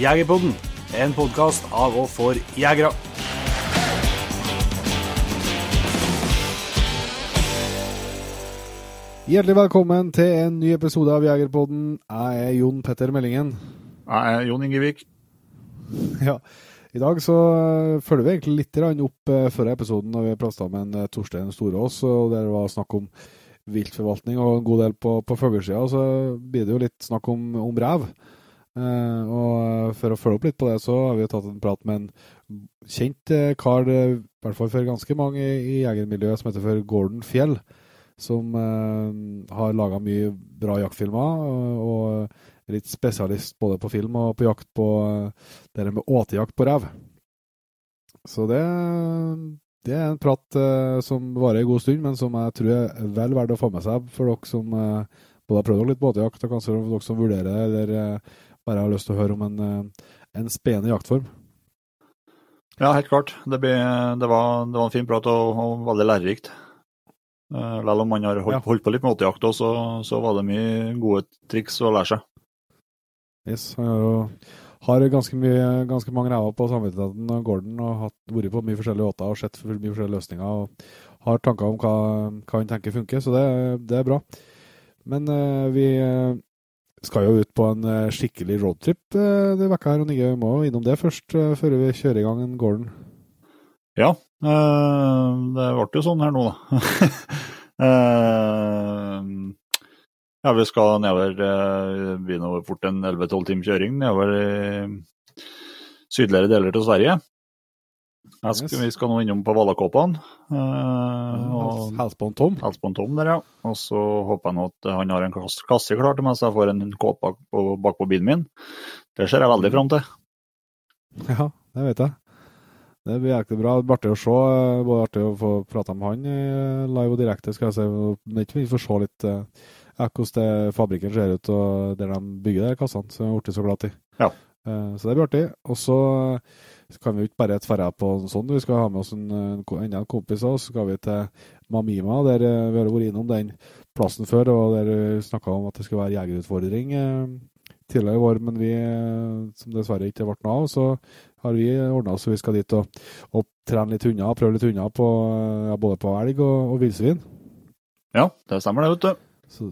Jegerpodden, en podkast av og for jegere. Hjertelig velkommen til en ny episode av Jegerpodden. Jeg er Jon Petter Meldingen. Jeg er Jon Ingevik. Ja, I dag så eh, følger vi egentlig litt opp førre episoden når vi prata med en uh, Torstein Storås, og der var snakk om viltforvaltning og en god del på, på fuglesida. Så blir det jo litt snakk om, om rev. Uh, og for å følge opp litt på det, så har vi jo tatt en prat med en kjent kar, i hvert fall for ganske mange i jegermiljøet, som heter for Gordon Fjell som uh, har laga mye bra jaktfilmer, og, og litt spesialist både på film og på jakt på uh, det med åtejakt på rev. Så det, det, er en prat eh, som varer en god stund, men som jeg tror er vel verdt å få med seg for dere som både har prøvd litt båtjakt, og kanskje dere som vurderer det, eller bare har lyst til å høre om en, en spennende jaktform. Ja, helt klart. Det, ble, det, var, det var en fin prat og, og veldig lærerikt. Selv om man har holdt, holdt på litt med åtejakt òg, så, så, var det mye gode triks å lære seg. Yes, han har jo har ganske, mye, ganske mange ræva på samvittigheten og Gordon og har vært på mye forskjellige åter og sett mye forskjellige løsninger og har tanker om hva, han tenker funker, så det, det er bra. Men uh, vi eh, skal jo ut på en skikkelig roadtrip denne vekka her, og Nige, vi må innom det først før vi kjører i gang en Gordon. Ja, det ble jo sånn her nå, da. Ja, vi skal nedover begynner begynne fort en 11-12 timer kjøring nedover i sydligere deler til Sverige. Skal. Vi skal nå innom på Valakåpan. Uh, Helsbånd Tom. Halsbånd Tom der, ja. Og så håper jeg nå at han har en kasse klar til meg, så jeg får en kåp bak, bak, på bilen min. Det ser jeg veldig fram til. Ja, det vet jeg. Det blir jæklig bra. Det blir artig å se. Eh, både artig å få prata med han live og direkte. skal jeg si. Men ikke minst få se litt hvordan fabrikken ser ut, og der de bygger de kassene. som jeg har blitt så glad i. Ja. Uh, så det blir artig. Og så kan vi jo ikke bare dverre på en sånn. Vi skal ha med oss en, enda en kompis av oss. Så skal vi til Mamima, der vi har vært innom den plassen før, og der vi snakka om at det skulle være jegerutfordring tidligere i vår, men vi, som dessverre ikke ble noe av, så har vi ordna så vi skal dit og, og trene litt hunder, prøve litt hunder på, ja, både på elg og, og villsvin. Ja, det stemmer det, vet du. Så,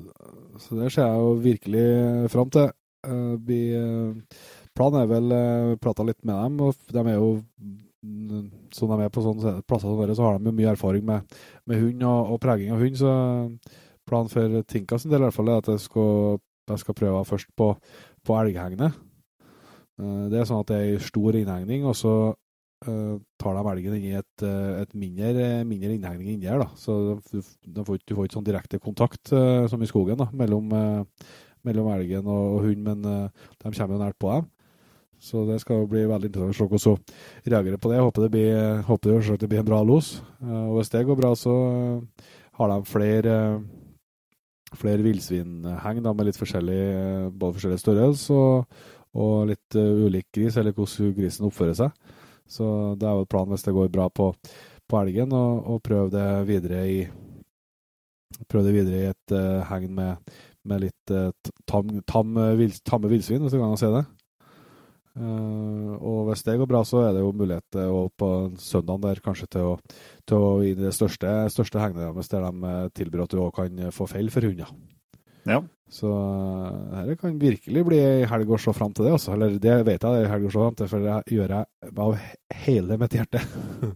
så det ser jeg jo virkelig fram til. Uh, vi, uh, planen er vel å prate litt med dem, og de er jo som de er på sånne plasser som dere, så har de jo mye erfaring med, med hund og, og, preging av hund. Så planen for Tinkas del i hvert fall er at jeg skal, jeg skal prøve først på, på elghegnet. Eh, det er sånn at det er stor innhegning, og så tar de elgen i et, eh, et mindre, mindre, innhegning inni her. da. Så du, du, får, ikke sånn direkte kontakt uh, som i skogen da, mellom, mellom elgen og, og hunden, men de kommer jo nært på dem. Så det skal bli veldig interessant å se hvordan reagerer på det. Jeg håper det blir, håper det, blir en bra los. og hvis det går bra, så har de flere flere villsvinheng med litt forskjellig, både forskjellig størrelse og, og litt ulik gris, eller hvordan grisen oppfører seg. Så det er jo et plan hvis det går bra på, på elgen, å prøve det videre i prøve det videre i et uh, hegn med, med, litt uh, tam, tam, vil, tamme villsvin, hvis du kan si det. Uh, og hvis det går bra, så er det jo mulighet uh, på søndagen der kanskje til å, til å gi det største, største hegnet deres, der de tilbyr at du òg kan få fell for hunder. Ja. Så dette kan virkelig bli ei helg å se fram til det, også. Eller det vet jeg det er helg å se fram til, for det gjør jeg av hele mitt hjerte.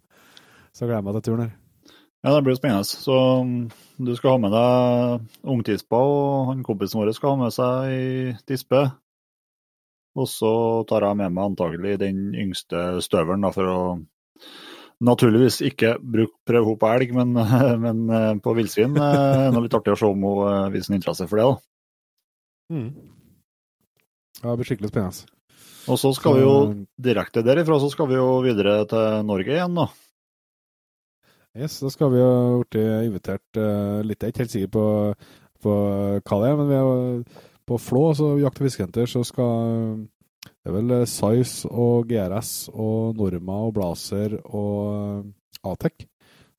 så gleder jeg meg til turen her. Ja, det blir spennende. Så um, du skal ha med deg ungtispa, og han kompisen vår skal ha med seg ei tispe. Og så tar jeg med meg antagelig den yngste støvelen da, for å Naturligvis ikke bruk, prøve henne på elg, men, men eh, på villsvin det er det litt artig å se om hun eh, viser interesse for det. da. Mm. Ja, det blir skikkelig spennende. Og så skal vi jo direkte derifra så skal vi jo videre til Norge igjen, da. Yes, da skal vi jo bli invitert uh, litt. Jeg er ikke helt sikker på, på hva det er, men vi er på Flå, så jakt- og fiskehenter, så skal det er vel Size og GRS og Norma og Blazer og Atec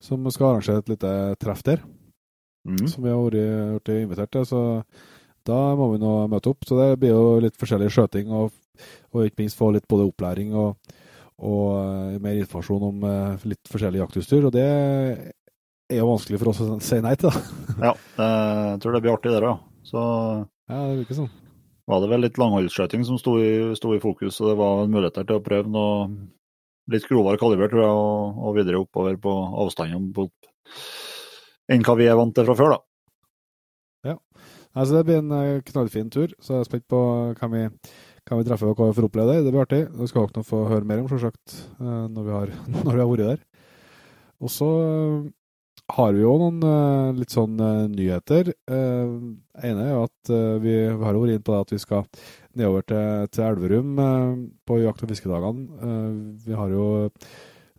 som skal arrangere et lite treff der. Mm. som vi har vært invitert til. Så da må vi nå møte opp. Så det blir jo litt forskjellig skjøting, og, og ikke minst få litt både opplæring og, og eh, mer informasjon om eh, litt forskjellig jaktutstyr. Og det er jo vanskelig for oss å si nei til, da. Ja, jeg tror det blir artig der òg. Så Ja, det virker sånn. var det vel litt langholdsskøyting som sto i, sto i fokus, og det var muligheter til å prøve noe litt grovere kaliber, tror jeg, og, og videre oppover på avstandene enn hva vi er vant til fra før, da. Altså, det blir en eh, knallfin tur, så jeg er spent på hvem vi, hvem vi treffer og hva vi får oppleve der. Det blir artig. Det skal dere få høre mer om, selvsagt, eh, når vi har, når vi har vært der. Og så eh, har vi jo noen eh, litt sånn eh, nyheter. Det ene er jo at eh, vi, har vært inne på det at vi skal nedover til, til Elverum eh, på jakt- og fiskedagene. Eh, vi har jo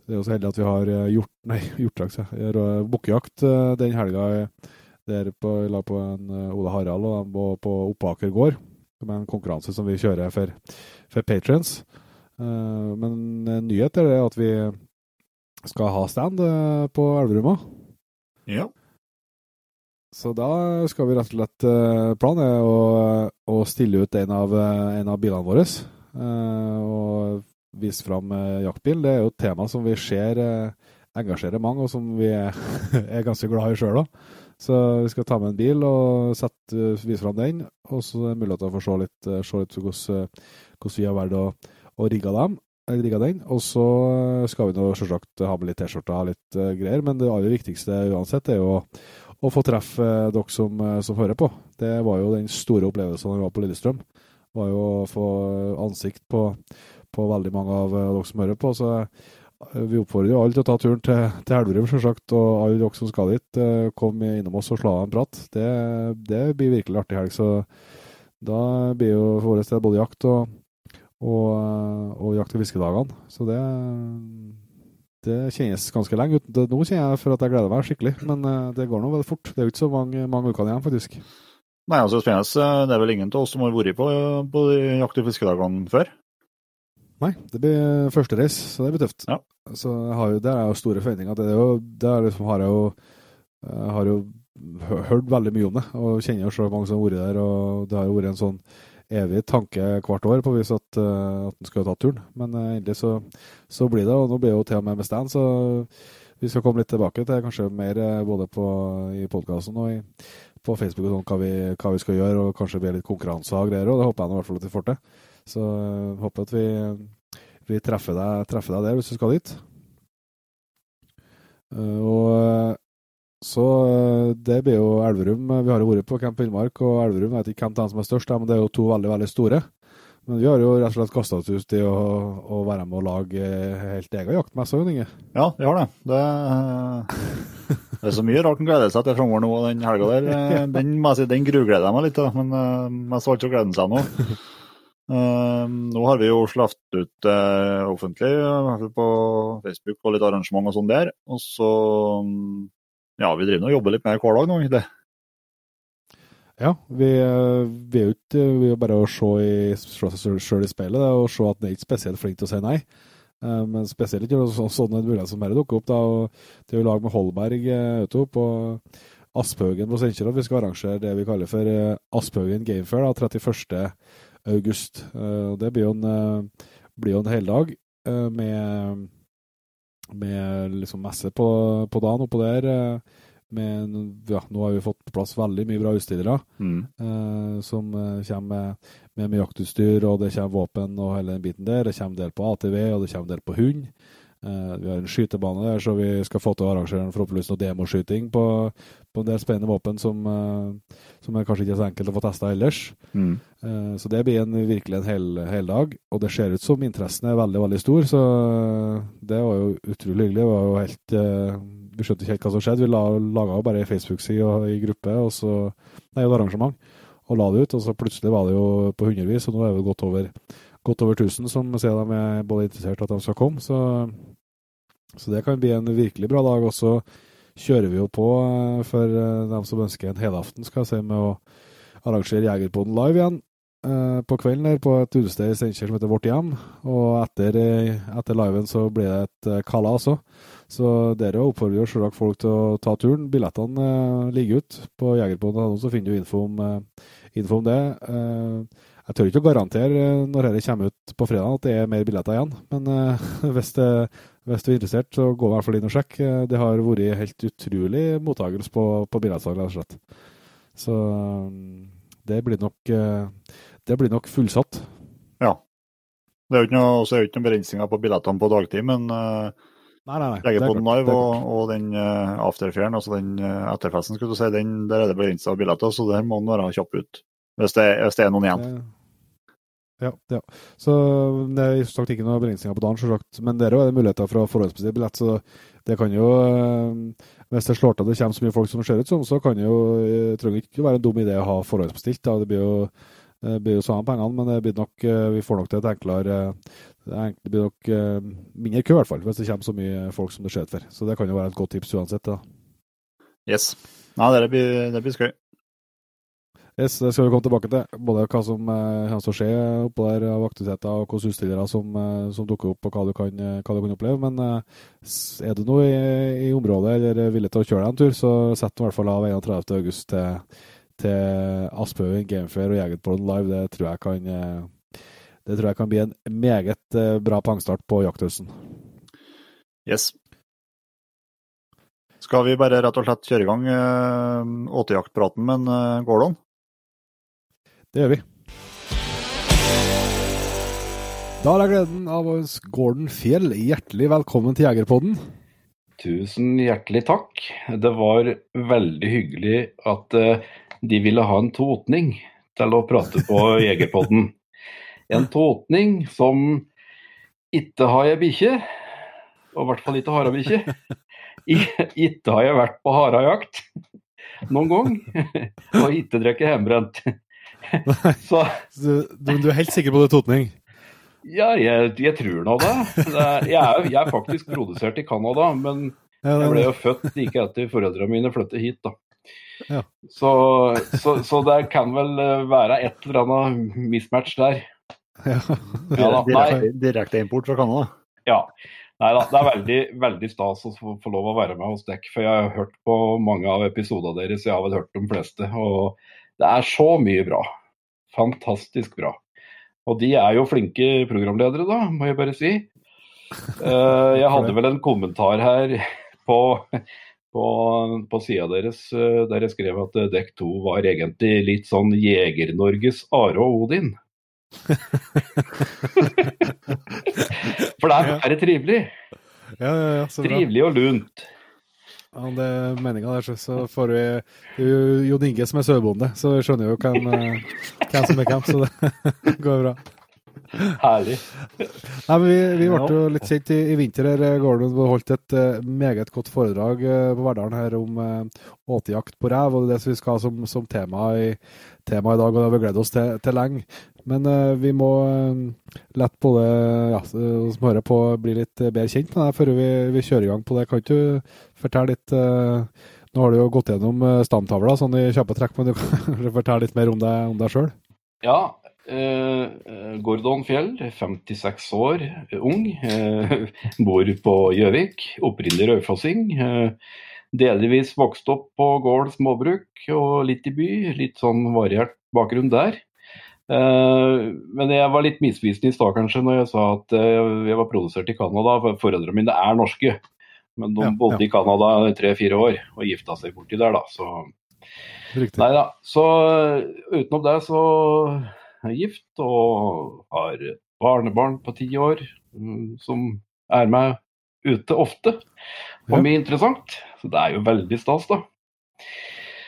det er jo så heldig at vi har eh, hjort, nei, hjortjakt, eh, bukkejakt eh, den helga eh, der på, la på en eh, Ole Harald og på, på Oppaker gård. Som er en konkurranse som vi kjører for, for patrons. Eh, men en nyhet er det at vi skal ha stand eh, på Elverumma. Ja. Så da skal vi rett og slett Planen er å, å stille ut en av, en av bilene våre. og vise fram jaktbil. Det er jo et tema som vi ser engasjerer mange, og som vi er, er ganske glad i sjøl òg. Så vi skal ta med en bil og sette, vise fram den. Og så er det mulighet for å se litt, eh, se litt hvordan, eh, hvordan vi har valgt å, å rigge dem. den. Og så skal vi nå selvsagt ha med litt T-skjorter og litt eh, greier, men det aller viktigste uansett er jo å, få treffe eh, dere som, eh, som hører på. Det var jo den store opplevelsen da vi var på Lillestrøm. var jo å få ansikt på, på veldig mange av eh, dere som hører på. Så eh, vi oppfordrer jo alle til å ta turen til, til Elverum, selvsagt. Og alle dere som skal dit, eh, kom innom oss og slå av en prat. Det, det blir virkelig artig helg. Så da blir jo for vår del både jakt og, og, og jakt- og fiskedagene. Så det, det kjennes ganske lenge ut. Nå kjenner jeg for at jeg gleder meg skikkelig, men eh, det går nå veldig fort. Det er jo ikke så mange, mange uker igjen, faktisk. Nei, altså. Det er vel ingen av oss som har vært på, på de jakt- og fiskedagene før? Nei, det blir første reis, så det blir tøft. Ja. Så har jo, det er jo store forventninger. Det er jo, det er liksom, har jeg jo, jeg har jo hørt veldig mye om det, og kjenner jo så mange som har vært der, og det har jo vært en sånn evig tanke hvert år på vis at, uh, at en skal ta turen. Men uh, endelig så, så blir det, og nå blir det jo til og med med stand, så vi skal komme litt tilbake til kanskje mer eh, både på, i podkasten og i, på Facebook og sånn, hva vi, hva vi skal gjøre, og kanskje bli litt konkurranser og greier, og det håper jeg nå i hvert fall at vi får til. Så jeg håper at vi, vi treffer, deg, treffer deg der hvis du skal dit. Uh, og øh, så det blir jo Elverum. Vi har jo vært på Camp Villmark, og Elverum jeg vet ikke hvem som er størst, men det er jo to veldig, veldig store. Men vi har jo rett og slett kasta oss ut i å, å være med og lage eh, helt egen jaktmesse. Ja, vi har det. Det, det er så mye rart en gleder seg til framover nå den helga der. Eh, Den, den grugleder jeg meg litt til, men jeg så ikke å så gleder seg nå. Eh, nå har vi jo sluppet ut eh, offentlig, på Facebook og litt arrangement og sånn der. Og så mm, ja, vi driver og jobber litt mer hver dag nå, egentlig. Ja, vi, øh, vi er jo ikke Vi er bare å se, i, se seg sjøl i speilet det, og se at en er ikke spesielt flink til å si nei. Eh, Men spesielt ikke så, sånne muligheter som dette dukker opp. da, og Det er jo lag med Holberg eh, ute på Asphaugen på Steinkjer vi skal arrangere det vi kaller for Aspøgen Gamefair da, 31. august. Eh, og Det blir jo en, eh, blir jo en heldag eh, med, med liksom messe på, på dagen oppå der. men Med, ja, nå har vi fått på plass veldig mye bra utstillere Mm. eh, som kommer med, med, med jaktutstyr, og det kommer våpen og hele den biten der. Det kommer del på ATV, og det kommer del på hund. Eh, vi har en skytebane der, så vi skal få til å arrangere en forhåpentligvis noe demoskyting på, på en del spennende våpen som, eh, som er kanskje ikke er så enkelt å få testa ellers. Mm. Eh, Så det blir en, virkelig en hel, hel dag, og det ser ut som interessen er veldig veldig stor, så det var jo utrolig hyggelig. Det var jo helt, vi skjønte ikke helt hva som skjedde. Vi la, laga jo bare ei Facebook-side og i gruppe, og så, nei, et arrangement, og la det ut. Og så plutselig var det jo på hundrevis, og nå er det godt over, godt over 1000 som sier de er både interessert at de skal komme. Så, så det kan bli en virkelig bra dag. Og så kjører vi jo på eh, for eh, dem som ønsker en helaften, skal jeg si, med å arrangere Jegerpoden live igjen eh, på kvelden der på et utested i Steinkjer som heter Vårt Hjem. Og etter, etter liven så blir det et kalas òg. Så dere oppfordrer jo selvsagt folk til å ta turen. Billettene ligger ute på jegerpoden.no, så finner du info om, info om det. Jeg tør ikke å garantere når dette kommer ut på fredag at det er mer billetter igjen, men hvis, det, hvis, du er interessert, så gå i hvert fall inn og sjekk. Eh, det har vært helt utrolig mottakelse på, på billettsalg, rett og slett. Så det blir nok, det blir nok fullsatt. Ja. Det er jo ikke noe, ikke noen begrensninger på billettene på dagtid, men uh, nei, nei, nei. legger på den live og, og, den uh, afterfairen, altså den uh, etterfesten, skulle du si, den, der er det begrensa billetter, så der må den være kjapp ut. Hvis det, hvis det, er noen igjen. Ja, ja. Så det er sagt ikke noen begrensninger på dagen, selvsagt. Men der er det muligheter for å forhåndsbestille billett. Så det kan jo Hvis det slår til at det kommer så mye folk som ser ut som, så kan det jo trenger ikke være en dum idé å ha forhåndsbestilt. Da. Det blir jo det blir jo samme pengene, men det blir nok, vi får nok til et enklere Det blir nok mindre kø, i hvert fall, hvis det kommer så mye folk som det ser ut for. Så det kan jo være et godt tips uansett. da. Yes. Nei, det blir, det blir skøy. Yes, det skal vi komme tilbake til. Både hva som eh, kommer til å skje oppå der av aktiviteter, og hvilke utstillere som, eh, som, dukker opp, og hva du kan, eh, hva du kan oppleve. Men er du nå i, i, området eller er villig til å kjøre deg en tur, så sett i hvert fall av 31. august til, til Aspøyen Gamefair og Jegerpollen live. Det tror, jeg kan, det tror jeg kan bli en meget bra pangstart på jakthøsten. Yes. Skal vi bare rett og slett kjøre i gang åtejaktpraten går det Gordon? Det gjør vi. Da har jeg gleden av å ønske Gordon Fjell hjertelig velkommen til Jegerpodden. Tusen hjertelig takk. Det var veldig hyggelig at uh, de ville ha en totning til å prate på Jegerpodden. En totning som ikke har jeg bikkje, og i hvert fall ikke harabikkje. Ikke har jeg vært på harejakt noen gang, og ikke drukket hjemmebrent. Så, du, du, er helt sikker på det, Totning? Ja, jeg, jeg tror nå det. jeg, er, jeg, er, faktisk produsert i Canada, men jeg ble jo født like etter foreldrene mine flyttet hit. da. Ja. Så, så, så, det kan vel eh, være et eller annet mismatch der. Ja. ja da, direkte, direkte import fra Canada? Ja. Nei da, det er veldig, veldig stas å få, få lov å være med hos dere. For jeg har hørt på mange av episodene deres, jeg har vel hørt de fleste. Og det er så mye bra. Fantastisk bra. Og de er jo flinke programledere, da, må jeg bare si. Eh, jeg hadde vel en kommentar her på, på, på sida deres eh, der jeg skrev at dekk to var egentlig litt sånn Jeger-Norges Are og Odin. For det er bare trivelig. Ja, ja, ja, trivelig og lunt. Ja, det er meninga der, så får vi Jon Inge som er sauebonde, så vi skjønner jo hvem, eh, hvem som er hvem, så det går bra. Herlig. Nei, men Vi, vi ble jo litt kjent i, i vinter. her, Gordon holdt et uh, meget godt foredrag uh, på Verdalen her om uh, åtejakt på rev. og Det er det som vi skal ha som, som tema, i, tema, i, dag, og det har vi gledet oss til, til lenge. Men vi må lett både ja, som hører på, bli litt bedre kjent med deg før vi, vi, kjører i gang på det. Kan du fortelle litt Nå har du jo gått gjennom stamtavla sånn i kjappe trekk, men du kan fortelle litt mer om deg, om deg sjøl? Ja, Eh, Gordon Fjell, 56 år, ung. Eh, bor på Gjøvik. Opprinnelig raufossing. Eh, delvis vokst opp på gård småbruk og litt i by. Litt sånn variert bakgrunn der. Men jeg var litt misvisende i stad kanskje når jeg sa at jeg var produsert i Canada. Foreldrene mine er norske, men de ja, bodde ja. i Canada tre-fire år og gifta seg borti der, da. Så Riktig. Nei da. Så utenom det så er jeg gift og har et barnebarn på ti år mm, som er med ute ofte. Og mye interessant. Så det er jo veldig stas, da.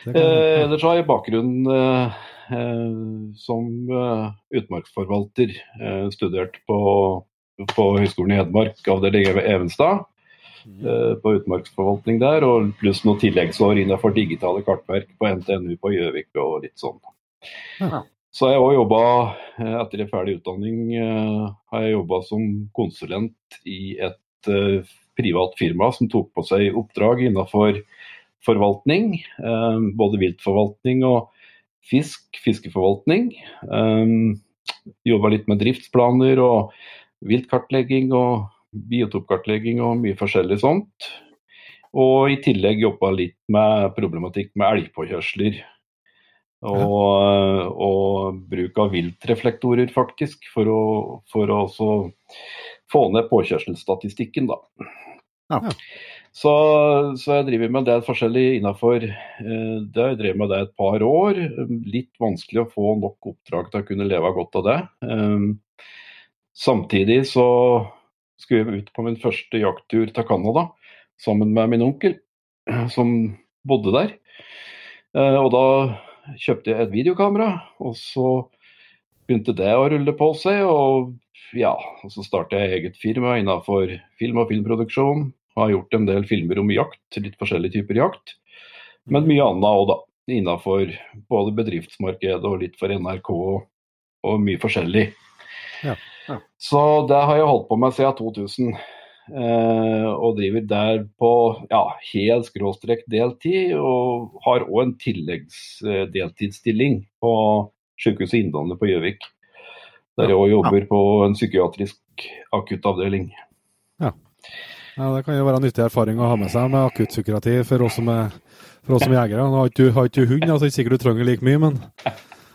Eh, ellers har jeg bakgrunn eh, eh, som eh, utmarksforvalter. Eh, studert på, på Høgskolen i Hedmark, avdeling Evenstad. Mm. Eh, på utmarksforvaltning der, og pluss noen tilleggsår innenfor digitale kartverk på NTNU på Gjøvik og litt sånn. Ja. Så har jeg òg jobba, eh, etter en ferdig utdanning, eh, har jeg jobba som konsulent i et privat firma som tok på seg oppdrag innenfor forvaltning. Både viltforvaltning og fisk, fiskeforvaltning. Um, jobba litt med driftsplaner og viltkartlegging og biotopkartlegging og mye forskjellig sånt. Og i tillegg jobba litt med problematikk med elgpåkjørsler. Og, og bruk av viltreflektorer, faktisk, for å, for å også få ned påkjørselsstatistikken, da. Ja. Så, så, jeg driver med det forskjellig innafor eh, har Jeg drev med det et par år. Litt vanskelig å få nok oppdrag til å kunne leve godt av det. Eh, samtidig så skulle jeg ut på min første jakttur til Canada sammen med min onkel, som bodde der. Eh, og da kjøpte jeg et videokamera, og så begynte det å rulle på seg. Og ja, og så startet jeg eget firma innenfor film og filmproduksjon. Har gjort en del filmer om jakt, litt forskjellige typer jakt. Men mye annet òg, da. Innenfor både bedriftsmarkedet og litt for NRK og, og mye forskjellig. Ja, ja. Så det har jeg holdt på med siden 2000. Eh, og driver der på ja, hel skråstrek deltid, og har òg en tilleggsdeltidsstilling på Sykehuset Innlandet på Gjøvik. Der jeg òg jobber på en psykiatrisk akuttavdeling. Ja. Ja. det kan jo være en nyttig erfaring å ha med seg med akuttpsykiatri for oss som er oss som jegere. Nå har ikke du hund, altså ikke sikkert du trenger like mye, men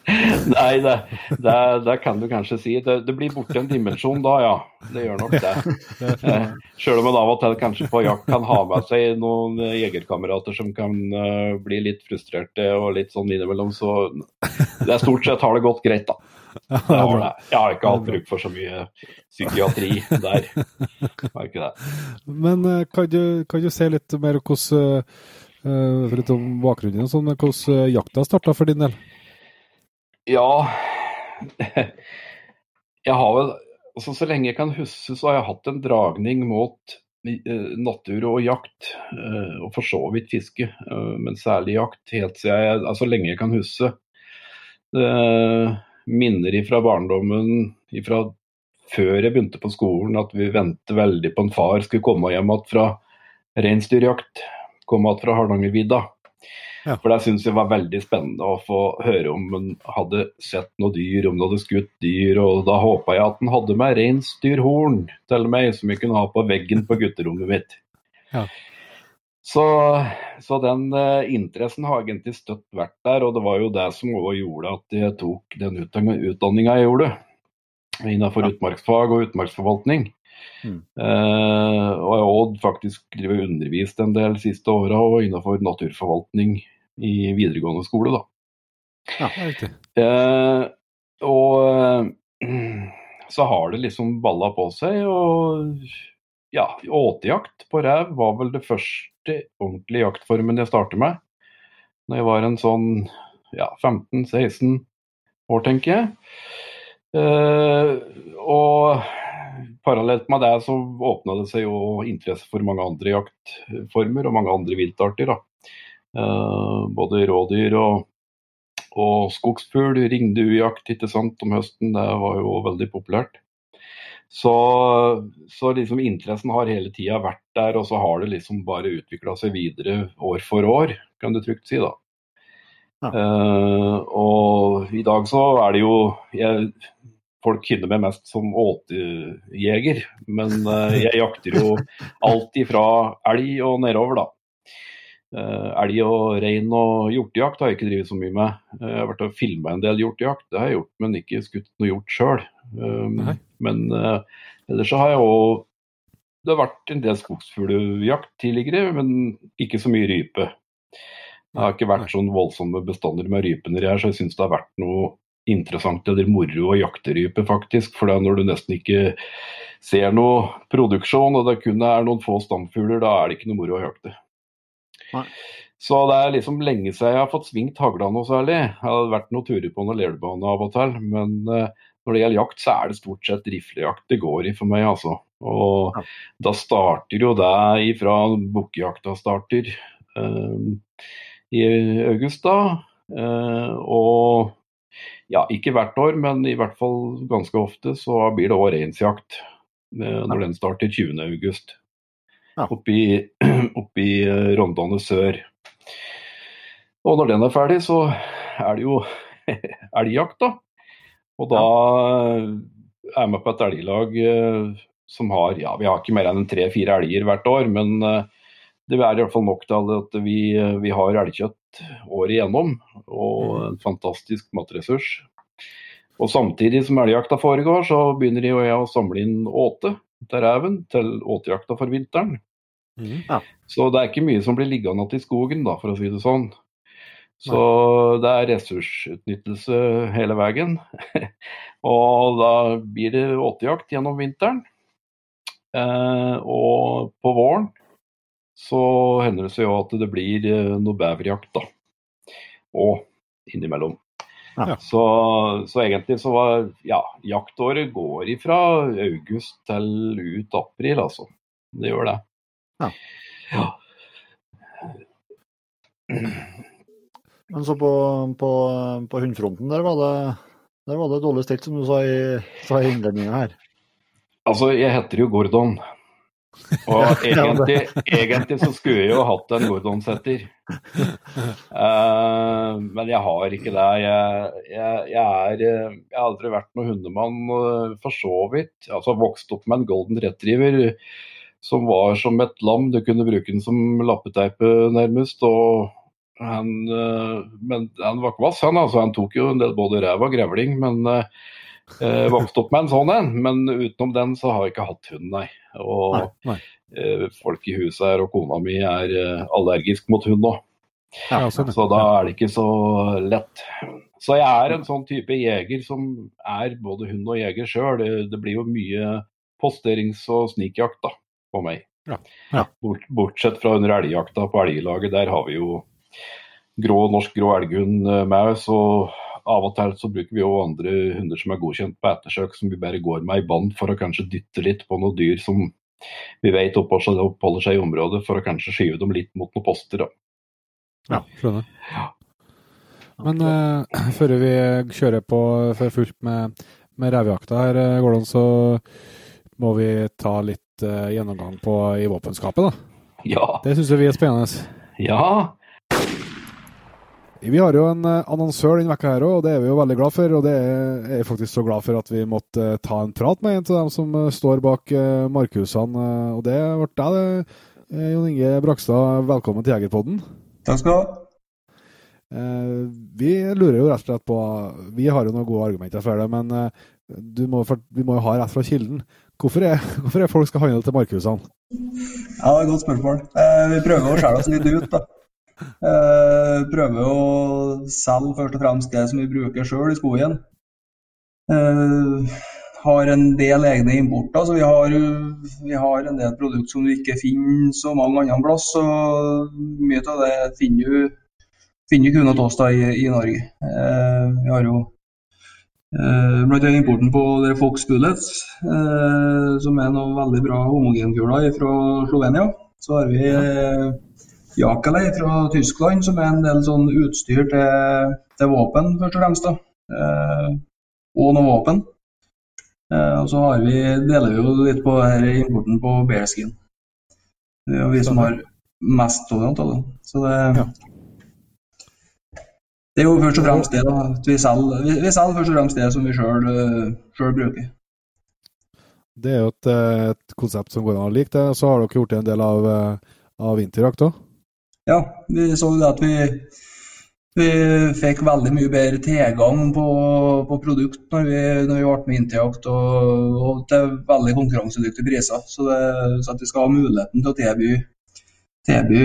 Nei, det, det, det, kan du kanskje si. Det, det, blir borte en dimensjon da, ja. Det gjør nok det. Eh, Sjøl om en av og til kanskje på jakt kan ha med seg noen jegerkamerater som kan uh, bli litt frustrerte og litt sånn innimellom, så det er stort sett har det gått greit, da. Jeg har, jeg har ikke hatt bruk for så mye psykiatri der. Men uh, kan, du, kan du se litt mer hvordan, uh, litt om bakgrunnen sånn, hvordan jakta starta for din del? Ja Jeg har vel altså Så lenge jeg kan huske, så har jeg hatt en dragning mot eh, natur og jakt, eh, og for så vidt fiske, eh, men særlig jakt, helt siden jeg, altså lenge jeg kan huske. Minner fra barndommen, fra før jeg begynte på skolen, at vi ventet veldig på en far skulle komme hjem igjen fra reinsdyrjakt. Komme igjen fra Hardangervidda. Ja. For det syns jeg var veldig spennende å få høre om han hadde sett noe dyr, om han hadde skutt dyr. Og da håpa jeg at han hadde med reinsdyrhorn til meg, som jeg kunne ha på veggen på gutterommet mitt. Ja. Så, så, den eh, interessen har egentlig støtt vært der, og det var jo det som også gjorde at jeg tok den utdanninga jeg gjorde innenfor ja. utmarksfag og utmarksforvaltning. Mm. Eh, og jeg har faktisk faktisk undervist en del de siste åra innenfor naturforvaltning i videregående skole, da. Ja, riktig. Eh, og så har det liksom balla på seg, og ja, åtejakt på rev var vel det første ordentlige jaktformen jeg startet med. Når jeg var en sånn ja, 15-16 år, tenker jeg. Eh, og parallelt med det så åpna det seg jo interesse for mange andre jaktformer og mange andre viltarter. Eh, både rådyr og, og skogsfugl, ringduejakt ikke om høsten, det var jo veldig populært. Så, så liksom interessen har hele tida vært der, og så har det liksom bare utvikla seg videre år for år, kan du trygt si. da. Ja. Uh, og i dag så er det jo jeg, Folk kjenner meg mest som åtejeger, men uh, jeg jakter jo alt ifra elg og nedover, da. Uh, elg og rein og hjortejakt har jeg ikke drevet så mye med. Uh, jeg har vært og filma en del hjortejakt, det har jeg gjort, men ikke skutt noe hjort sjøl. Um, men uh, ellers så har jeg òg Det har vært en del skogsfuglejakt tidligere, men ikke så mye rype. Det har ikke vært sånn voldsomme bestander med rypener her, så jeg syns det har vært noe interessant eller moro å jakte rype, faktisk. For når du nesten ikke ser noe produksjon, og det kun er noen få stamfugler, da er det ikke noe moro å jakte. Nei. Så det er liksom lenge siden jeg har fått svingt hagla noe særlig. Jeg har vært noen turer på noen leirbane av og til. Men uh, når det gjelder jakt, så er det stort sett riflejakt det går i for meg, altså. Og ja. da starter jo det ifra bukkejakta starter uh, i august, da. Uh, og ja, ikke hvert år, men i hvert fall ganske ofte så blir det òg reinsjakt når den starter 20.8 oppi, oppi eh, Rondane sør. Og når den er ferdig, så er det jo elgjakt, da. Og da er jeg med på et elglag eh, som har Ja, vi har ikke mer enn tre-fire elger hvert år, men eh, det er i hvert fall nok til at vi, vi har elgkjøtt året igjennom. Og en fantastisk matressurs. Og samtidig som elgjakta foregår, så begynner jeg å samle inn åte til reven til åtejakta for vinteren. Mhm. Så det er ikke mye som blir liggende igjen i skogen, da, for å si det sånn. Så det er ressursutnyttelse hele veien. og da blir det åtejakt gjennom vinteren. Eh, og på våren så hender det seg jo at det blir eh, noe beverjakt, da. Og innimellom. Ja. Så, så egentlig så var ja, jaktåret går ifra august til ut april, altså. Det gjør det. Ja. Ja. Men så på, på, på hundfronten, der var, det, der var det dårlig stilt, som du sa i, sa i innledninga her. Altså, jeg heter jo Gordon. Og egentlig, egentlig så skulle jeg jo hatt en Gordon-setter. Eh, men jeg har ikke det. Jeg, jeg, jeg, er, jeg har aldri vært noen hundemann for så vidt. Altså vokst opp med en golden retriever som var som et lam. Du kunne bruke den som lappeteipe nærmest. og han, eh, men han var ikke vass, han. altså Han tok jo en del både ræv og grevling. men eh, vokste opp med en sånn en, men utenom den så har jeg ikke hatt hund, nei. Og Nei, nei. eh, folk i huset her og kona mi er eh, allergisk mot hund òg, Ja, sånn, så da er det ikke så lett. Så jeg er en sånn type jeger som er både hund og jeger sjøl. Det, det blir jo mye posterings- og snikjakt da, på meg. Ja, ja. Bort, bortsett fra under elgjakta på elglaget, der har vi jo grå norsk grå elghund eh, med oss. og av og til så bruker vi òg andre hunder som er godkjent på ettersøk, som vi bare går med i bånd for å kanskje dytte litt på noen dyr som vi vet oppholder seg, i området, for å kanskje skyve dem litt mot noen poster. Da. Ja, skjønner. Men uh, før vi kjører på for fullt med, med revjakta her, eh, Gordon, så må vi ta litt uh, gjennomgang på i våpenskapet, da. Ja, Det syns vi er spennende. ja, Vi har jo en eh, annonsør denne vekka her òg, og det er vi jo veldig glad for. Og det er jeg faktisk så glad for at vi måtte eh, ta en prat med en av dem som eh, står bak markhusene. Og det ble deg, det. Jon Inge Brakstad, velkommen til Jegerpodden. Takk skal du ha. Vi lurer jo rett og slett på Vi har jo noen gode argumenter for det, men du må, vi må jo ha rett fra kilden. Hvorfor er, hvorfor er folk skal handle til markhusene? Ja, det er et godt spørsmål. Vi prøver å skjære oss litt ut, da. Eh, prøver å selge først og fremst det som vi bruker sjøl i skogen. Eh, har en del egne importer, så vi har, vi har en del produkter som du ikke finner så mange andre plass. Så mye av det finner du finner du kun hos oss da i, i Norge. Eh, vi har jo Eh, annet importen på Fox Bullets, eh, som er noen veldig bra homogenkuler fra Slovenia. Så har vi eh, Jakele fra Tyskland, som er en del sånn utstyr til, til våpen, først og fremst. da. Eh, og noe våpen. Eh, og så har vi, deler vi jo litt på her importen på bearskin. Det er jo vi som har mest av det. Så det, Ja. det er jo først og fremst det da, at vi selger, vi, vi selger først og fremst det som vi sjøl bruker. Det er jo et, eh, et konsept som går an å like det. Så har dere gjort det en del av, eh, av Interact òg. Ja, vi så det at vi, vi fikk veldig mye bedre tilgang på, på produkt når vi, når vi ble med Interjakt, og, og til veldig konkurransedyktige priser. Så, det, så at vi skal ha muligheten til å tilby, tilby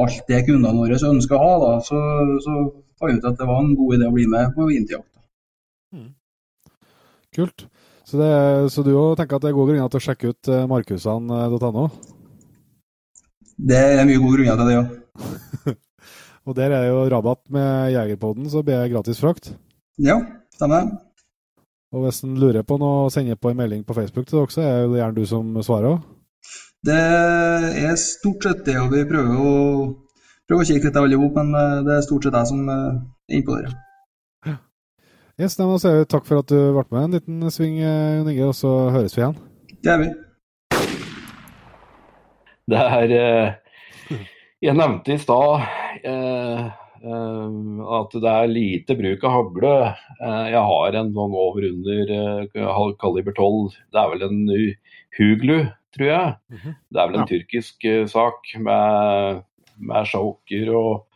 alt det kundene våre ønsker å ha, da, så, så fant vi ut at det var en god idé å bli med på vinterjakt. Kult. Så, det, så du òg tenker at det er gode grunner til å sjekke ut eh, markhusene.no? Det er mye gode grunner til det, ja. Og der er jo rabatt med Jegerpodden, så blir det gratis frakt. Ja, stemmer. Og hvis en lurer på noe, sender på en melding på Facebook til dere, så er det gjerne du som svarer òg. Det er stort sett det, og vi prøver å, prøver å kikke litt alle sammen, men eh, det er stort sett jeg som eh, er innpå der. Yes, da må jeg si takk for at du ble med en liten sving, eh, Jon Inge, og så høres vi igjen. Det er vi. Det er eh, Jeg nevnte i stad eh, Eh, at det er lite bruk av hagle. Eh, jeg har en sånn over under kaliber 12. Det er vel en Huglu, tror jeg. -hmm. Det er vel en ja. tyrkisk sak med, med choker og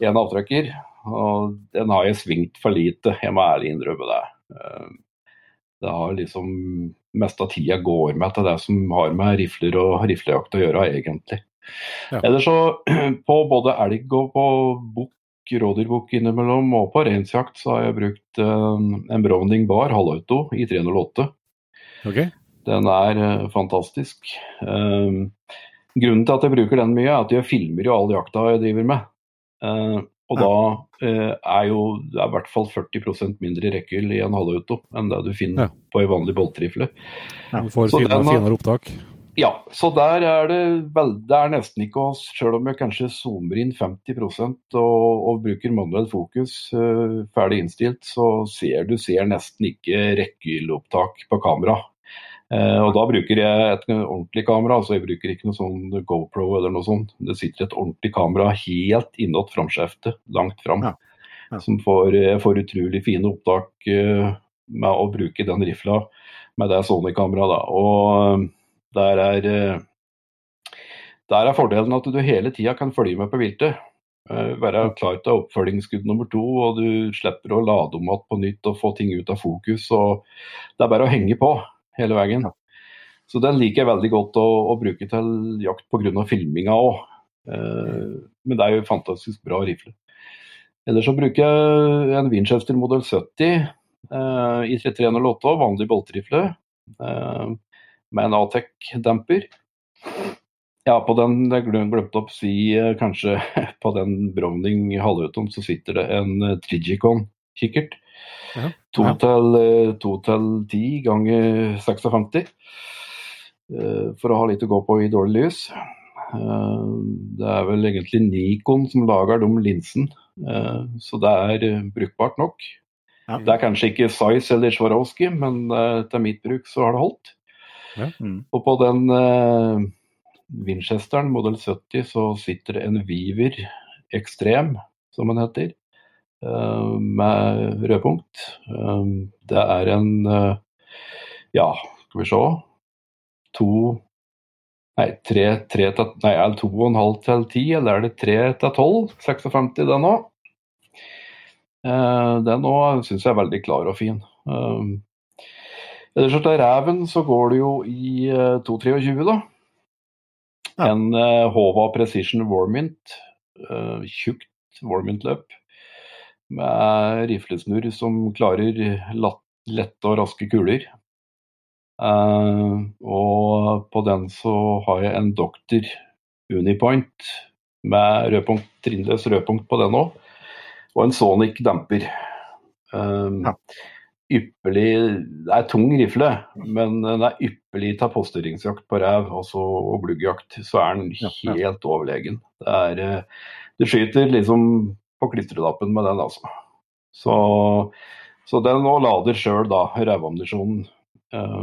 en avtrekker. Og den har jeg svingt for lite, jeg må ærlig innrømme det. Det har liksom Mest av tida går med til det som har med rifler og riflejakt å gjøre, egentlig. Ja. Ellers så, på både elg og på bukk rådyrbukk innimellom, og på reinsjakt så har jeg brukt en, en Browning Bar halvauto i 308. Okay. Den er uh, fantastisk. Um, grunnen til at jeg bruker den mye, er at jeg filmer jo all jakta jeg driver med. Og da da er jo det er i hvert fall 40% mindre rekkehyll i en halvauto enn det du finner ja. på ei vanlig boltrifle. Ja, du får finere opptak? Ja, så der er det vel, det er nesten ikke oss, selv om jeg kanskje zoomer inn 50 og, og bruker manuell fokus eh, ferdig innstilt, så ser du ser nesten ikke rekkehylleopptak på kamera. Uh, og da bruker jeg et ordentlig kamera, altså jeg bruker ikke noe sånn GoPro eller noe sånt. Det sitter et ordentlig kamera helt innåt framskjeftet, langt fram. Ja. Ja. Som får, får, utrolig fine opptak uh, med å bruke den rifla med det Sony-kameraet. Og der er, eh, der er fordelen at du hele tida kan følge med på viltet. Eh, være klar til oppfølgingsskudd nummer to, og du slipper å lade om igjen på nytt og få ting ut av fokus. og Det er bare å henge på hele veien. Så den liker jeg veldig godt å, å bruke til jakt pga. filminga òg. Eh, men det er jo fantastisk bra rifle. Ellers så bruker jeg en Winchester modell 70 i 3308, vanlig boltrifle med en Atec-demper. Ja, på den jeg glemte å si eh, kanskje på den Browning halvautom, så sitter det en eh, Trigicon-kikkert. Ja. To, til, eh, to til ti ganger 56. For å ha litt å gå på i dårlig lys. Det er vel egentlig Nikon som lager de linsen, så det er brukbart nok. Ja. Det er kanskje ikke size eller Swarovski, men til mitt bruk så har det holdt. Ja. Mm. Og på den Winchesteren modell 70 så sitter det en Viver Extreme som den heter, med rødpunkt. Um, det er en uh, ja, skal vi se to Nei, tre, tre til, nei, er det to og en halv til ti, eller er det tre til tolv? 56 den òg. Den òg syns jeg er veldig klar og fin. Ellers til reven så går det jo i uh, 223, da. En Hova Precision Warmint. Tjukt Warmint-løp. Med riflesnurr som klarer lette og raske kuler. Uh, og på den så har jeg en doktor Unipoint med rødpunkt, trinnløs rødpunkt på den òg. Og en Sonic demper. Uh, ja ypperlig Det er tung rifle, men den er ypperlig til poststyringsjakt på rev altså, og gluggjakt. Så er den helt ja, ja. overlegen. Det er, eh, du skyter liksom på klistrelappen med den, altså. Så, så den nå lader sjøl, da, rævammunisjonen. Eh,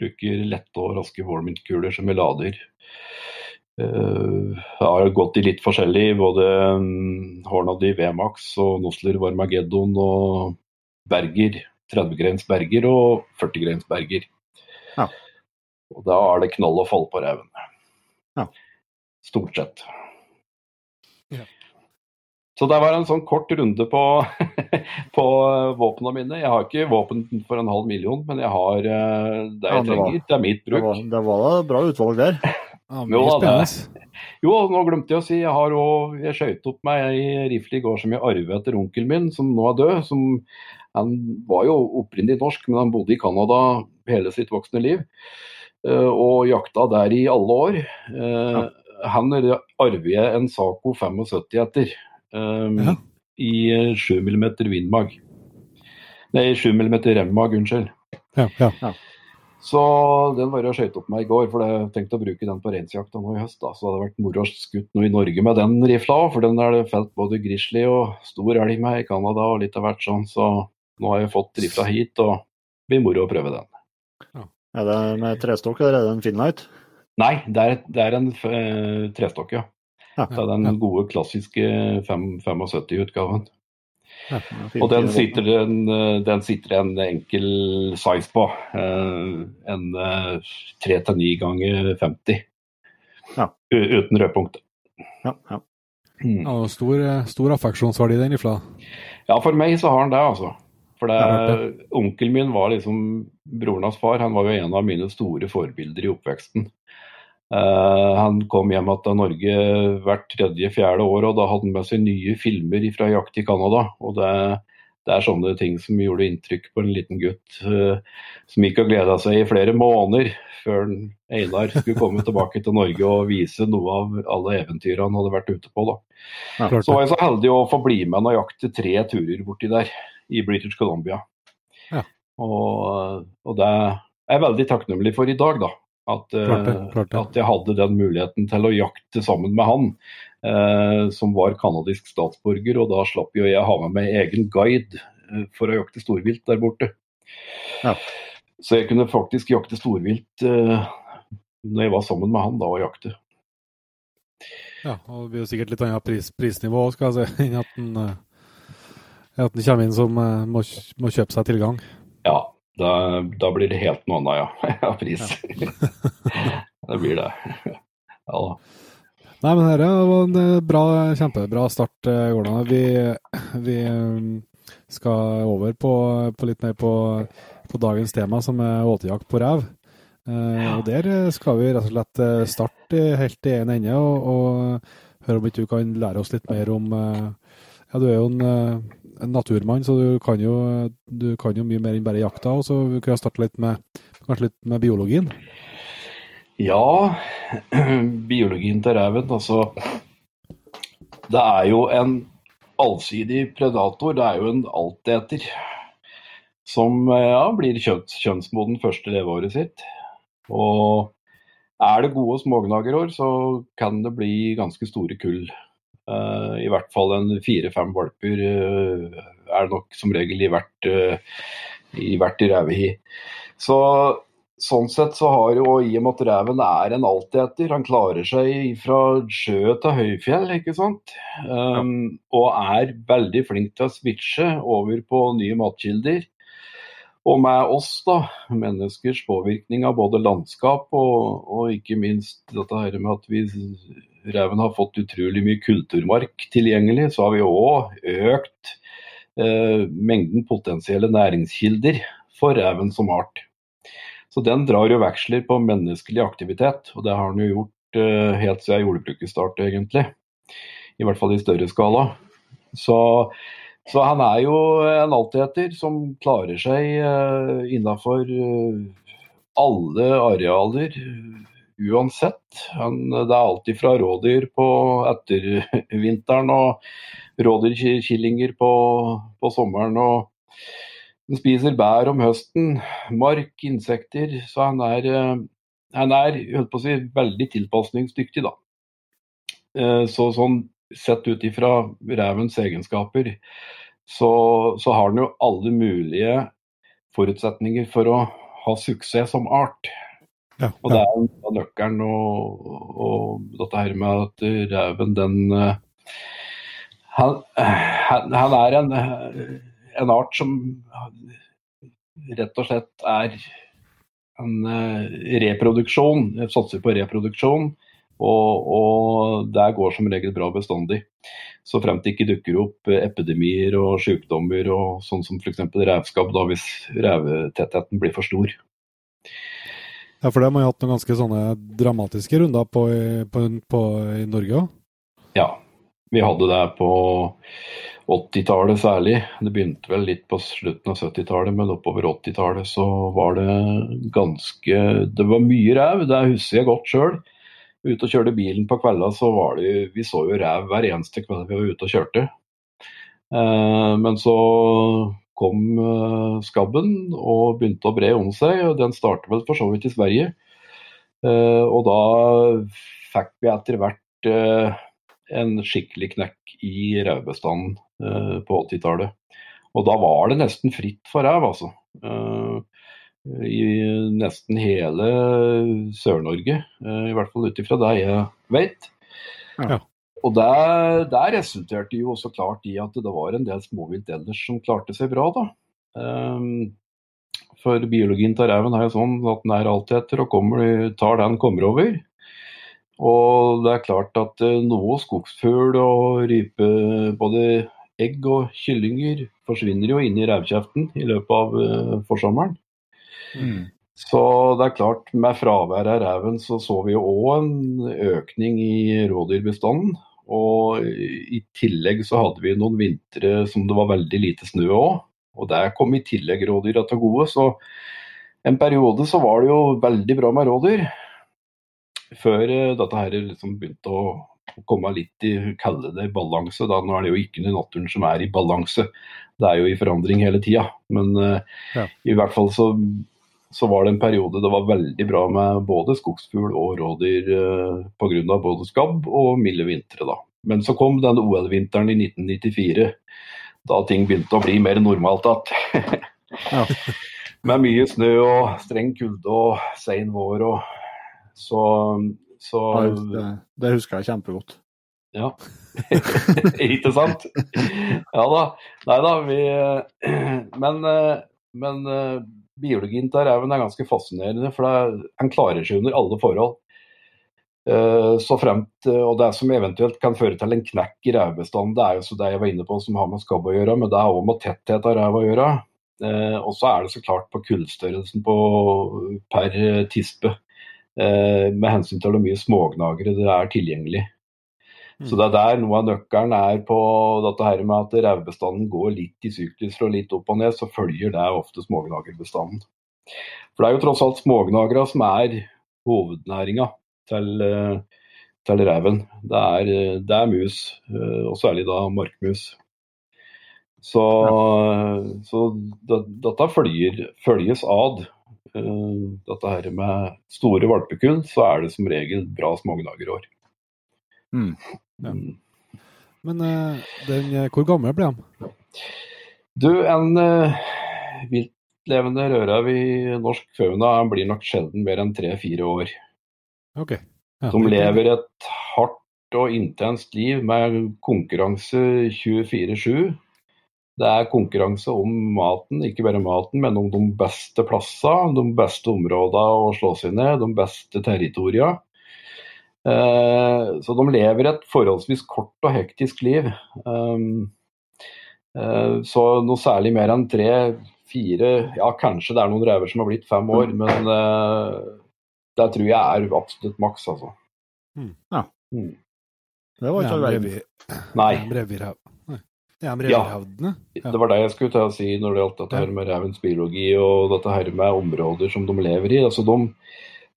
bruker lette og raske Warmint-kuler som vi lader. Uh, har gått i litt forskjellig, både um, Hornady VMAX og Nosler Varmageddon og Berger 30-grens berger og 40-grens berger. Ja. Og da er det knall og fall på reven. Ja. Stort sett. Ja. Så det var en sånn kort runde på, på våpnene mine. Jeg har ikke våpen for en halv million, men jeg har eh, det jeg trenger. Det er mitt bruk. Det var, det var da bra utvalg der. Ja, jo, da, jo, nå glemte jeg å si, jeg har jeg skjøt opp meg ei rifle i går som jeg arvet etter onkelen min, som nå er død. som han var jo opprinnelig norsk, men han bodde i Canada hele sitt voksne liv. Eh, og jakta der i alle år. Eh, ja. Han arver jeg en Saco 75 etter. Um, ja. I 7 mm vindmag. Nei, 7 mm Remmag, unnskyld. Ja, ja. Så den var jeg skjøt opp meg i går, for jeg tenkte å bruke den på reinsjakta nå i høst. da, Så det hadde vært moro å skutt noe i Norge med den rifla for den er det felt både grizzly og stor elg med i Canada og litt av hvert sånn. Så nå har jeg fått rifla hit, og det blir moro å prøve den. Ja. Er det med trestokk, eller er det en Finlight? Nei, det er, det er en uh, trestokk, ja. Ja. Det er den gode, klassiske 75-utgaven. Og den sitter, en, eh, den sitter en enkel size på. eh, En eh, 3-9 ganger 50. Ja. Uten rødpunkt. Ja, ja. Mm. Ja, og stor, eh, stor affeksjonsverdi, den rifla. Ja, for meg så har han det, altså. For det, onkelen min var liksom broren hans far. Han var jo en av mine store forbilder i oppveksten. Eh, han kom hjem til Norge hvert tredje-fjerde år, og da hadde han med seg nye filmer fra jakt i Canada. Og det, det er sånne ting som gjorde inntrykk på en liten gutt eh, som gikk og gleda seg i flere måneder før Einar skulle komme tilbake til Norge og vise noe av alle eventyrene han hadde vært ute på. da. Så var jeg så heldig å få bli med og jakte tre turer borti der, i British Columbia. Og, og det er jeg veldig takknemlig for i dag, da. At, eh, Klart det, klart det. at jeg hadde den muligheten til å jakte sammen med han, eh, som var canadisk statsborger. Og da slapp jo jeg ha med meg egen guide eh, for å jakte storvilt der borte. Ja. Så jeg kunne faktisk jakte storvilt eh, når jeg var sammen med han da og jakte. Ja, og det blir jo sikkert litt annet pris, prisnivå òg, skal jeg si, enn at den, eh, at en kommer inn som må, må kjøpe seg tilgang. Ja, da, da blir det helt noe annet, ja. Av pris. det blir det. Ja da. Nei, men dette var en eh, bra, kjempebra start, eh, Gordon. Vi, vi eh, skal over på, på litt mer på, på dagens tema, som er åtejakt på rev. Ja. og der skal vi rett og slett starte helt i en ende og, og høre om ikke du kan lære oss litt mer om Ja, du er jo en, en naturmann, så du kan, jo, du kan jo mye mer enn bare jakta. Og så kan jeg starte litt med, kanskje litt med biologien. Ja, biologien til reven, altså Det er jo en allsidig predator. Det er jo en alteter som ja, blir kjønns, kjønnsmoden første leveåret sitt. Og er det gode smågnagerår, så kan det bli ganske store kull. Eh, I hvert fall en fire-fem valper eh, er det nok som regel i hvert, eh, i hvert revehi. Så sånn sett så har jo, i og med at reven er en alteter, han klarer seg fra sjø til høyfjell, ikke sant. Um, og er veldig flink til å switche over på nye matkilder. Og med oss, da, menneskers påvirkning av både landskap og, og ikke minst dette her med at vi reven har fått utrolig mye kulturmark tilgjengelig, så har vi òg økt eh, mengden potensielle næringskilder for reven som art. Så den drar jo veksler på menneskelig aktivitet, og det har den jo gjort eh, helt siden jordbruket startet, egentlig. I hvert fall i større skala. Så, så han er jo en altheter som klarer seg eh, innafor alle arealer uansett. Han, det er alltid fra rådyr på ettervinteren og rådyrkillinger på, på sommeren. og den spiser bær om høsten, mark, insekter. Så han er, han er holdt på å si, veldig tilpasningsdyktig, da. Eh, Så sånn sett ut ifra revens egenskaper, så, så har den jo alle mulige forutsetninger for å ha suksess som art. Ja, Og det er jo nøkkelen og, og dette her med at reven, den eh, han, han, han er en, en art som rett og slett er en eh, reproduksjon. Satser på reproduksjon. Og, og det går som regel bra bestandig. Så frem til ikke dukker opp epidemier og sykdommer og sånn som f.eks. revskabb, da hvis revetettheten blir for stor. Ja, for dem har jo hatt noen ganske sånne dramatiske runder på, på, på, i Norge òg. Ja, vi hadde det på 80-tallet særlig. Det begynte vel litt på slutten av 70-tallet, men oppover 80-tallet så var det ganske Det var mye rev, det husker jeg godt sjøl. Ute og kjørte bilen på kvelda, så var det Vi så jo rev hver eneste kveld vi var ute og kjørte. Eh, men så kom eh, skabben og begynte å bre om seg, og den startet vel for så vidt i Sverige. Eh, og da fikk vi etter hvert eh, en skikkelig knekk i revbestanden på 80-tallet. Og da var det nesten fritt for rev, altså. I nesten hele Sør-Norge, i hvert fall ut ifra det jeg vet. Ja. Og det, det, resulterte jo også klart i at det var en del småvilt ellers som klarte seg bra, da. Um, for biologien til reven er jo sånn at den er alltid etter og kommer, tar den kommer over. Og det er klart at uh, noe skogsfugl og rype, både egg og kyllinger, forsvinner jo inn i revkjeften i løpet av uh, forsommeren. Mm. Så det er klart, med fraværet av reven så så vi jo òg en økning i rådyrbestanden. Og i tillegg så hadde vi noen vintre som det var veldig lite snø òg. Og der kom i tillegg rådyra til gode. Så en periode så var det jo veldig bra med rådyr. Før eh, dette her liksom begynte å komme litt i kalle det balanse. Da. Nå er det jo ikke noe naturen som er i balanse, det er jo i forandring hele tida. Men uh, ja. i hvert fall så, så, var det en periode det var veldig bra med både skogsfugl og rådyr eh, pga. både skabb og milde vintre. da. Men så kom den OL-vinteren i 1994 da ting begynte å bli mer normalt igjen. ja. Med mye snø og streng kulde og sein vår og så, så det, det, husker jeg kjempegodt. Ja, ikke sant? Ja da. Nei da, vi Men, men biologien til reven er ganske fascinerende, for den klarer seg under alle forhold. Eh, så fremt, eh, og Det som eventuelt kan føre til en knekk i revbestanden, det er jo så det jeg var inne på som har med skabb å gjøre, men det har òg med tetthet av rev å gjøre. Eh, og så er det så klart på kullstørrelsen per tispe, med hensyn til hvor mye smågnagere det er tilgjengelig. Så det er der noe av nøkkelen er på dette her med at revbestanden går litt i sykluser og litt opp og ned, så følger det ofte smågnagerbestanden. For det er jo tross alt smågnagere som er hovednæringa til, eh, til reven. Det er, det er mus, eh, og særlig da markmus. Så, så det, dette følger, følges ad. Eh, dette her med store valpekull, så er det som regel bra smågnagerår. Mm. Ja. Mm. Men den, hvor gammel ble han? Du, en uh, viltlevende rødrev i norsk fauna blir nok sjelden mer enn tre-fire år. Okay. Ja, de lever et hardt og intenst liv med konkurranse 24-7. Det er konkurranse om maten, ikke bare maten, men om de beste plassene, de beste områdene å slå seg ned, de beste territoriene. Eh, så de lever et forholdsvis kort og hektisk liv. Um, eh, så noe særlig mer enn tre, fire, ja kanskje det er noen rever som har blitt fem år, men eh, det tror jeg er absolutt maks, altså. Mm. Ja. Mm. Det var ikke all verden. Nei. Revirhav. Ja. Ja. Det var det jeg skulle til å si når det gjaldt dette her med revens biologi og dette her med områder som de lever i. Altså, de,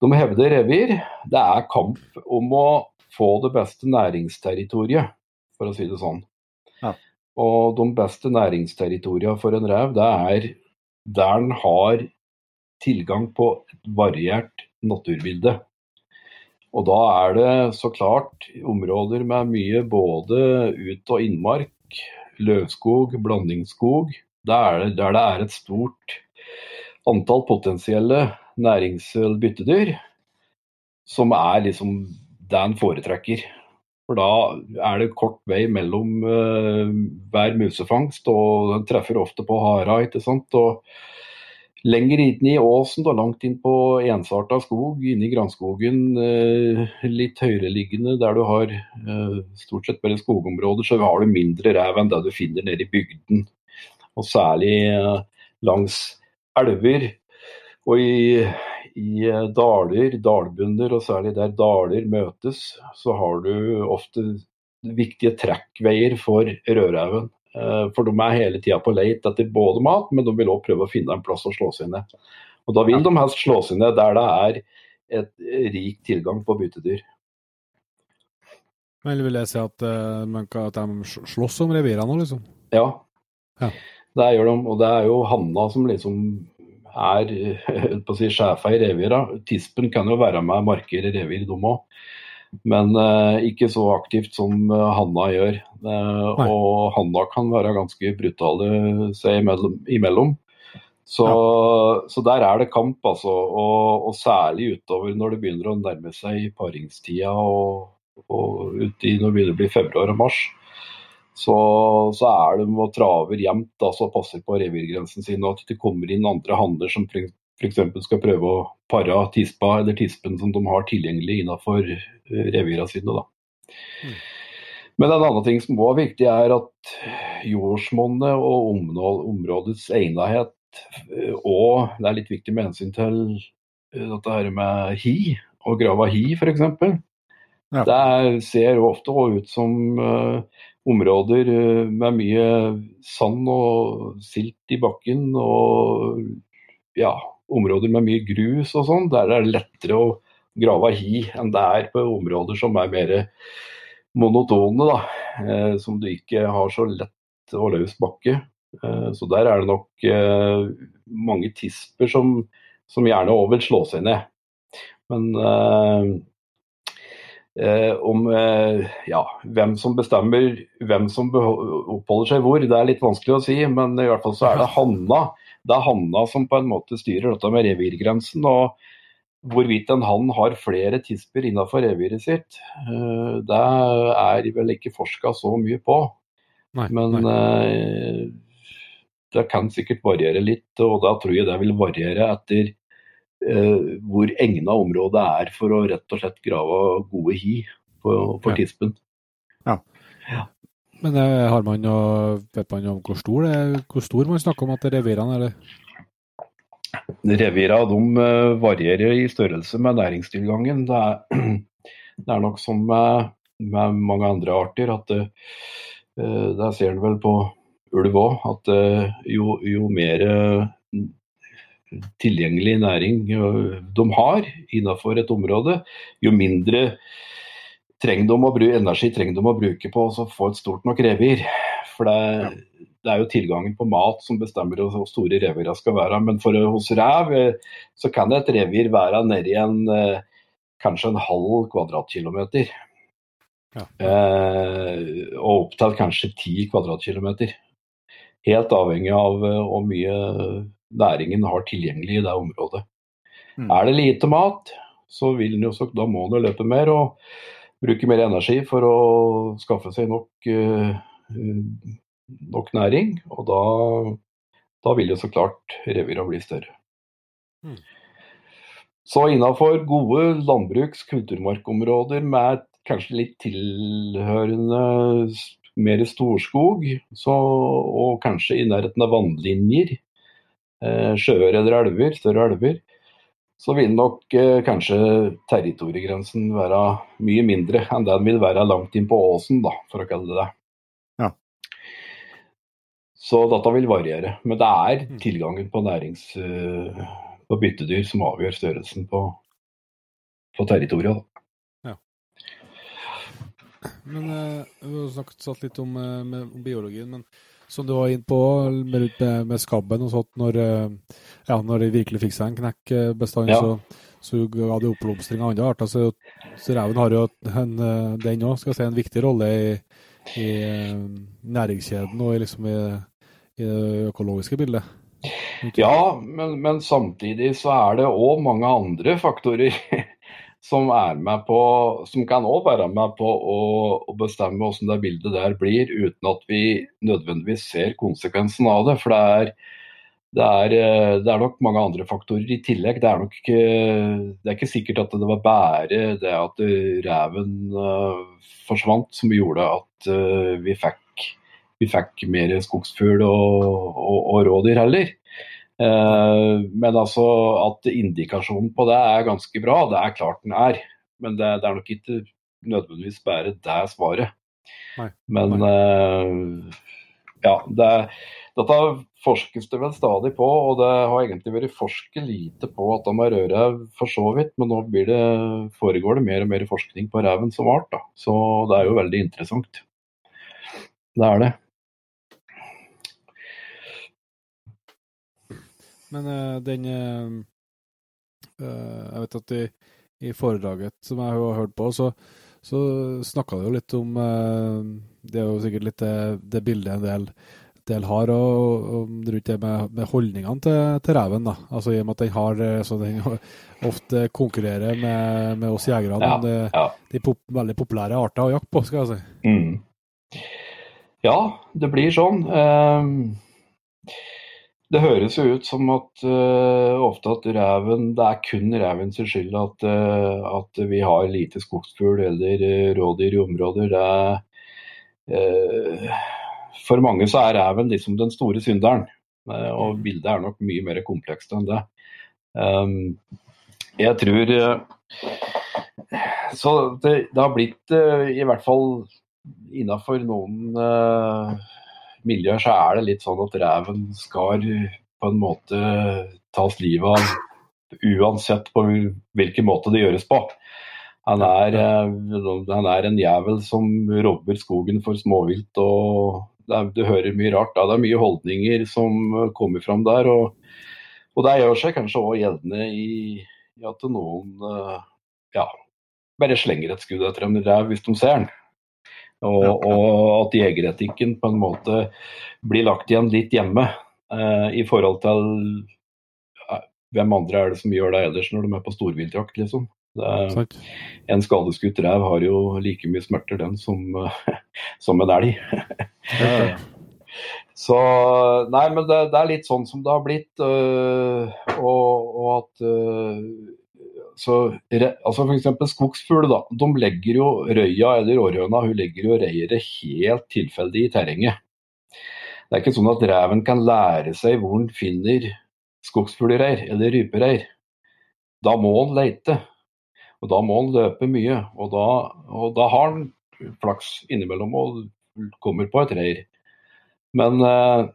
de hevder revir. Det er kamp om å få det beste næringsterritoriet, for å si det sånn. Ja. Og de beste næringsterritoriene for en rev, det er der den har tilgang på et variert naturbilde. Og da er det så klart områder med mye både ut- og innmark, løvskog, blandingsskog, der, der det er et stort antall potensielle næringsbyttedyr, som er liksom det en foretrekker. For da er det kort vei mellom uh, hver musefangst, og den treffer ofte på hara. ikke sant? Og lenger inn i åsen, da, langt inn på ensarta skog, inne i granskogen, uh, litt høyereliggende, der du har uh, stort sett bare skogområder, så har du mindre rev enn det du finner nede i bygden. Og særlig langs elver og i, i daler, dalbunner, og særlig der daler møtes, så har du ofte viktige trekkveier for rødreven. Eh, for de er hele tida på leit etter både mat, men de vil òg prøve å finne en plass å slå seg ned. Og Da vil de helst slå seg ned der det er et rik tilgang på byttedyr. Eller vil jeg si at, uh, at de slåss om revirene nå, liksom? Ja. ja. det gjør de. Og det er jo hanna som liksom er på å si, sjefa i revira. Tispen kan jo være med markere revir, de òg men eh, ikke så aktivt som uh, Hanna gjør. Eh, og Hanna kan være ganske brutale seg imellom. imellom. Så, ja. så, der er det kamp, altså. Og, og, særlig utover når det begynner å nærme seg paringstida og og uti når det begynner å bli februar og mars, så, så er de og traver jevnt altså passer på revirgrensen sin, og at det kommer inn andre hanner som f.eks. skal prøve å pare tispa eller tispen som de har tilgjengelig innenfor revirene sine. Da. Mm. Men en annen ting som også er viktig, er at jordsmonnet og områdets egnethet, og det er litt viktig med hensyn til dette her med hi, og grava hi f.eks. Ja. Det ser ofte ut som områder uh, med mye sand og silt i bakken, og ja, områder med mye grus og sånn. Der er det lettere å grave hi enn det er på områder som er mer monotone, da. Uh, som du ikke har så lett og løs bakke. så der er det nok mange tisper som, som gjerne òg vil slå seg ned. Men Eh, om eh, ja, hvem som bestemmer hvem som oppholder seg hvor, det er litt vanskelig å si. Men i hvert fall så er det Hanna. Det er Hanna som på en måte styrer dette med revirgrensen. og Hvorvidt en hann har flere tisper innenfor reviret sitt, eh, det er vel ikke forska så mye på. Nei, Men nei. det kan sikkert variere litt, og da tror jeg det vil variere etter Eh, hvor egna området er for å rett og slett grave gode hi på, på tispen. Ja. ja. Men eh, har man noe, vet man om hvor stor, det, hvor stor man snakker om at det er Det? eller? Revirene de eh, varierer i størrelse med næringstilgangen. Det er, det er nok som med, med, mange andre arter at det, der ser en vel på ulv òg, at jo, jo mer tilgjengelig næring de har innenfor et område, jo mindre trenger de å bruke, energi trenger de å bruke på å få et stort nok revir. For det, det, er jo tilgangen på mat som bestemmer hvor store revirene skal være. Men for, hos rev eh, så kan et revir være nedi en eh, kanskje en halv kvadratkilometer. Ja. Eh, og opptatt kanskje ti kvadratkilometer. Helt avhengig av hvor mye næringen har tilgjengelig i det området. Mm. Er det lite mat, så vil den jo, så, da må den løpe mer og bruke mer energi for å skaffe seg nok, uh, nok næring. Og da, da, vil jo så klart revira bli større. Mm. Så innenfor gode landbruks- kulturmarkområder med kanskje litt tilhørende mer storskog, så, og kanskje i nærheten av vannlinjer, Eh, sjøer eller elver, større elver, så vil nok eh, kanskje territoriegrensen være mye mindre enn den vil være langt inn på åsen, da, for å kalle det det. Ja. Så dette vil variere. Men det er mm. tilgangen på nærings... Uh, på byttedyr som avgjør størrelsen på, på territoriet. Ja. Men uh, Vi har snakket litt om, uh, biologien. men som du var inne på med, med, skabben og sånt, når, eh, ja, når de virkelig fikk seg en knekkbestand, ja. så, så ga det oppblomstring av andre arter. Så, så reven har jo en, eh, den òg skal jeg si, en viktig rolle i, i eh, næringskjeden og i, liksom i, i det økologiske bildet. Ja, men, men, samtidig så er det òg mange andre faktorer som er med på, som kan òg være med på å, å bestemme hvordan det bildet der blir, uten at vi nødvendigvis ser konsekvensen av det. For det er, det er, eh, det er nok mange andre faktorer i tillegg. Det er nok ikke, det er ikke sikkert at det var bare det at reven uh, forsvant som gjorde at uh, vi, fikk, vi fikk mer skogsfugl og, og, og rådyr heller. Eh, men altså at indikasjonen på det er ganske bra, det er klart den er. Men det, det er nok ikke nødvendigvis bare det svaret. Nei. Men Nei. Uh, ja, det, dette forskes det vel stadig på, og det har egentlig vært forsket lite på at de er rødrev for så vidt, men nå det, foregår det mer og mer forskning på reven som art. Da. Så det er jo veldig interessant. Det er det. Men uh, den uh, Jeg vet at i, i, foredraget som jeg har hørt på, så, så snakka du jo litt om uh, Det er jo sikkert litt det, det bildet en del del har og, og rundt det med, med holdningene til, til reven. da. Altså I og med at den har så den ofte konkurrerer med, med oss jegere. Ja, om det, ja. de pop, veldig populære arter å jakte på, skal jeg si. Mm. Ja, det blir sånn. Ehm, det høres jo ut som at uh, ofte at reven, det er kun revens skyld at, uh, at vi har lite skogsfugl eller uh, rådyr i områder. Er, for mange så er reven liksom den store synderen. Og bildet er nok mye mer komplekst enn det. Um, jeg tror Så det, det har blitt, i hvert fall innafor noen eh, miljøer, så er det litt sånn at reven skal på en måte tas livet av uansett på hvilken måte det gjøres på. Han er, eh, han er en jævel som robber skogen for småvilt. og det, er, Du hører mye rart. Da. Det er mye holdninger som kommer fram der. Og, og det gjør seg kanskje òg gjeldende i, i at noen eh, ja, bare slenger et skudd etter en rev hvis de ser den. Og, og at jegeretikken på en måte blir lagt igjen litt hjemme eh, i forhold til eh, hvem andre er det som gjør det ellers når de er på storviltjakt, liksom. Det er, en skadeskutt rev har jo like mye smerter, den, som, som en elg. Så Nei, men det, det, er litt sånn som det har blitt. øh, og, og, at øh, så, altså F.eks. skogsfugl. da, De legger jo røya eller århøna hun legger jo reiret helt tilfeldig i terrenget. Det er ikke sånn at reven kan lære seg hvor den finner skogsfuglreir eller rypereir. Da må han leite. Og da må han løpe mye. Og da, og da har han flaks innimellom og kommer på et reir. Men eh,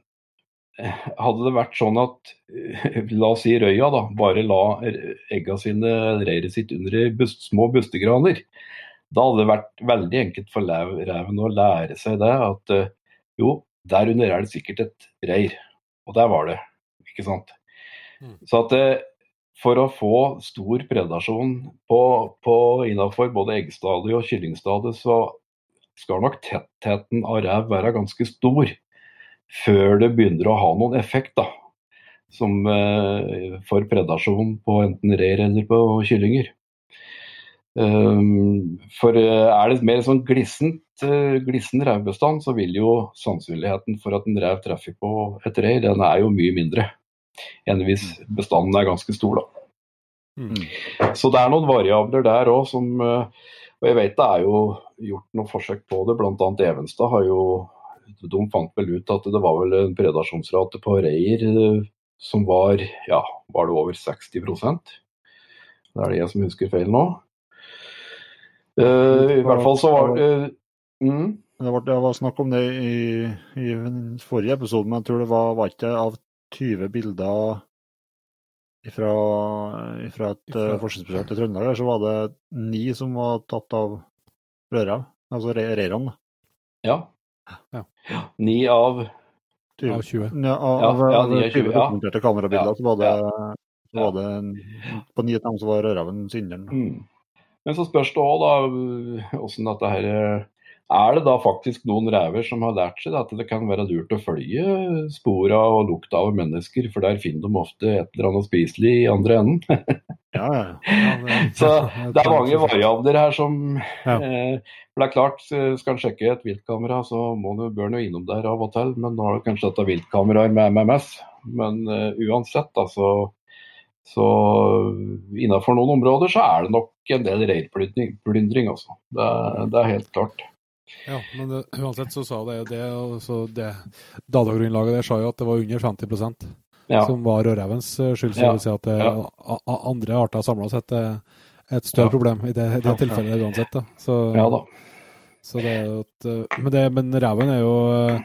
hadde det vært sånn at la oss si røya da, bare la egga sine, reiret sitt under bust, små bustegraner, da hadde det vært veldig enkelt for reven å lære seg det at eh, jo, der under er det sikkert et reir. Og der var det, ikke sant. Mm. Så at eh, for å få stor predasjon på, på innafor både eggstadiet og kyllingstadiet, så skal nok tettheten av rev være ganske stor før det begynner å ha noen effekt. da, som eh, For predasjon på enten reir eller på kyllinger. Um, for eh, er det mer sånn glissent, uh, glissen revbestand, så vil jo sannsynligheten for at en rev treffer på et reir, den er jo mye mindre enn hvis bestanden er ganske stor. da. Mm. Så det er noen variabler der òg som uh, Og jeg vet det er jo gjort noen forsøk på det, bl.a. Evenstad har jo de fant vel ut at det var vel en predasjonsrate på reir eh, som var ja, var det over 60% Det er det jeg som husker feil nå. Uh, I hvert fall så var det uh, mm. Det var, det var snakk om det i, i forrige episode, men jeg tror det var, var ikke av 20 bilder fra, fra et uh, forskningsprosjekt i Trøndelag, så var det ni som var tatt av rødrev, altså reirene. Ja. Ja. Ni av Av 20. Ja, av, Ja, av, ja, av ni av 20 20, dokumenterte kamerabilder, så var det, så var det en, på ni av dem så var rødreven synderen. mm. Men så spørs det òg, da, åssen dette her eh, Er det da faktisk noen rever som har lært seg at det kan være lurt å følge spora og lukta av mennesker, for der finner de ofte et eller annet spiselig i andre enden? Ja, ja. Ja, det, Så det er mange variabler her som eh, For det er klart, eh, skal en sjekke et viltkamera, så må du, bør en jo innom der av og til. Men nå har du kanskje dette viltkameraet med MMS. Men eh, uansett, altså så, innenfor noen områder så er det nok en del reirplyndring, altså. Det, det er helt klart. Ja, men det, uansett så sa det det, og så det Datagrunnlaget der sa jo at det var under 50 Ja. som var rødrevens eh, skyld. Så Ja. det vil si at det, Ja. a, a, andre arter samla sett er et større Ja. problem i det, det Ja. tilfellet uansett. Da. Så, ja da. det jo eh, men, det, men reven er jo eh,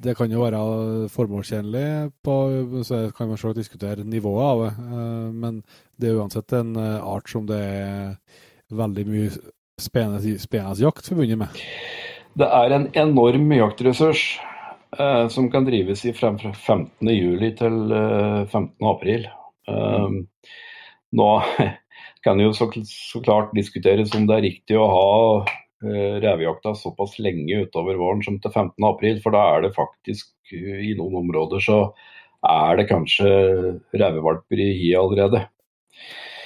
Det kan jo være formålstjenlig, på, så kan man selv diskutere nivået av det. eh, Men det er uansett en eh, art som det er veldig mye spennende, spennende jakt forbundet med. Det er en enorm jaktressurs eh, som kan drives i frem fra 15. juli til eh, 15. april. Um, nå kan jo så, så klart diskuteres om det er riktig å ha eh, revejakta såpass lenge utover våren som til 15. april, for da er det faktisk eh, i noen områder så er det kanskje revevalper i hi allerede.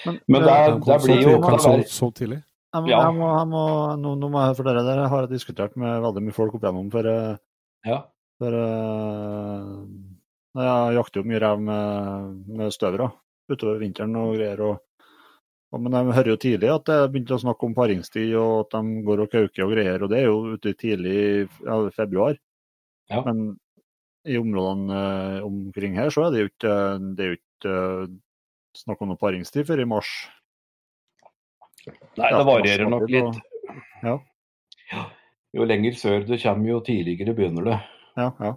Men det, eh, er- det blir jo så, kan det være, så tidlig. Jeg må, Ja. jeg må, jeg må, nå, nå må jeg, for dere dere har jeg diskutert med veldig mye folk opp igjennom. For, eh, ja, for uh, jeg jakter jo mye rev med, med støvere utover vinteren og greier. Og, og, men jeg hører jo tidlig at det begynte å snakke om paringstid og at de går og kauker og greier. Og det er jo ute tidlig i ja, februar. Ja. Men i områdene eh, omkring her så er det jo ikke, det er jo ikke snakk om noe paringstid før i mars. Nei, det varierer nok litt. Ja. Jo lenger sør du kommer, jo tidligere begynner det. Ja, ja.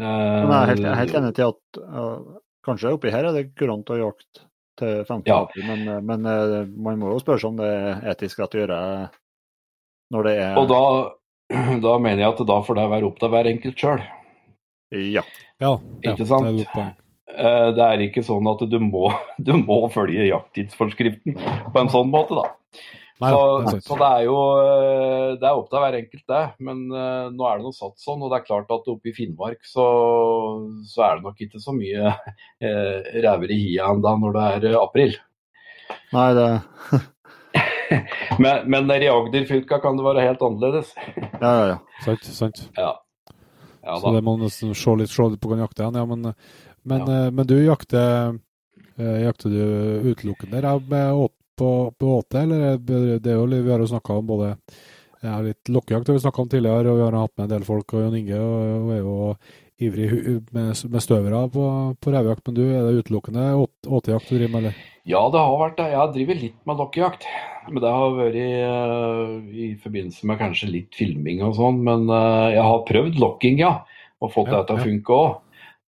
Eh, Men jeg er helt, jeg er helt enig til at uh, kanskje oppi her er det kurant å jakte til 15. Ja. men, uh, men uh, man må jo spørre seg om det er etisk rett å gjøre når det er Og da, da mener jeg at da får det være opp til hver enkelt sjøl. Ja. Ja, Ikke ja, sant? Det er. Eh, Det er ikke sånn at du må, du må følge jakttidsforskriften på en sånn måte, da. Nei, Så, det er så det er jo eh, det er opp til hver enkelt, det. Men eh, nå er det noe satt sånn. Og det er klart at oppe i Finnmark så, så er det nok ikke så mye uh, rever i hia ennå når det er eh, april. Nei, det Men, men i Agder-fylka kan det være helt annerledes. Ja, ja, ja. Sant, sant. Ja. Ja Så det må nesten se litt, se litt på hvordan jakter igjen. Ja, men, men, Ja. eh, men du jakter eh, Jakter du utelukkende å- på, på åte, eller er det er jo, vi har jo snakka om både ja, litt lokkejakt har vi snakka om tidligere, og vi har hatt med en del folk, og Jon Inge og, og er jo ivrig med, med støvere på, på revejakt. Men du, er det utelukkende åt- åtejakt du driver med, eller? Ja, det har vært det. Jeg driver litt med lokkejakt. Men det har vært i, i forbindelse med kanskje litt filming og sånn. Men eh, jeg har prøvd lokking, ja. Og fått Ja, det til å funke òg.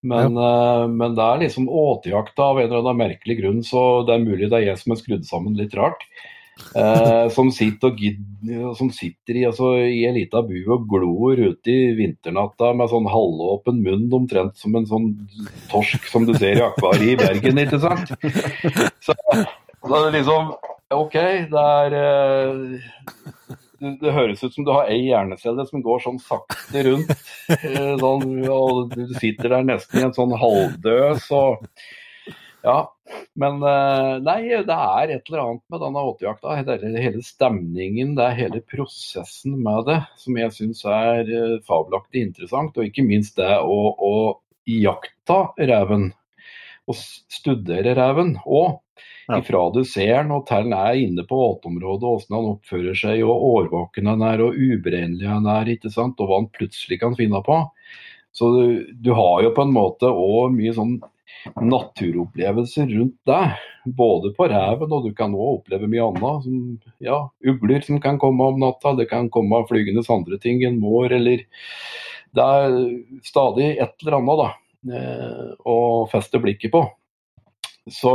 Men, eh, men det er liksom åtejakta av en eller annen merkelig grunn, så det er mulig det er jeg som er skrudd sammen litt rart. Eh, som, sitter og som sitter i, altså, i en lita bu og glor ute i vinternatta med sånn halvåpen munn, omtrent som en sånn torsk som du ser i akvariet i Bergen, ikke sant? Så, så det er liksom OK, det er eh, det, det høres ut som du har ei hjernecelle som går sånn sakte rundt. eh, Sånn, og du sitter der nesten i en sånn halvdød, så Ja. Men eh, nei, det er et eller annet med denne åtejakta. Hele, hele stemningen, det er hele prosessen med det som jeg syns er eh, fabelaktig interessant. Og ikke minst det å, å jakta reven. Og studere reven òg. Ja. Ifra du ser han og til han er inne på åteområdet, åssen han oppfører seg, og årvåken han er, og uberegnelig han er, ikke sant, og hva han plutselig kan finne på. Så du, du har jo på en måte òg mye sånn naturopplevelser rundt deg. Både på reven, og du kan òg oppleve mye annet. Som ja, ugler som kan komme om natta, det kan komme flygende andre ting, en mår eller Det er stadig et eller annet da, eh, å feste blikket på. Så,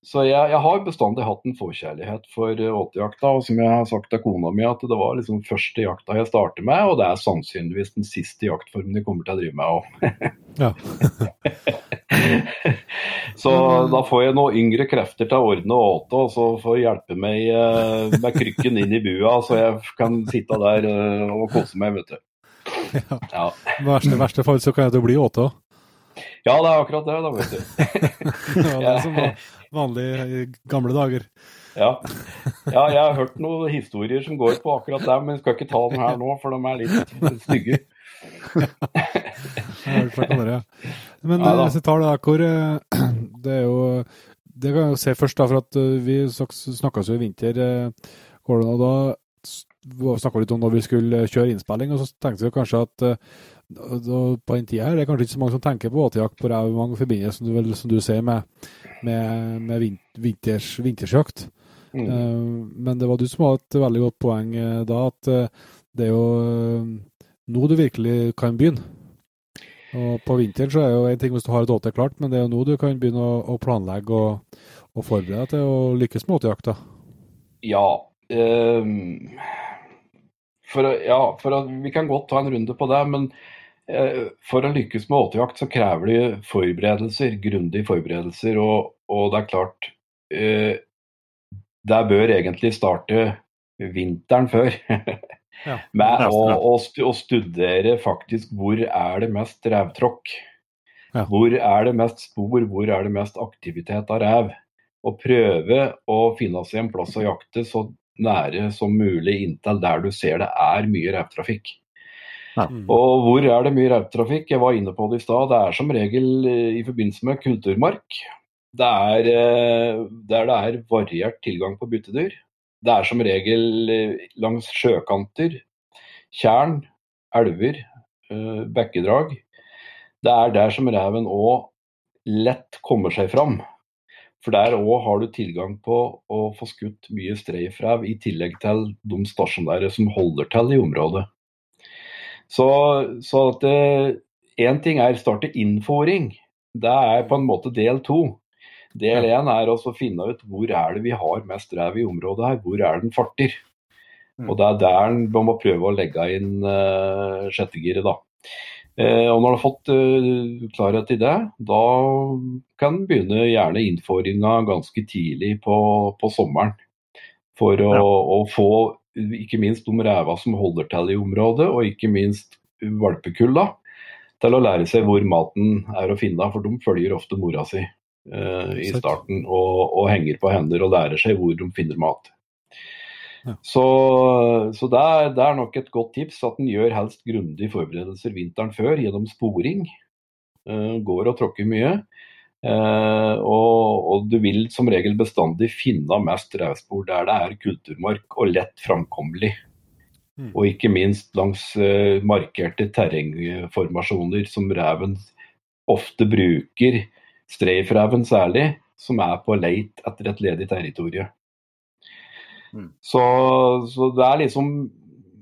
så jeg, jeg har bestandig hatt en forkjærlighet for eh, åtejakta. Og som jeg har sagt til kona mi, at det var liksom første jakta jeg starter med, og det er sannsynligvis den siste jaktformen jeg kommer til å drive med òg. Ja. så da får jeg noen yngre krefter til å ordne og åte, og så får jeg hjelpe meg eh, med krykken inn i bua, så jeg kan sitte der eh, og kose meg, vet du. Ja. I verste, verste fall så kan det bli åte òg. Ja, det er akkurat det, da, vet du. Ja, det er som vanlige vanlig i gamle dager. Ja. ja, jeg har hørt noen historier som går på akkurat det, men skal ikke ta dem her nå, for de er litt stygge. Ja. Men Ja, hvis jeg tar det der hvor eh, Det er jo Det kan jeg jo se først, da, for at eh, vi snakka jo i vinter, eh, og da snakka litt om når vi skulle kjøre innspilling, og så tenkte vi kanskje at på den tida her det er kanskje ikke så mange som tenker på åtejakt på rev, mange forbinder, som du, vel, som du sier, med, med, med vinters, vintersjakt. Mm. Uh, Men det var du som hadde et veldig godt poeng uh, da, at uh, det er jo nå du virkelig kan begynne. Og på vinteren så er jo en ting hvis du har et åte klart, men det er jo nå du kan begynne å, å planlegge og, og forberede deg til å lykkes med åtejakta. Ja. um, for, ja, for vi kan godt ta en runde på det, men for å lykkes med åtejakt så krever det forberedelser, grundige forberedelser. Og, og det er klart eh, Det bør egentlig starte vinteren før. Ja. Med å, å, å studere faktisk hvor er det mest revtråkk. Ja. Hvor er det mest spor, hvor er det mest aktivitet av rev. Og prøve å finne seg en plass å jakte så nære som mulig inntil der du ser det er mye revtrafikk. Mm. Og hvor er det mye rautrafikk? Jeg var inne på det i stad. Det er som regel eh, i forbindelse med kulturmark. Det er eh, der det er variert tilgang på byttedyr. Det er som regel eh, langs sjøkanter, tjern, elver, eh, bekkedrag. Det er der som reven òg lett kommer seg fram. For der òg har du tilgang på å få skutt mye streifrev, i tillegg til de stasjonære som holder til i området. Så, så at én ting er starte innfòring. Det er på en måte del to. Del én er å finne ut hvor er det vi har mest rev i området her. Hvor er den farter? Og det er der man må prøve å legge inn uh, sjettegiret, da. Uh, og når du har fått uh, klarhet i det, da kan du begynne gjerne innføringa ganske tidlig på, på sommeren. For å, Ja. å få ikke minst de ræva som holder til i området, og ikke minst valpekulla, til å lære seg hvor maten er å finne. For de følger ofte mora si eh, i starten og, og henger på hender og lærer seg hvor de finner mat. Ja. Så, så det, er, det er nok et godt tips at en gjør helst grundige forberedelser vinteren før gjennom sporing. Eh, går og tråkker mye. Eh, og, og du vil som regel bestandig finne mest revspor der det er kulturmark og lett framkommelig. Mm. Og ikke minst langs eh, markerte terrengformasjoner som reven ofte bruker, streifreven særlig, som er på leit etter et ledig territorium. Mm. Så, så det er liksom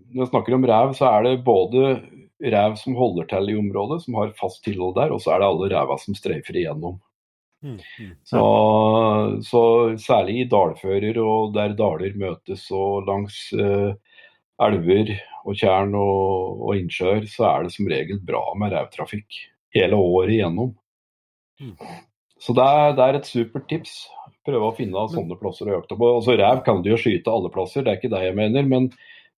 Når jeg snakker om rev, så er det både rev som holder til i området, som har fast tilhold der, og så er det alle reva som streifer igjennom. Mm. Mm. Så, så særlig i dalfører og der daler møtes og langs eh, elver og tjern og, og innsjøer, så er det som regel bra med revtrafikk hele året igjennom. Mm. Så det er, det er et supert tips. Prøve å finne sånne plasser å jakte på. Altså Rev kan du jo skyte alle plasser, det er ikke det jeg mener. Men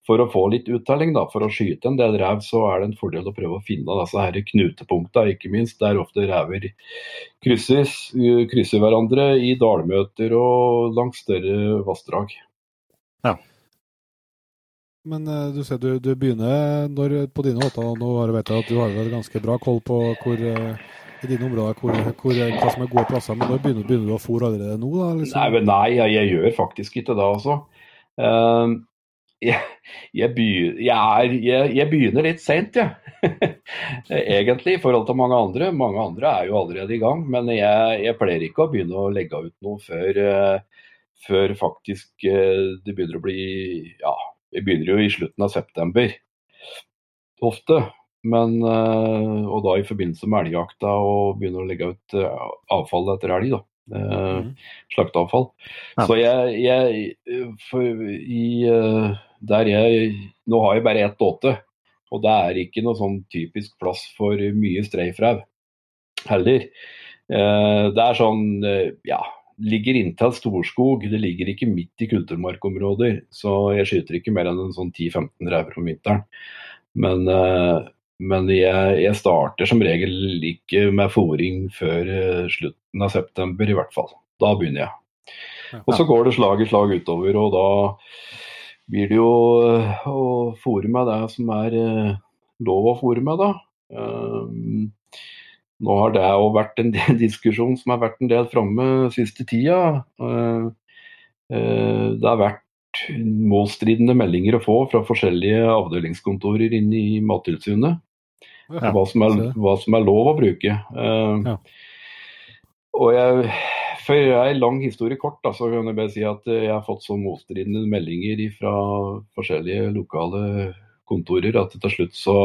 for å få litt uttelling, da, for å skyte en del rev, så er det en fordel å prøve å finne disse her knutepunktene, ikke minst. Der ofte rever krysses, krysser hverandre i dalmøter og langs større vassdrag. Men eh, du ser du, du begynner når, på dine åtter, og nå har du vet jeg at du har vel ganske bra koll på hvor eh, i dine områder hvor, hvor, hva som er gode plasser, men når begynner, begynner du å fôre allerede nå? da? Liksom? Nei, nei jeg, jeg gjør faktisk ikke det, altså. Ehm, jeg, jeg, begy- jeg, er, jeg, begynner litt seint, jeg. Egentlig, i forhold til mange andre. Mange andre er jo allerede i gang. Men jeg, pleier ikke å begynne å legge ut noe før, eh, før faktisk eh, det begynner å bli Ja, vi begynner jo i slutten av september. Ofte. Men, eh, og da i forbindelse med elgjakta og begynner å legge ut avfall etter elg. da. Mhm. Slakteavfall. Ja. Så jeg, jeg for i, der jeg Nå har jeg bare ett åte, og det er ikke noe sånn typisk plass for mye streifrev heller. Eh, det er sånn, eh, ja Ligger inntil Storskog, det ligger ikke midt i kulturmarkområder. Så jeg skyter ikke mer enn en sånn 10-15 rever om vinteren. Men, eh, men jeg, jeg starter som regel ikke med fòring før slutten av september, i hvert fall. Da begynner jeg. Og så går det slag i slag utover, og da blir det jo eh, å fòre med det som er eh, lov å fòre med, da. Um, nå har det òg vært en del diskusjon som har vært en del framme siste tida. Eh, eh, Det har vært motstridende meldinger å få fra forskjellige avdelingskontorer inne i Mattilsynet. Ja. Hva som, er, hva som er lov å bruke. Eh, Ja. Og jeg, for en lang historie kort, da, så kan jeg bare si at eh, jeg har fått så motstridende meldinger fra forskjellige lokale kontorer at til slutt så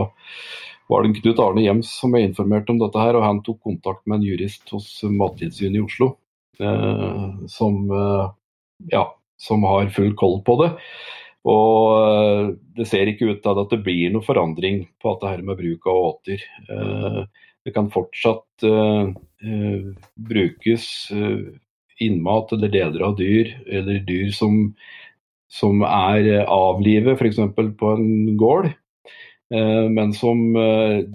var det Knut Arne Gjems som jeg informerte om dette her, og han tok kontakt med en jurist hos Mattilsynet i Oslo. Eh, som, eh, ja, som har full koll på det. Og eh, det ser ikke ut til at det blir noe forandring på dette her med bruk av åter. Eh, det kan fortsatt eh, eh, brukes eh, innmat eller deler av dyr, eller dyr som som er avlivet f.eks. på en gård, men som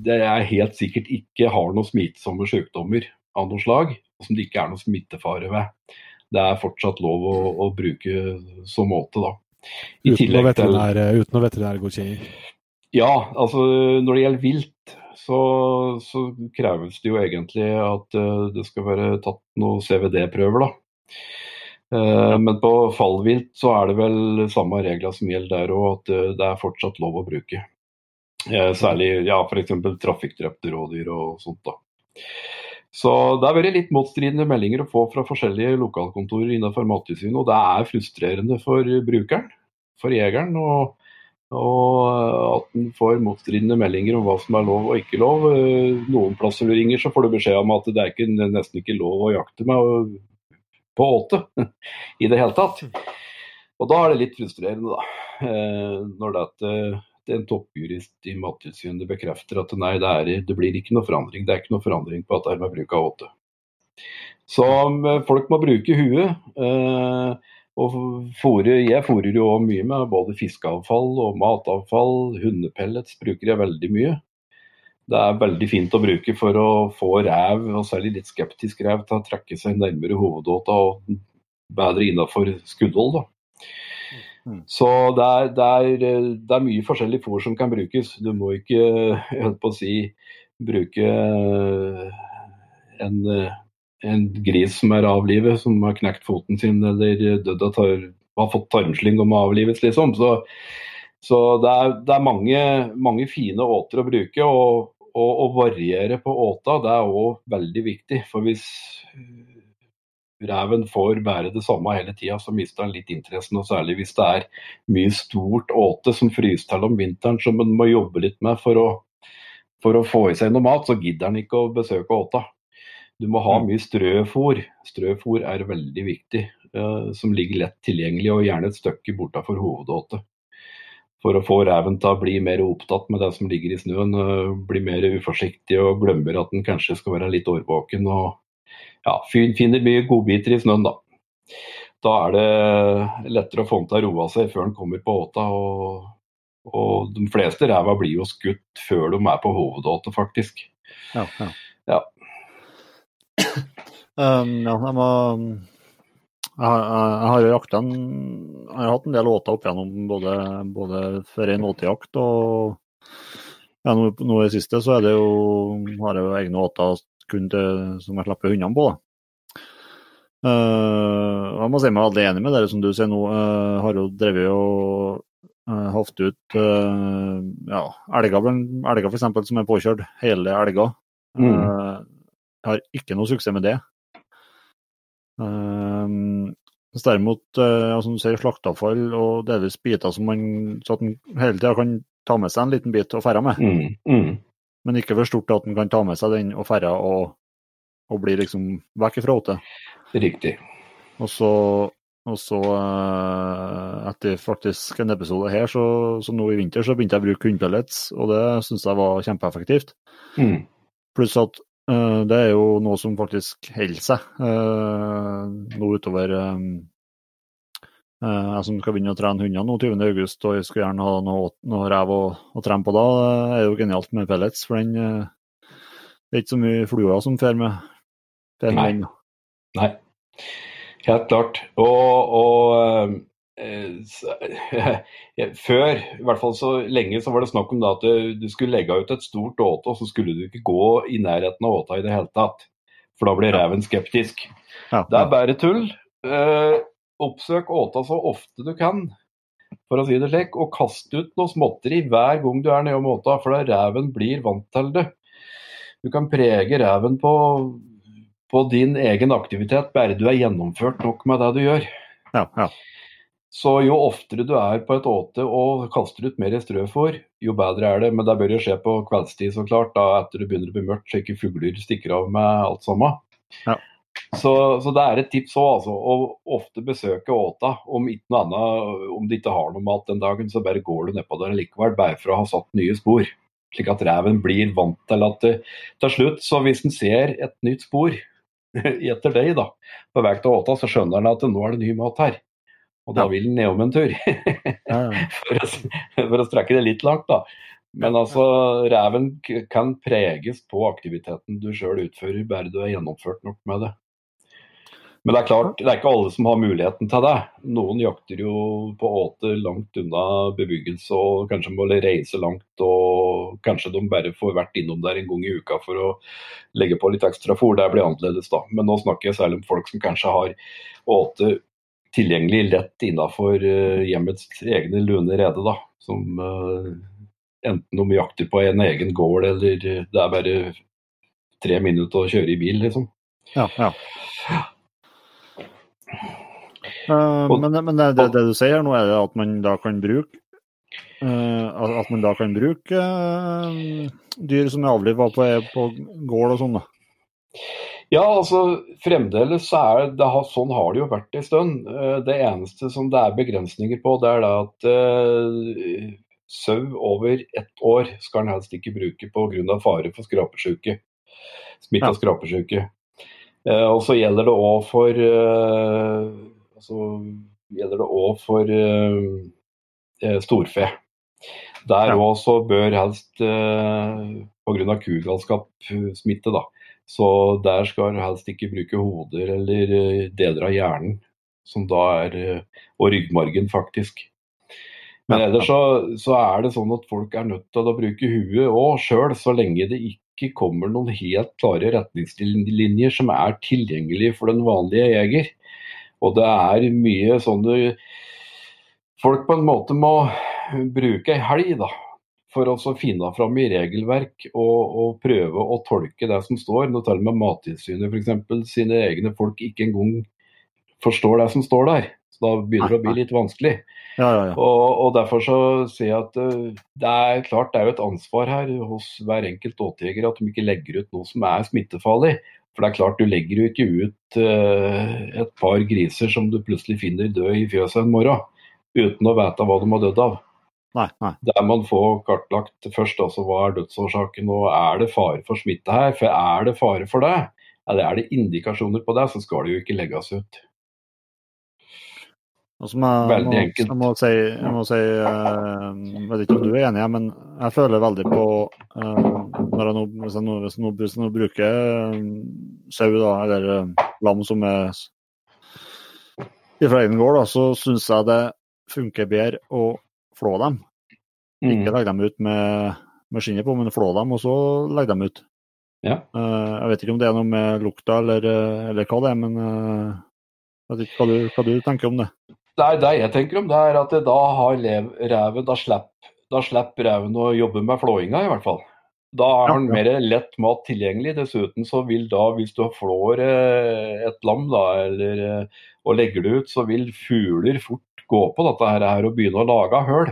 det er helt sikkert ikke har noen smittsomme sykdommer av noe slag, og som det ikke er noen smittefare ved. Det er fortsatt lov å, å bruke som måte, da. I Uten tillegg til veterinær, uten noe veterinærgodkjenning. Ja, altså når det gjelder vilt, så, så kreves det jo egentlig at eh, det skal være tatt noen CVD-prøver, da. Eh, Men på fallvilt så er det vel samme regler som gjelder der òg, at eh, det er fortsatt lov å bruke. Særlig ja, f.eks. trafikkdrepte rådyr og sånt. da. Så det har vært litt motstridende meldinger å få fra forskjellige lokalkontorer innenfor Mattilsynet, og det er frustrerende for brukeren, for jegeren. og og at en får motstridende meldinger om hva som er lov og ikke lov. Eh, Noen plasser du ringer, så får du beskjed om at det er ikke, nesten ikke lov å jakte med på åte i det hele tatt. Og da er det litt frustrerende, da. eh, Når det er en toppjurist i Mattilsynet bekrefter at nei, det, er, det blir ikke noe forandring. Det er ikke noe forandring på at det er med bruk av åte. Så eh, folk må bruke huet. eh, og fôrer, jeg fôrer jo også mye med både fiskeavfall og matavfall. Hundepellets bruker jeg veldig mye. Det er veldig fint å bruke for å få rev, og særlig litt skeptisk rev, til å trekke seg nærmere hovedåta og bedre innafor skuddhold. Mm. Så det er, det, er, det er mye forskjellig fôr som kan brukes. Du må ikke, jeg holdt på å si, bruke en, en gris som er avlivet, som har knekt foten sin eller dødd av tar, har fått tarmslyng og må avlives, liksom. Så, så det er, det er mange, mange fine åter å bruke. og å variere på åta det er òg veldig viktig. For hvis reven får bære det samme hele tida, så mister han litt interessen. Og særlig hvis det er mye stort åte som fryser til om vinteren som en må jobbe litt med for å, for å få i seg noe mat, så gidder han ikke å besøke åta. Du må ha mye strøfôr. Strøfôr er veldig viktig, eh, som ligger lett tilgjengelig og gjerne et stykke bortafor hovedåtet for å få reven til å bli mer opptatt med det som ligger i snøen. øh, Bli mer uforsiktig og glemmer at den kanskje skal være litt årvåken. og ja, Finner mye godbiter i snøen, da. Da er det lettere å få den til å roe seg før den kommer på åta. Og, og de fleste rever blir jo skutt før de er på hovedåtet, faktisk. Ja, ja. Ja. Um, ja, jeg må jeg har, jeg har jo jakta en Jeg har hatt en del åter opp gjennom både, både for en åtejakt og ja, nå, nå i det siste så er det jo, har jeg jo egne åter kun til, som jeg slipper hundene på. da. Uh, jeg må si meg veldig enig med dere som du sier nå. Uh, har jo drevet og uh, hatt ut uh, ja, elger, elger f.eks. som er påkjørt. Hele elger. Mm. Jeg har ikke noe suksess med det. Um, mens derimot, uh, altså, du ser slakteavfall og delvis biter som man så at man hele tida kan ta med seg en liten bit og ferde med, Mm, mm. men ikke for stort at man kan ta med seg den og ferde og, og bli liksom vekk ifra åtet. Riktig. Og så, og så uh, etter faktisk en episode her, så, så, nå i vinter, så begynte jeg å bruke hundepellets, og det syns jeg var kjempeeffektivt. Mm. Pluss at det er jo noe som faktisk holder seg eh, nå utover eh, eh, Jeg som skal begynne å trene hundene nå 20.8, og jeg skulle gjerne ha noe, noe rev å, å trene på da, det er jo genialt med pellets. For den eh, det er ikke så mye fluer som fer med, fer Nei. Nei, helt klart. Og, og eh, før, i hvert fall så lenge, så var det snakk om at du, skulle legge ut et stort åte, og så skulle du ikke gå i nærheten av åta i det hele tatt. For da blir reven skeptisk. Ja, Det er bare tull. Eh, oppsøk åta så ofte du kan, for å si det slik, og kast ut noe småtteri hver gang du er nede om åta, for da reven blir vant til det. Du kan prege reven på, på din egen aktivitet, bare du er gjennomført nok med det du gjør. ja, ja. Så jo oftere du er på et åte og kaster ut mer strøfôr, jo bedre er det. Men det bør jo skje på kveldstid, så klart, da etter det begynner å bli mørkt, så ikke fugler stikker av med alt sammen. Ja. Så, så det er et tips òg, altså. Å ofte besøke åta. Om ikke noe annet, om de ikke har noe mat den dagen, så bare går du nedpå der likevel, bare for å ha satt nye spor. Slik at reven blir vant til at det, til slutt, så hvis den ser et nytt spor etter deg da, på vei til åta, så skjønner den at nå er det ny mat her. Og da vil den nedom en tur. For, å, for å strekke det litt langt, da. Men altså, reven kan preges på aktiviteten du sjøl utfører, bare du har gjennomført nok med det. Men det er klart, det er ikke alle som har muligheten til det. Noen jakter jo på åte langt unna bebyggelse og kanskje må reise langt. Og kanskje de bare får vært innom der en gang i uka for å legge på litt ekstra fôr. Det blir annerledes da. Men nå snakker jeg særlig om folk som kanskje har åte tilgjengelig lett innafor hjemmets egne lune rede. da. Som eh, enten de jakter på en egen gård eller eh, det er bare tre minutter å kjøre i bil, liksom. Ja, ja. Uh, men men det, det, det du sier nå, er at man da kan bruke uh, at at man da kan bruke uh, dyr som er avliva på, på gård og sånn, da. Ja, altså fremdeles så er det, sånn har det jo vært en stund. Eh, Det eneste som det er begrensninger på, det er da at uh, sau over ett år skal en helst ikke bruke pga. fare for skrapesjuke. Smitte av Ja. skrapesjuke. Uh, og så gjelder det òg for uh, altså, gjelder det også for eh, eh, storfe. Der òg så bør helst eh, pga. kugalskapssmitte, da. Så der skal en helst ikke bruke hoder eller eh, deler av hjernen, som da er eh, Og ryggmargen, faktisk. Men ellers så, så er det sånn at folk er nødt til å bruke huet òg sjøl, så lenge det ikke kommer noen helt klare retningslinjer som er tilgjengelige for den vanlige jeger. Og det er mye sånne Folk på en måte må bruke ei helg, da. For å finne fram i regelverk og, og prøve å tolke det som står. Når til og med Mattilsynet f.eks. sine egne folk ikke engang forstår det som står der. Så da begynner det å bli litt vanskelig. Ja, ja, ja. Og, og Derfor så sier jeg at eh, det er klart det er jo et ansvar her hos hver enkelt åtejeger at de ikke legger ut noe som er smittefarlig. For det er klart du legger jo ikke ut uh, et par griser som du plutselig finner død i fjøset en morgen, uten å vite hva de har dødd av. Nei, nei. Der man får kartlagt først altså hva er dødsårsaken og er det fare for smitte her. For er det fare for det, eller er det indikasjoner på det, så skal det jo ikke legges ut. Altså, jeg, Veldig må, enkelt. jeg må si, jeg må si eh, Jeg vet ikke om du er enig, men jeg føler veldig på eh, når jeg nå, Hvis jeg nå, hvis jeg nå, hvis jeg nå bruker eh, sau eller lam som er fra egen gård, da, så syns jeg det funker bedre å flå dem. Mm. Ikke legge dem ut med, med skinnet på, men flå dem, og så legge dem ut. Ja. Uh, jeg vet ikke om det er noe med lukta eller, eh, eller hva det er, men uh, jeg vet ikke hva du, hva du tenker om det. Nei, det jeg tenker om det er at det da har lev, reven, da slipper da slipper reven å jobbe med flåinga, i hvert fall. Da har han Ja, mer lett mat tilgjengelig. Dessuten så vil da, hvis du flår et lam da, eller, og legger det ut, så vil fugler fort gå på dette her, her og begynne å lage hull.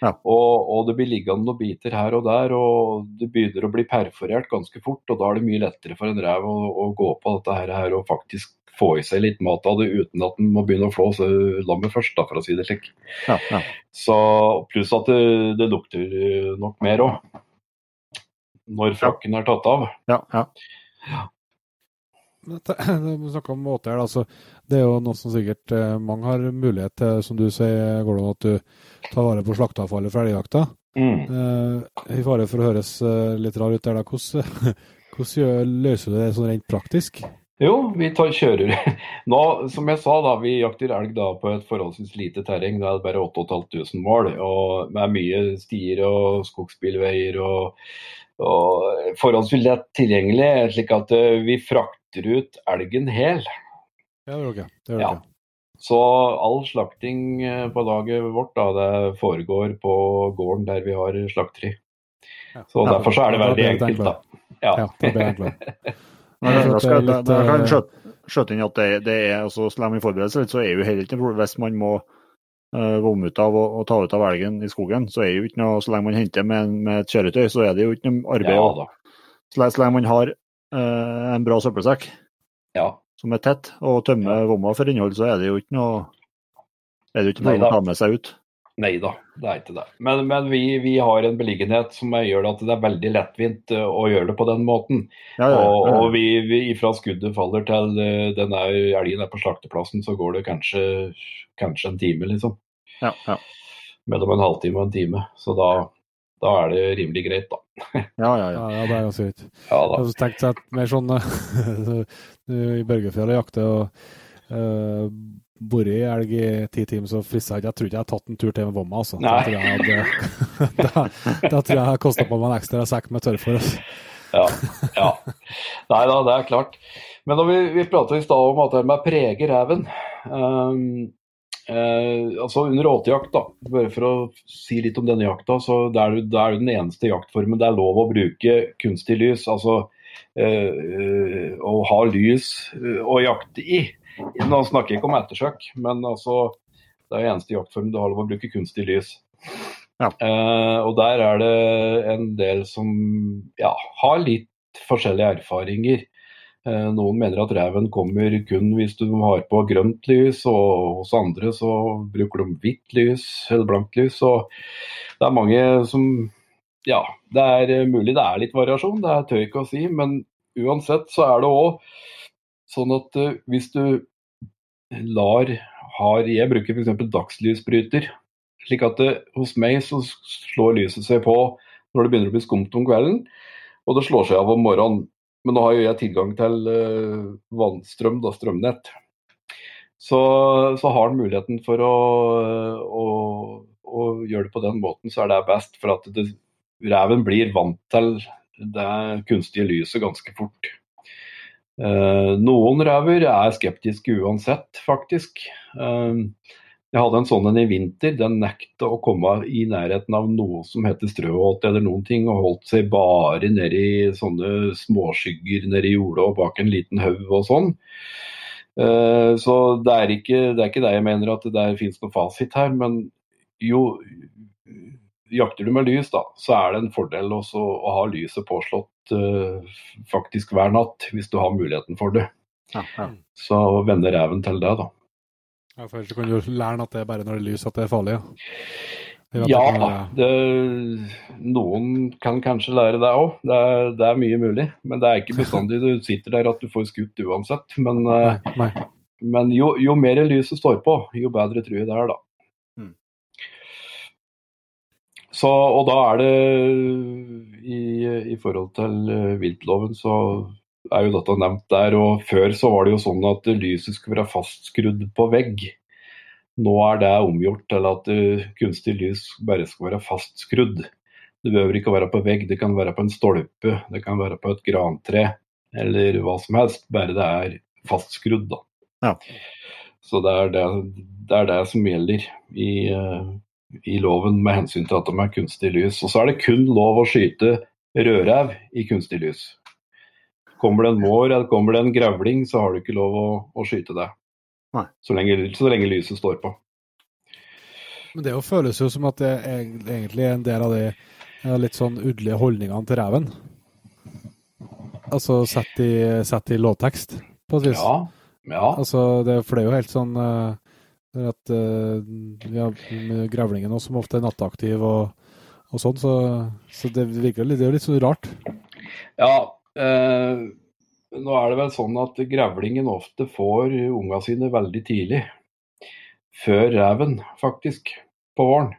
Ja. Og, og det blir liggende noen biter her og der, og det begynner å bli perforert ganske fort. Og da er det mye lettere for en rev å, å gå på dette her, og faktisk få i seg litt mat av det uten at den må begynne å flå så- lammet først, da, for å si det slik. Ja, ja. Så Pluss at det, det lukter nok mer òg. Når frakken er tatt av. ja, ja. Vi snakka om åter, da, så det er jo noe som sikkert eh, mange har mulighet til, som du sier, Gordon, at du tar vare på slakteavfallet fra elgjakta. Mm. Eh, I fare for å høres eh, litt rar ut der, da. Hvordan, hvordan løser du det sånn rent praktisk? Jo, vi tar kjører. Nå, som jeg sa, da, vi jakter elg da på et forholdsvis lite terreng. Det er bare 8500 mål. og Med mye stier og skogsbilveier og, og forholdsvis lett tilgjengelig. slik at vi frakter ut elgen hel. Ja, det gjør. Det gjør Ja. dere. Så all slakting eh, på laget vårt da, det foregår på gården der vi har slakteri. Ja. Så derfor så er det veldig enkelt, da. Ja. Ja, det blir enklere. Men Jeg da skal, er da, litt, da kan eh, jeg skjøte, skjøte inn at det, det er altså, Så i litt, så er jo heller ikke noe hvis man må uh, vomme ut av og, og ta ut av elgen i skogen. Så er jo ikke noe, så lenge man henter med, med et kjøretøy, så er det jo ikke noe arbeid. Ja da. så, lenge, så lenge man har uh, en bra søppelsekk Ja. Som er tett, og tømmer vomma for innhold, så er det jo ikke noe er det ikke noe å ta med seg ut. Nei da, det er ikke det. Men, men vi, vi, har en beliggenhet som gjør at det er veldig lettvint eh, å gjøre det på den måten. Ja, ja, ja. Og, og vi, vi, fra skuddet faller til eh, den elgen er på slakteplassen, så går det kanskje, kanskje en time, liksom. Ja, ja. Mellom en halvtime og en time. Så da, da er det rimelig greit, da. Ja, ja, ja. ja det er ganske greit. Ja, da. Jeg har tenkt at mer sånn i Børgefjell og jakter og uh, vært i elg i ti timer, så frista jeg Jeg tror ikke jeg har tatt en tur til med Vomma. Altså. Da tror jeg, hadde, da, da tror jeg kosta på meg en ekstra sekk med tørrfôr. Altså. Ja, ja. Nei da, det er klart. Men da vi, vi pratet i stad om at det med preger reven um, eh, altså Under åtejakt, da, bare for å si litt om denne jakta, så det er det er den eneste jaktformen det er lov å bruke kunstig lys. altså eh, å ha lys eh, å jakte i. Nå snakker jeg ikke om ettersøk, men altså, det er den eneste jaktformen du har lov å bruke kunstig lys. Ja. Eh, og der er det en del som ja, har litt forskjellige erfaringer. Eh, noen mener at reven kommer kun hvis du har på grønt lys, og hos andre så bruker de hvitt lys eller blankt lys. Og det er mange som Ja, det er mulig det er litt variasjon, det tør jeg ikke å si. Men uansett så er det òg Sånn at uh, hvis du lar har Jeg bruker f.eks. dagslysbryter. Slik at det, hos meg så slår lyset seg på når det begynner å bli skumt om kvelden, og det slår seg av om morgenen. Men nå har jo jeg tilgang til uh, vannstrøm, da, strømnett. Så, så har han muligheten for å, å, å, gjøre det på den måten, så er det best. For at det, reven blir vant til det kunstige lyset ganske fort. Eh, noen rever er skeptiske uansett, faktisk. Uh, jeg hadde en sånn en i vinter. Den nekta å komme i nærheten av noe som heter strøåt eller noen ting, og holdt seg bare nedi sånne småskygger nedi jorda og bak en liten haug og sånn. Uh, så det er, ikke, det er ikke det jeg mener at det finnes noe fasit her, men jo jakter du med lys, da, så er det en fordel også å ha lyset påslått uh, faktisk hver natt, hvis du har muligheten for det. Ja, ja. Så vende reven til det, da. Ja, for ellers kan du lære at det er bare når det er lys at det er farlig? Ja, ja det, noen kan kanskje lære det òg. Det, det, er mye mulig. Men det er ikke bestandig du sitter der at du får skutt uansett. Men, nei, nei. men jo, jo, mer lyset står på, jo bedre tror jeg det er, da. Så, og da er det i, i forhold til eh, viltloven, så er jo dette nevnt der. Og før så var det jo sånn at lyset skulle være fastskrudd på vegg. Nå er det omgjort til at uh, kunstig lys bare skal være fastskrudd. Det behøver ikke være på vegg, det kan være på en stolpe, det kan være på et grantre eller hva som helst, bare det er fastskrudd. da. Ja. Så det er det, det er det, som gjelder i, uh, i loven med hensyn til at de er kunstig lys. Og så er det kun lov å skyte rødrev i kunstig lys. Kommer det en mår eller kommer det en grevling, så har du ikke lov å, å skyte det. Så lenge, så lenge, lyset står på. Men det jo føles jo som at det er egentlig en del av de litt sånn udlige holdningene til reven. Altså sett i, sett i lovtekst, på et vis. Ja, ja. Altså, det, for det er jo helt sånn uh, at uh, vi har grevlingen også, som ofte er nattaktiv og, og sånn, så, så, det virker det er jo litt sånn rart. Ja, eh, nå er det vel sånn at grevlingen ofte får unga sine veldig tidlig. Før reven, faktisk, på våren.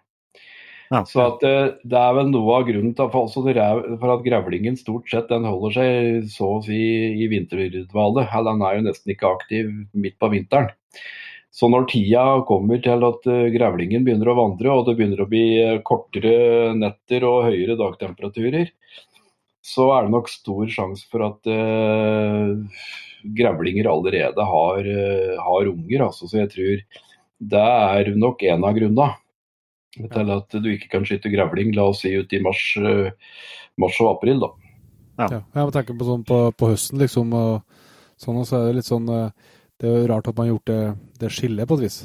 Ja. Så at det, eh, det, er vel noe av grunnen til for at grevlingen stort sett den holder seg så å si i vinterdvale. Den er jo nesten ikke aktiv midt på vinteren. Så når tida kommer til at uh, grevlingen begynner å vandre, og det begynner å bli uh, kortere netter og høyere dagtemperaturer, så er det nok stor sjanse for at uh, grevlinger allerede har, har unger. Altså. Så jeg tror det er nok en av grunnene til at du ikke kan skyte grevling, la oss si ut i mars, mars og april. da. Ja. ja jeg tenker på, sånn på, på høsten, liksom. og sånn, og så er det litt sånn det er jo rart at man har gjort det, det skillet på et vis.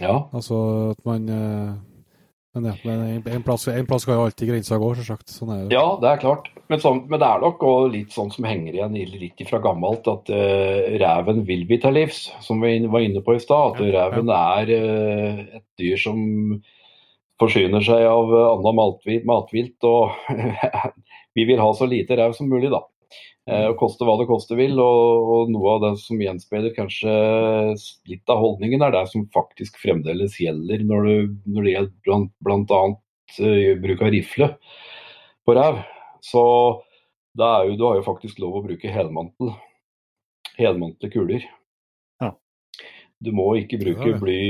Ja. Altså at man eh, Men ja, men en, plass, en plass skal jo alltid grensa gå, selvsagt. Sånn er det. Ja, det er klart. Men, sånn, men det er nok litt sånn som henger igjen litt fra gammelt, at uh, reven vil vi ta livs, som vi var inne på i stad. At ja, reven ja. er uh, et dyr som forsyner seg av annet matvilt, matvilt og vi vil ha så lite rev som mulig, da. Eh, og koste hva det koste vil. Og, og, noe av det som gjenspeiler kanskje litt av holdningen, er det som faktisk fremdeles gjelder når det, når det gjelder bl.a. Uh, bruk av rifle på rev. Så jo, du har jo faktisk lov å bruke helmantel. Helmantle kuler. Ja. Du må ikke bruke bly,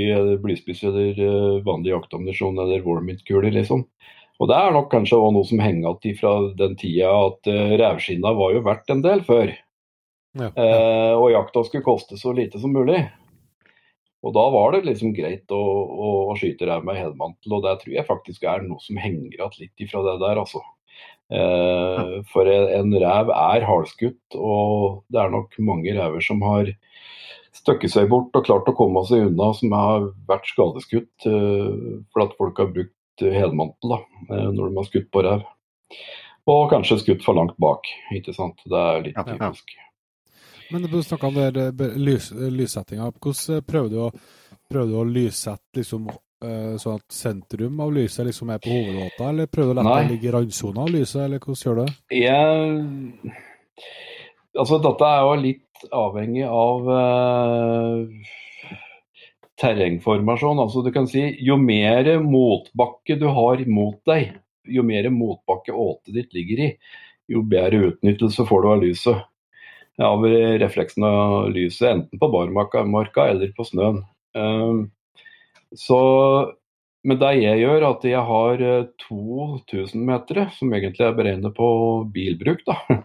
blyspiss eller uh, vanlig jaktammunisjon eller warmint-kuler, liksom. Og det er nok kanskje òg noe som henger igjen fra den tida at uh, revskinna var jo verdt en del før. Ja, ja. Uh, og jakta skulle koste så lite som mulig. Og da var det liksom greit å, å, å skyte rev med helmantel, og det tror jeg faktisk er noe som henger igjen litt ifra det der, altså. Uh, for en rev er hardskutt, og det er nok mange rever som har støkket seg bort og klart å komme seg unna, som har vært skadeskutt uh, for at folk har brukt helmantel da, eh, når de har skutt på rev. Og kanskje skutt for langt bak, ikke sant. Det er litt typisk. Ja. Men du snakka om der, lys, lyssettinga. Hvordan eh, prøver du å, prøver du å lyssette liksom, eh, sånn at sentrum av lyset liksom er på hovedåta, eller prøver du å la det ligge i randsona av lyset, eller hvordan gjør du det? Jeg, altså, dette er jo litt avhengig av uh, terrengformasjon. Altså du kan si jo mer motbakke du har mot deg, jo mer motbakke åtet ditt ligger i, jo bedre utnyttelse får du av lyset. Av refleksen av lyset, enten på barmarka eller på snøen. Ehm, så, men det jeg gjør, at jeg har 2000 meter, som egentlig er beregnet på bilbruk, da,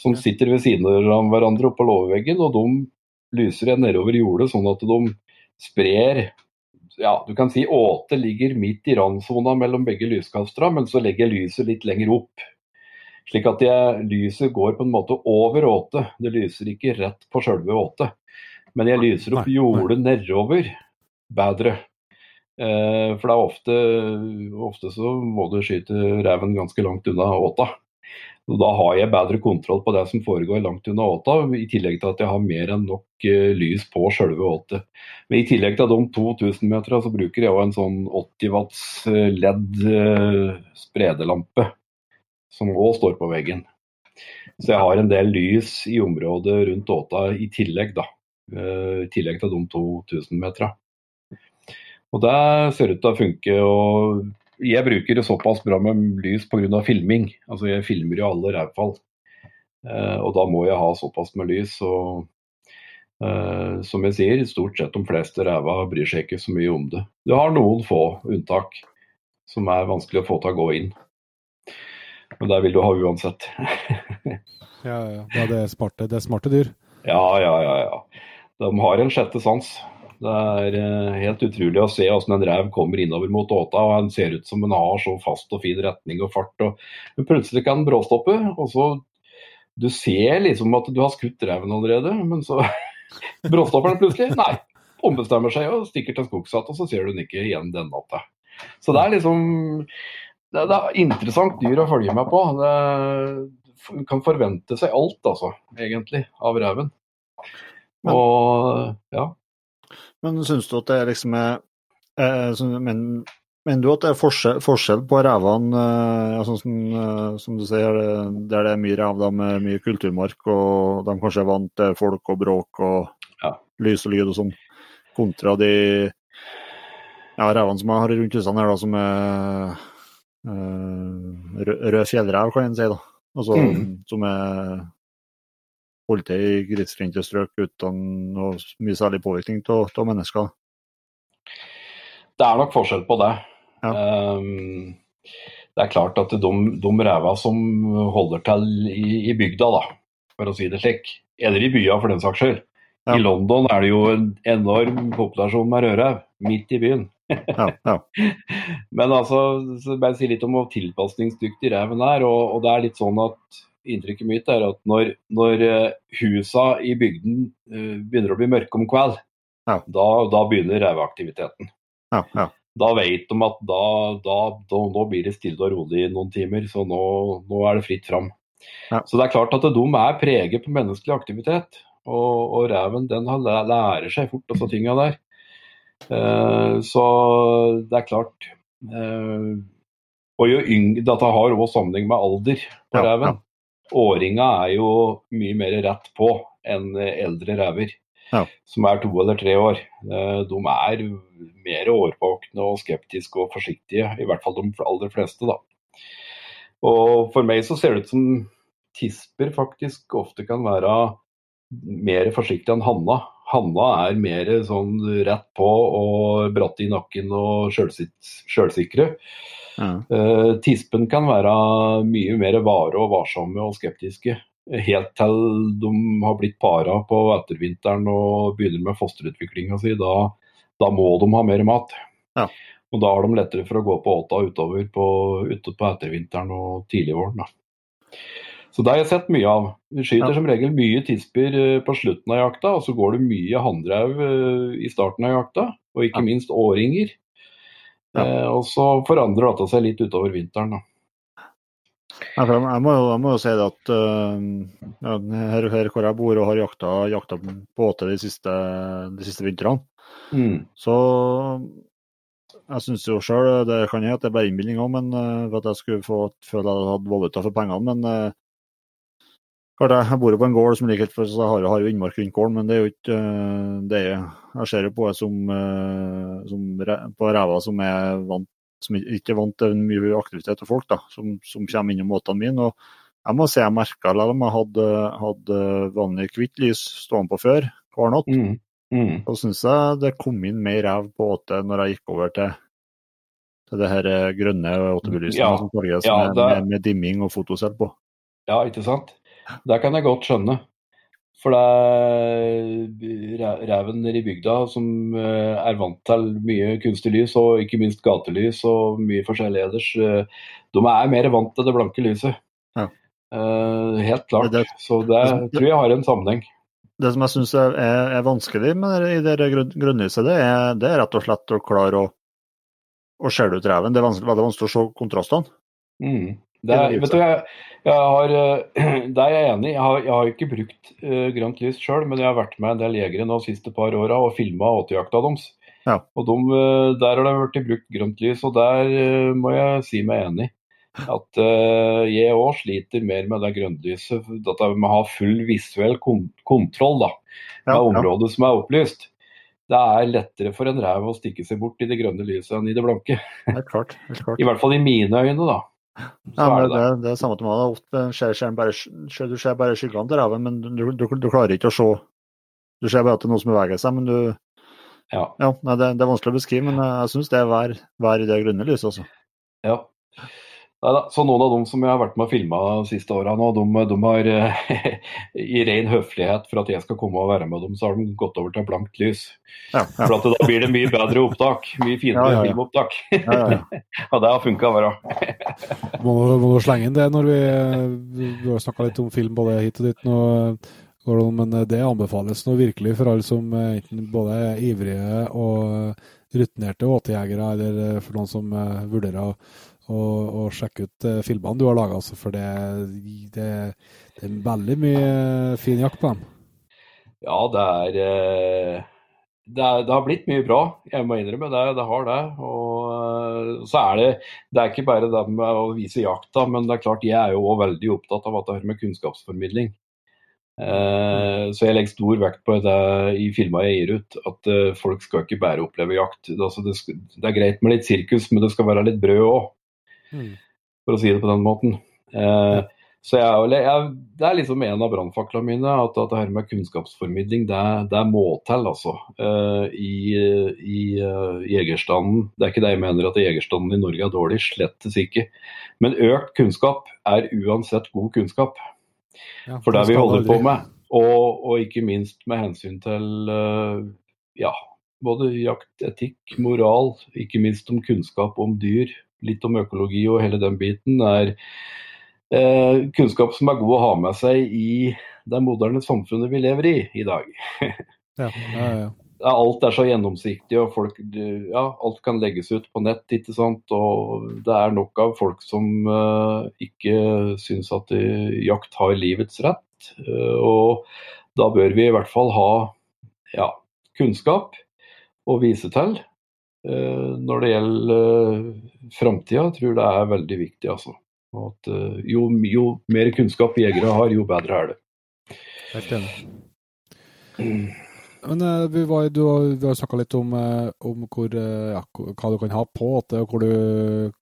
som sitter ved siden av hverandre oppå låveveggen, og de lyser jeg nedover jordet, sånn at de sprer ja, du kan si åte ligger midt i randsona mellom begge lyskastere, men så legger jeg lyset litt lenger opp. Slik at jeg, lyset går på en måte over åte. Det lyser ikke rett på sjølve åte. Men jeg lyser opp jordet nedover bedre. Eh, for det er ofte, ofte så må du skyte reven ganske langt unna åta. Og Da har jeg bedre kontroll på det som foregår langt unna åta, i tillegg til at jeg har mer enn nok uh, lys på selve åtet. Men I tillegg til de 2000 meterne så bruker jeg en sånn 80 watts uh, LED uh, spredelampe, som òg står på veggen. Så jeg har en del lys i området rundt åta i tillegg, da. I tillegg til de 2000 meterne. Og det ser ut til å funke. og jeg bruker det såpass bra med lys pga. filming. Altså jeg filmer jo alle rævfall. Eh, og da må jeg ha såpass med lys. Og eh, som jeg sier, stort sett de fleste ræva bryr seg ikke så mye om det. Du har noen få unntak som er vanskelig å få til å gå inn. Men det vil du ha uansett. ja, ja, ja. Det er smarte, det er smarte dyr. Ja, ja, ja. ja. De har en sjette sans. Det er eh, helt utrolig å se hvordan en rev kommer innover mot åta. og Den ser ut som en har så fast og fin retning og fart. og Plutselig kan den bråstoppe. og så Du ser liksom at du har skutt reven allerede, men så bråstopper den plutselig. Nei, ombestemmer seg og stikker til skogs og så ser du den ikke igjen den natta. Så det er liksom det, det er interessant dyr å følge med på. Det kan forvente seg alt, altså, egentlig, av reven. Og ja. Men syns du at det liksom er eh, men, Mener du at det er forskjell, forskjell på revene, eh, sånn som, eh, som, du sier, der det er mye rev med mye kulturmark, og de kanskje er vant til folk og bråk og ja. lys og lyd og sånn, kontra de ja, revene som jeg har rundt husene her, da, som er uh, rød fjellrev, kan en si. da. Altså, mm. Som er til i grisgrendte strøk uten noe mye særlig påvirkning av mennesker? Det er nok forskjell på det. Ja. Um, det er klart at de, de ræva som holder til i, i, bygda, da, for å si det slik, eller i bya for den saks skyld. Ja. I London er det jo en enorm populasjon med rødrev, midt i byen. ja, ja. Men altså, bare si litt om hvor tilpasningsdyktig reven er. Og, og, det er litt sånn at inntrykket mitt er at når, når eh, husa i bygden uh, begynner å bli mørke om kveld, ja. da, da, begynner reveaktiviteten. Ja, ja. Da vet de at da, da, nå blir det stille og rolig i noen timer, så nå, nå er det fritt fram. Så det er klart at de er preget på menneskelig aktivitet. Og, og reven den lærer seg fort disse tinga der. Eh, så det er klart Eh, og jo yngre, Dette har også sammenheng med alder på Ja, reven. Åringa er jo mye mer rett på enn eldre rever, Ja. som er to eller tre år. Eh, De er mer årvåkne og skeptiske og forsiktige, i hvert fall de aller fleste. da. Og For meg så ser det ut som tisper faktisk ofte kan være mer forsiktig enn hanna. Hanna er mer sånn rett på og bratt i nakken og sjølsikre. Eh, tispen kan være mye mer vare og varsomme og skeptiske. Helt til de har blitt para på ettervinteren og begynner med fosterutviklinga si. Da, da må de ha mer mat. Ja. Og da har de lettere for å gå på åta utover på, ute på ettervinteren og tidligvåren. Da. Så det har jeg sett mye av. Vi skyter Ja. som regel mye tisper eh, på slutten av jakta, og så går det mye hannrev eh, i starten av jakta. Og ikke minst åringer. Ja. Eh, og så forandrer dette seg litt utover vinteren. da. Jeg, jeg, må, jo- jeg må jo si det at øh, ja, her, her hvor jeg bor og har jakta, jakta åte de siste, de siste vintrene, Mm. så jeg syns jo sjøl det kan hende at det er bare innbilning òg, men øh, for at jeg skulle få føle at jeg hadde valuta for pengene. Men klart jeg, bor jo på en gård som ligger for, så har, har jo innmark rundt gården, men det er jo ikke øh, det er, Jeg ser jo på det som, øh, som på ræva som er vant som ikke er vant til mye aktivitet og folk, da, som, som kommer innom båtene mine. og Jeg må si jeg merka det om jeg hadde, hadde vanlig hvitt lys stående på før hver natt. Mm. Mm. Så syns jeg det kom inn mer rev på åte når jeg gikk over til, til det her eh, grønne åtebelysninga Ja, som farges ja, med, det- med, med dimming og fotocell på. Ja, ikke sant? Det kan jeg godt skjønne. For det er re- reven i bygda som eh, er vant til mye kunstig lys, og ikke minst gatelys og mye forskjellig ellers, de er mer vant til det blanke lyset. Ja. Eh, helt klart. Så det tror jeg har en sammenheng. Det som jeg syns er, er, vanskelig med det, i det grunnlyset, det er, det er rett og slett å klare å, å skjelle ut reven. Det er veldig vanskelig å se kontrastene. Mm. Det er, vet du, jeg, jeg har, eh, det er jeg enig. Jeg har, jeg har ikke brukt uh, grønt lys sjøl, men jeg har vært med en del jegere nå de siste par åra og filma åtejakta deres. Ja. Og de, eh, der har det blitt brukt grønt lys, og der uh, må jeg si meg enig. At uh, jeg òg sliter mer med det grønnlyset. At jeg må ha full visuell kont kontroll da, med Ja, ja. området som er opplyst. Det er lettere for en rev å stikke seg bort i det grønne lyset enn i det blanke. Helt klart. Helt klart. I hvert fall i mine øyne, da. Ja, men det det, er samme til meg. Ofte ser, ser bare, ser, du ser bare skyggene til reven, men du, du, du klarer ikke å se Du ser bare at det er noe som beveger seg, men du Ja. Ja, det, det er vanskelig å beskrive, men jeg syns det er vær, i det grønne lyset, altså. Ja. Neida, så noen av dem som jeg har vært med og filma de siste åra nå, de, de har eh, i ren høflighet for at jeg skal komme og være med dem, så har de gått over til blankt lys. Ja, ja. For at da blir det mye bedre opptak. Mye finere Ja, ja, ja. filmopptak. ja, ja, ja. Og det har funka bra. Må, må du slenge inn det når vi, vi har snakka litt om film både hit og dit nå, Gordon, men det anbefales nå virkelig for alle som eh, enten både er ivrige og rutinerte åtejegere, eller eh, for noen som eh, vurderer å, å sjekke ut eh, filmene du har laga. Altså, for det, det, det er veldig mye fin jakt på dem. Ja, det er, eh, det er Det har blitt mye bra, jeg må innrømme det. Det har det. Og eh, så er det Det er ikke bare det med å vise jakta, men det er klart jeg er jo òg veldig opptatt av at det har med kunnskapsformidling. Så jeg legger stor vekt på det i filmer jeg gir ut, at folk skal ikke bare oppleve jakt. Altså, det, det er greit med litt sirkus, men det skal være litt brød òg, for å si det på den måten. Eh, så jeg, jeg, Det er liksom en av brannfaklene mine, at, at det her med kunnskapsformidling, det, det må til, altså. eh, I, i uh, jegerstanden. Det er ikke det jeg mener at jegerstanden i Norge er dårlig, slettes ikke. Men økt kunnskap er uansett god kunnskap Ja, for det vi holder på med. Og, og ikke minst med hensyn til eh, ja, både jaktetikk, moral, ikke minst om kunnskap om dyr, litt om økologi og hele den biten, er eh, kunnskap som er god å ha med seg i det moderne samfunnet vi lever i i dag. Ja, ja, ja. Alt er så gjennomsiktig, og folk, ja, alt kan legges ut på nett. ikke sant? Og det er nok av folk som eh, ikke syns at eh, jakt har livets rett. Og da bør vi i hvert fall ha ja, kunnskap å vise til. Eh, når det gjelder uh, framtida, tror jeg det er veldig viktig. altså. At, uh, jo, jo, mer kunnskap jegere har, jo bedre er det. Helt enig. Men vi, var, du, vi har snakka litt om, om hvor, ja, hva du kan ha på åte, og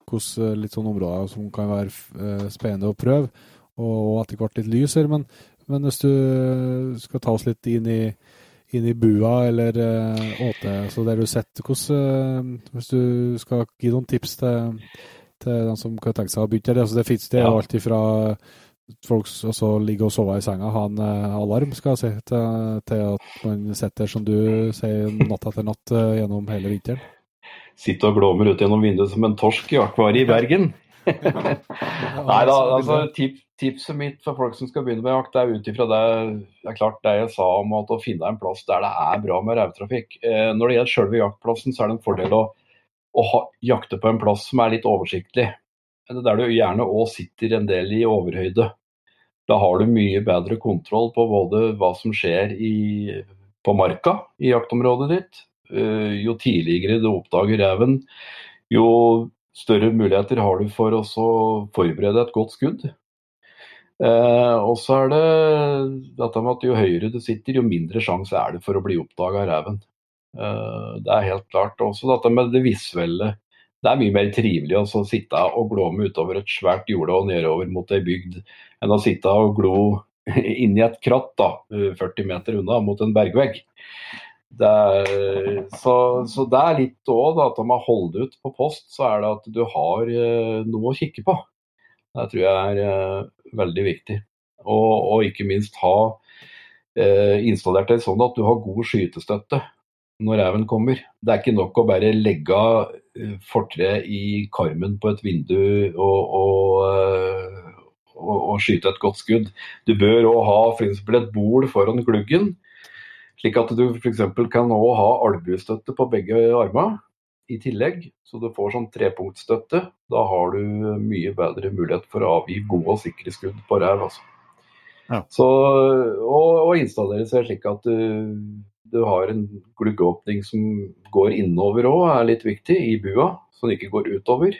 hvilke områder som kan være spennende å prøve, og etter hvert litt lys her. Men, men, hvis du skal ta oss litt inn i, inn i bua eller åte, så der du setter hvordan Hvis du skal gi noen tips til, til den som kan tenke seg å begynne der, altså det fins det ja. alt ifra folk også ligger og sover i senga, ha en uh, alarm skal jeg si, til, til, at man sitter som du sier natt etter natt uh, gjennom hele vinteren? Sitte og glåmer ut gjennom vinduet som en torsk i akvariet i Bergen. Nei da, altså tip, tipset mitt for folk som skal begynne med jakt, er ut ifra det, det er det jeg sa om at å finne en plass der det er bra med revtrafikk. Eh, når det gjelder selve jaktplassen, så er det en fordel å, å ha, jakte på en plass som er litt oversiktlig. Det Der du gjerne òg sitter en del i overhøyde. Da har du mye bedre kontroll på både hva som skjer i, på marka i jaktområdet ditt. Uh, jo tidligere du oppdager reven, jo større muligheter har du for å forberede et godt skudd. Uh, og så er det dette med at jo høyere du sitter, jo mindre sjanse er det for å bli oppdaga av reven. Eh, det er helt klart. Også dette med det visuelle det er mye mer trivelig å sitte og glåme utover et svært jorde og nedover mot ei bygd, enn å sitte og glo inni et kratt da, 40 meter unna mot en bergvegg. Det er, så, så, det er litt òg at om man holder ut på post, så er det at du har eh, noe å kikke på. Det tror jeg er eh, veldig viktig. Og, og, ikke minst ha eh, installert det sånn at du har god skytestøtte når reven kommer. Det er ikke nok å bare legge eh, fortreet i karmen på et vindu og, og, eh, og, og skyte et godt skudd. Du bør òg ha f.eks. et bol foran gluggen, slik at du f.eks. kan ha albuestøtte på begge armene i tillegg. Så du får sånn trepunktstøtte. Da har du mye bedre mulighet for å avgi gode og sikre skudd på ræv. Altså. Ja. Så, og, og installere seg slik at du du har en gluggeåpning som går innover òg, er litt viktig, i bua, så den ikke går utover.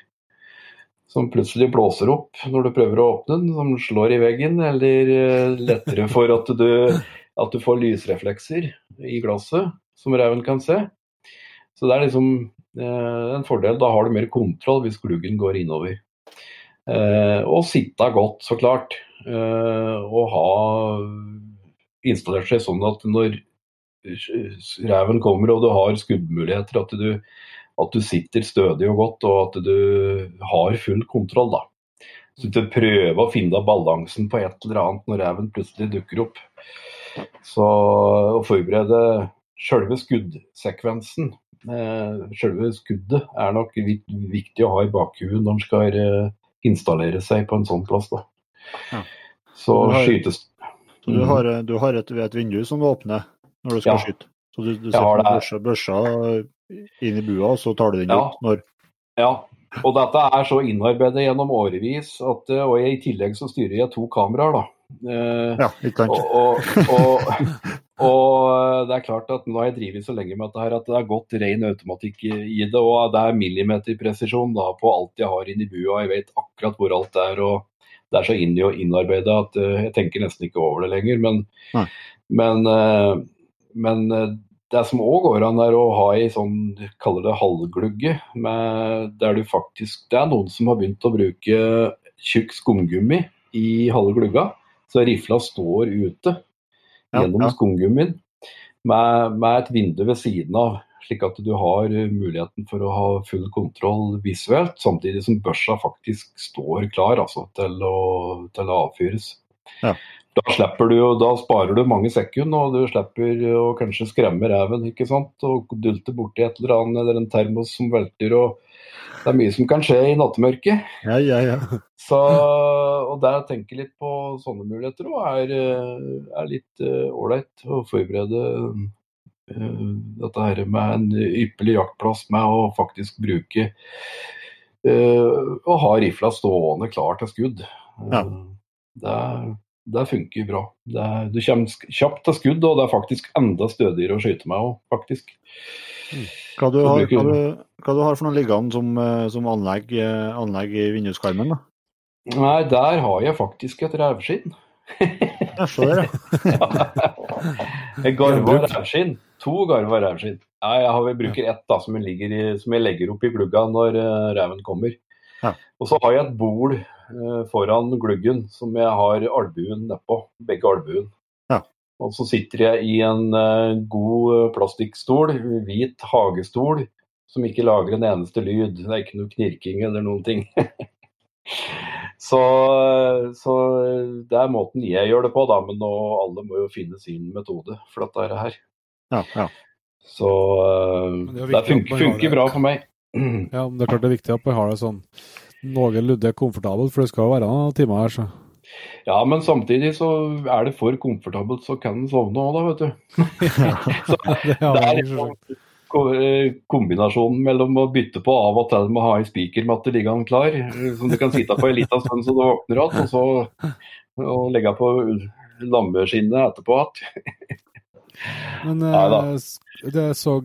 Som plutselig blåser opp når du prøver å åpne den, som slår i veggen, eller eh, lettere for at du, at du får lysreflekser i glasset, som reven kan se. Så det er liksom en fordel. Da har du mer kontroll hvis gluggen går innover. Eh, og sitte godt, så klart. Eh, og ha installert seg sånn at når reven kommer og du har skuddmuligheter, at du, at du sitter stødig og godt og at du har full kontroll. da. Så du prøver å finne balansen på et eller annet når reven plutselig dukker opp. Så å forberede selve skuddsekvensen, eh, selve skuddet, er nok viktig å ha i bakhuet når en skal eh, installere seg på en sånn plass. da. Ja. Så skytes... Så du har, du har et, et vindu som du åpner når du skal ja. skyte. Så du, du setter børsa, børsa, inn i bua, og så tar du den ja. ut når Ja. Og dette er så innarbeidet gjennom årevis at eh, Og i tillegg så styrer jeg to kameraer, da. Eh, ja, ikke sant. Og, og, og, og, eh, det er klart at nå har jeg drevet så lenge med dette her at det er godt ren automatikk i det. Og det er millimeterpresisjon da, på alt jeg har inni bua. Jeg vet akkurat hvor alt er. og det er så inn og innarbeida at jeg tenker nesten ikke over det lenger. Men, men men eh, det som òg går an, er å ha ei sånn, kaller det halvglugge, med, der du faktisk Det er noen som har begynt å bruke tjukk skumgummi i halve glugga, så rifla står ute gjennom ja, skumgummien med, med, et vindu ved siden av, slik at du har muligheten for å ha full kontroll visuelt, samtidig som børsa faktisk står klar altså, til, å, til å avfyres. Ja da slipper du da sparer du mange sekunder, og du slipper å kanskje skremme reven. ikke sant? Og dulte borti et eller annet, eller en termos som velter. og Det er mye som kan skje i nattemørket. Ja, ja, ja. Så, og det å tenke litt på sånne muligheter òg er, er, litt eh, ålreit. Uh, å forberede uh, dette her med en ypperlig jaktplass med å faktisk bruke uh, Å ha rifla stående klar til skudd. Ja. det det funker bra. Det du kommer kjapt til skudd, og det er faktisk enda stødigere å skyte med òg, faktisk. Hva du har, hva du, hva du har for noe liggende som, eh, som anlegg, eh, anlegg i vinduskarmen? da? Nei, der har jeg faktisk et revskinn. Jeg se det. Et garva revskinn. To garva revskinn. Jeg, har, jeg bruker ett da, som jeg, i, som jeg legger opp i glugga når uh, reven kommer. Ja. Og så har jeg et bol foran gluggen som jeg har albuen nedpå. Begge albuen. Ja. Og så sitter jeg i en eh, god eh, plastikkstol, hvit hagestol, som ikke lager en eneste lyd. Det er ikke noe knirking eller noen ting. så, så det er måten jeg gjør det på, da. Men nå, alle må jo finne sin metode for dette her. Ja, ja. Så eh, det det, funker, funker bra for meg. Ja, men det er klart det er viktig at vi har det sånn noenlunde komfortabelt, for det skal jo være noen timer her, så. Ja, men samtidig så er det for komfortabelt, så kan en sovne òg, da, vet du. Så Det det er liksom eh, kombinasjonen mellom å bytte på av og til med å ha ei spikermatte liggende klar, eh, som du kan sitte på en liten stund så du våkner igjen, og så og legge på lammeskinnet etterpå igjen. Men Nei eh, det jeg så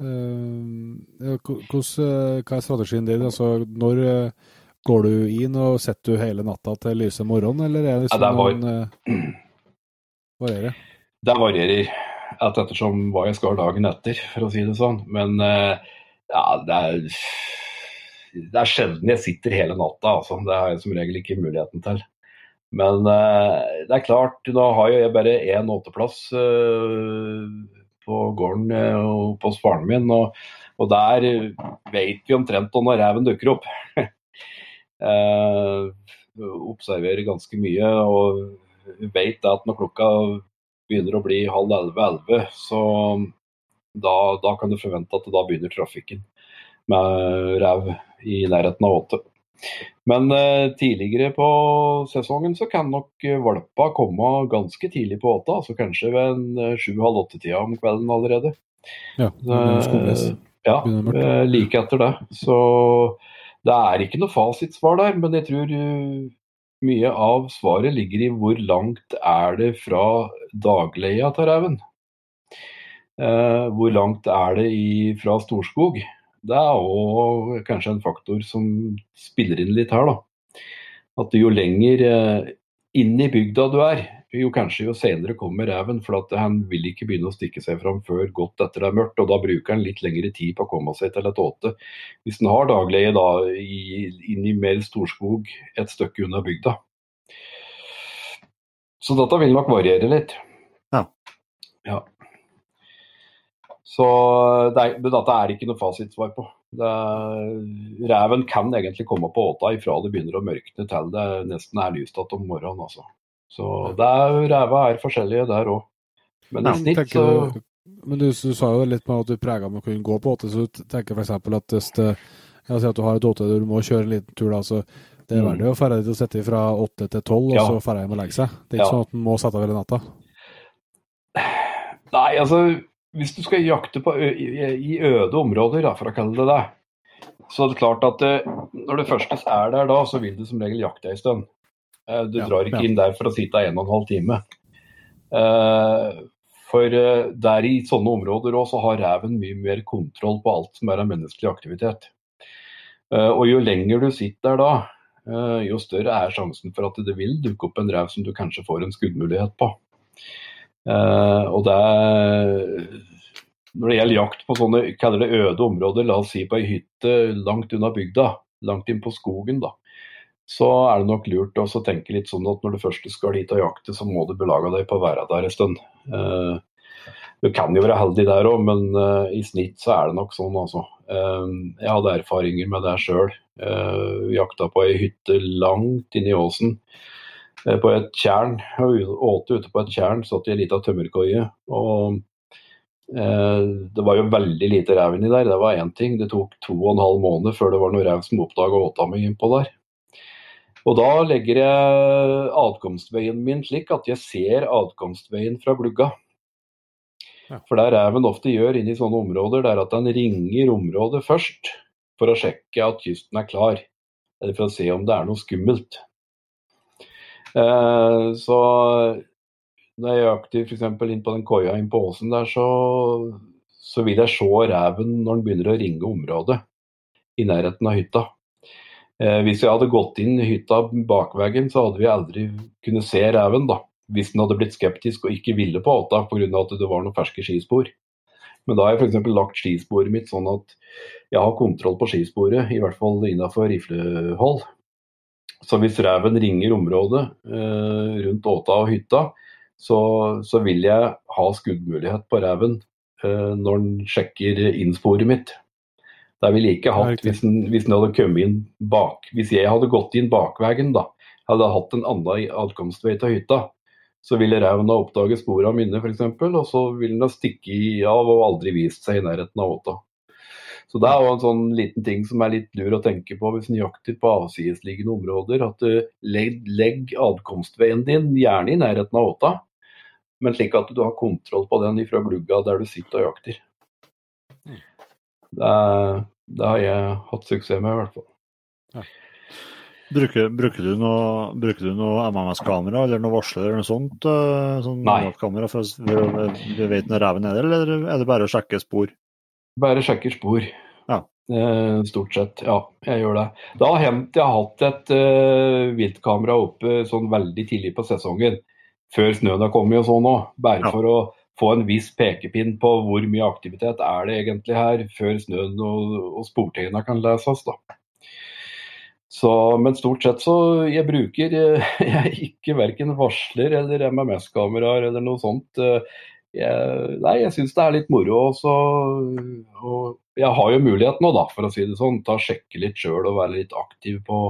Hva er strategien din? Altså, når eh, går du inn og setter du hele natta til lyse morgen, eller er det Ja, sånn det bare- noen eh, varierer? Det varierer alt ettersom hva jeg skal dagen etter, for å si det sånn. Men eh, ja, det er, det er sjelden jeg sitter hele natta, altså. Det har jeg som regel ikke muligheten til. Men eh, det er klart, nå har jo jeg bare én åtteplass eh, på gården eh, og på faren min, og, og der vet vi omtrent når reven dukker opp. eh, observerer ganske mye og vet at når klokka begynner å bli halv elleve-elleve, så da, da kan du forvente at da begynner trafikken med rev i nærheten av åtte. Men eh, tidligere på sesongen så kan nok eh, valpa komme ganske tidlig på åtta, altså kanskje ved en eh, sju-halv åtte-tida om kvelden allerede. Ja, er. Ja, eh, like etter det. Så det er ikke noe fasitsvar der, men jeg tror uh, mye av svaret ligger i hvor langt er det fra dagleia til reven. Eh, hvor langt er det i, fra Storskog? Det er òg kanskje en faktor som spiller inn litt her, da. At jo lenger eh, inn i bygda du er, jo kanskje jo senere kommer reven. For at han vil ikke begynne å stikke seg fram før godt etter det er mørkt. Og da bruker han litt lengre tid på å komme seg til et åte. Hvis han har dagleie da i, inn i mer Storskog et stykke unna bygda. Så dette vil nok variere litt. Ja. Ja. Så det er, men dette er ikke noe fasitsvar på. Det er, reven kan egentlig komme på åta ifra det begynner å mørkne til det nesten er lyst igjen om morgenen. Altså. Så det er, ræva er forskjellige der òg. Men i snitt så men du, du sa jo litt med at du prega med å kunne gå på åtte, så du tenker f.eks. at hvis det, jeg sier at du har et åtte der du må kjøre en liten tur, da, så det er verdig verdt det å dra dit og sitte fra åtte til tolv, Ja. og så dra hjem og legge seg. Det er ikke Ja. sånn at en må sette av hele natta. Nei, altså hvis du skal jakte på i, øde områder, da, for å kalle det det, så er det klart at eh, når det første er der da, så vil du som regel jakte ei stund. Eh, du Ja, drar ikke ja. inn der for å sitte en og en halv time. Eh, for der i sånne områder òg, så har reven mye mer kontroll på alt som er av menneskelig aktivitet. Og jo lenger du sitter der da, jo større er sjansen for at det vil dukke opp en rev som du kanskje får en skuddmulighet på. Eh, og det Når det gjelder jakt på sånne kaller det øde områder, la oss si på ei hytte langt unna bygda, langt inn på skogen, da, så er det nok lurt å tenke litt sånn at når du først skal dit og jakte, så må du belage deg på å være der en stund. Eh, du kan jo være heldig der òg, men eh, i snitt så er det nok sånn, altså. Jeg hadde erfaringer med det sjøl. Jakta på ei hytte langt inne i åsen på et tjern. og Åte ute på et tjern, satt i ei lita tømmerkoie. Og eh, det var jo veldig lite rev inni der, det var én ting. Det tok to og en halv måned før det var noe rev som oppdaga åta mi innpå der. Og da legger jeg adkomstveien min slik at jeg ser adkomstveien fra glugga. Ja. For det reven ofte gjør inni sånne områder, det er at den ringer området først for å sjekke at kysten er klar. Eller for å se om det er noe skummelt. Eh, så når jeg jakter f.eks. inn på den koia inn på åsen der, så, så vil jeg se reven når den begynner å ringe området i nærheten av hytta. Eh, hvis jeg hadde gått inn i hytta bakveien, så hadde vi aldri kunnet se reven, da. Hvis den hadde blitt skeptisk og ikke ville på åta pga. at det var noen ferske skispor. Men da har jeg f.eks. lagt skisporet mitt sånn at jeg har kontroll på skisporet, i hvert fall innafor riflehold. Så hvis reven ringer området eh, rundt åta og hytta, så, så, vil jeg ha skuddmulighet på reven eh, når den sjekker innsporet mitt. Det ville jeg ikke hatt hvis den, hvis den, hadde kommet inn bak. Hvis jeg hadde gått inn bakveien, da, hadde jeg hatt en annen adkomstvei til hytta, så ville reven ha oppdaget sporene mine f.eks., og så ville den ha stukket av og aldri vist seg i nærheten av åta. Så det er jo en sånn liten ting som er litt lur å tenke på hvis en jakter på avsidesliggende områder. At du legg, legg adkomstveien din gjerne i nærheten av åta, men slik at du har kontroll på den ifra glugga der du sitter og jakter. Det, det har jeg hatt suksess med, i hvert fall. Ja. Bruker, bruker, du noe, noe MMS-kamera eller noe varsler eller noe sånt? Eh, sånn Nei. Kamera for du vet når reven er der, eller er det bare å sjekke spor? Bare sjekker spor. Ja. Eh, stort sett, ja. Jeg gjør det. Det har hendt jeg har hatt et uh, viltkamera oppe sånn veldig tidlig på sesongen. Før snøen har kommet og sånn òg. Bare ja. for å få en viss pekepinn på hvor mye aktivitet er det egentlig her, før snøen og, og sportegna kan leses. da. Så, men stort sett så jeg bruker jeg ikke verken varsler eller MMS-kameraer eller noe sånt. Eh, jeg, nei, jeg syns det er litt moro. Også, og jeg har jo mulighet nå, da, for å si det sånn, Ta sjekke litt sjøl og være litt aktiv på,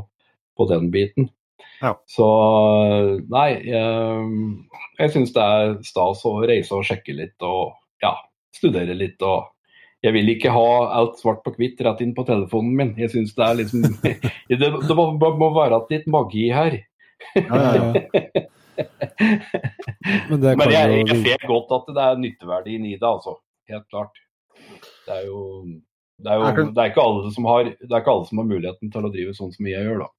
på den biten. Ja. Så nei, jeg, jeg syns det er stas å reise og sjekke litt og ja, studere litt. og jeg vil ikke ha alt svart på hvitt rett inn på telefonen min. Jeg syns det er liksom Det, det må, må, være litt magi her. Ja, ja, ja. Men, Men jeg, jeg, ser godt at det er nytteverdien i det, altså. Helt klart. Det er jo, det er, jo, det er ikke alle som har, det er ikke alle som har muligheten til å drive sånn som jeg gjør, da.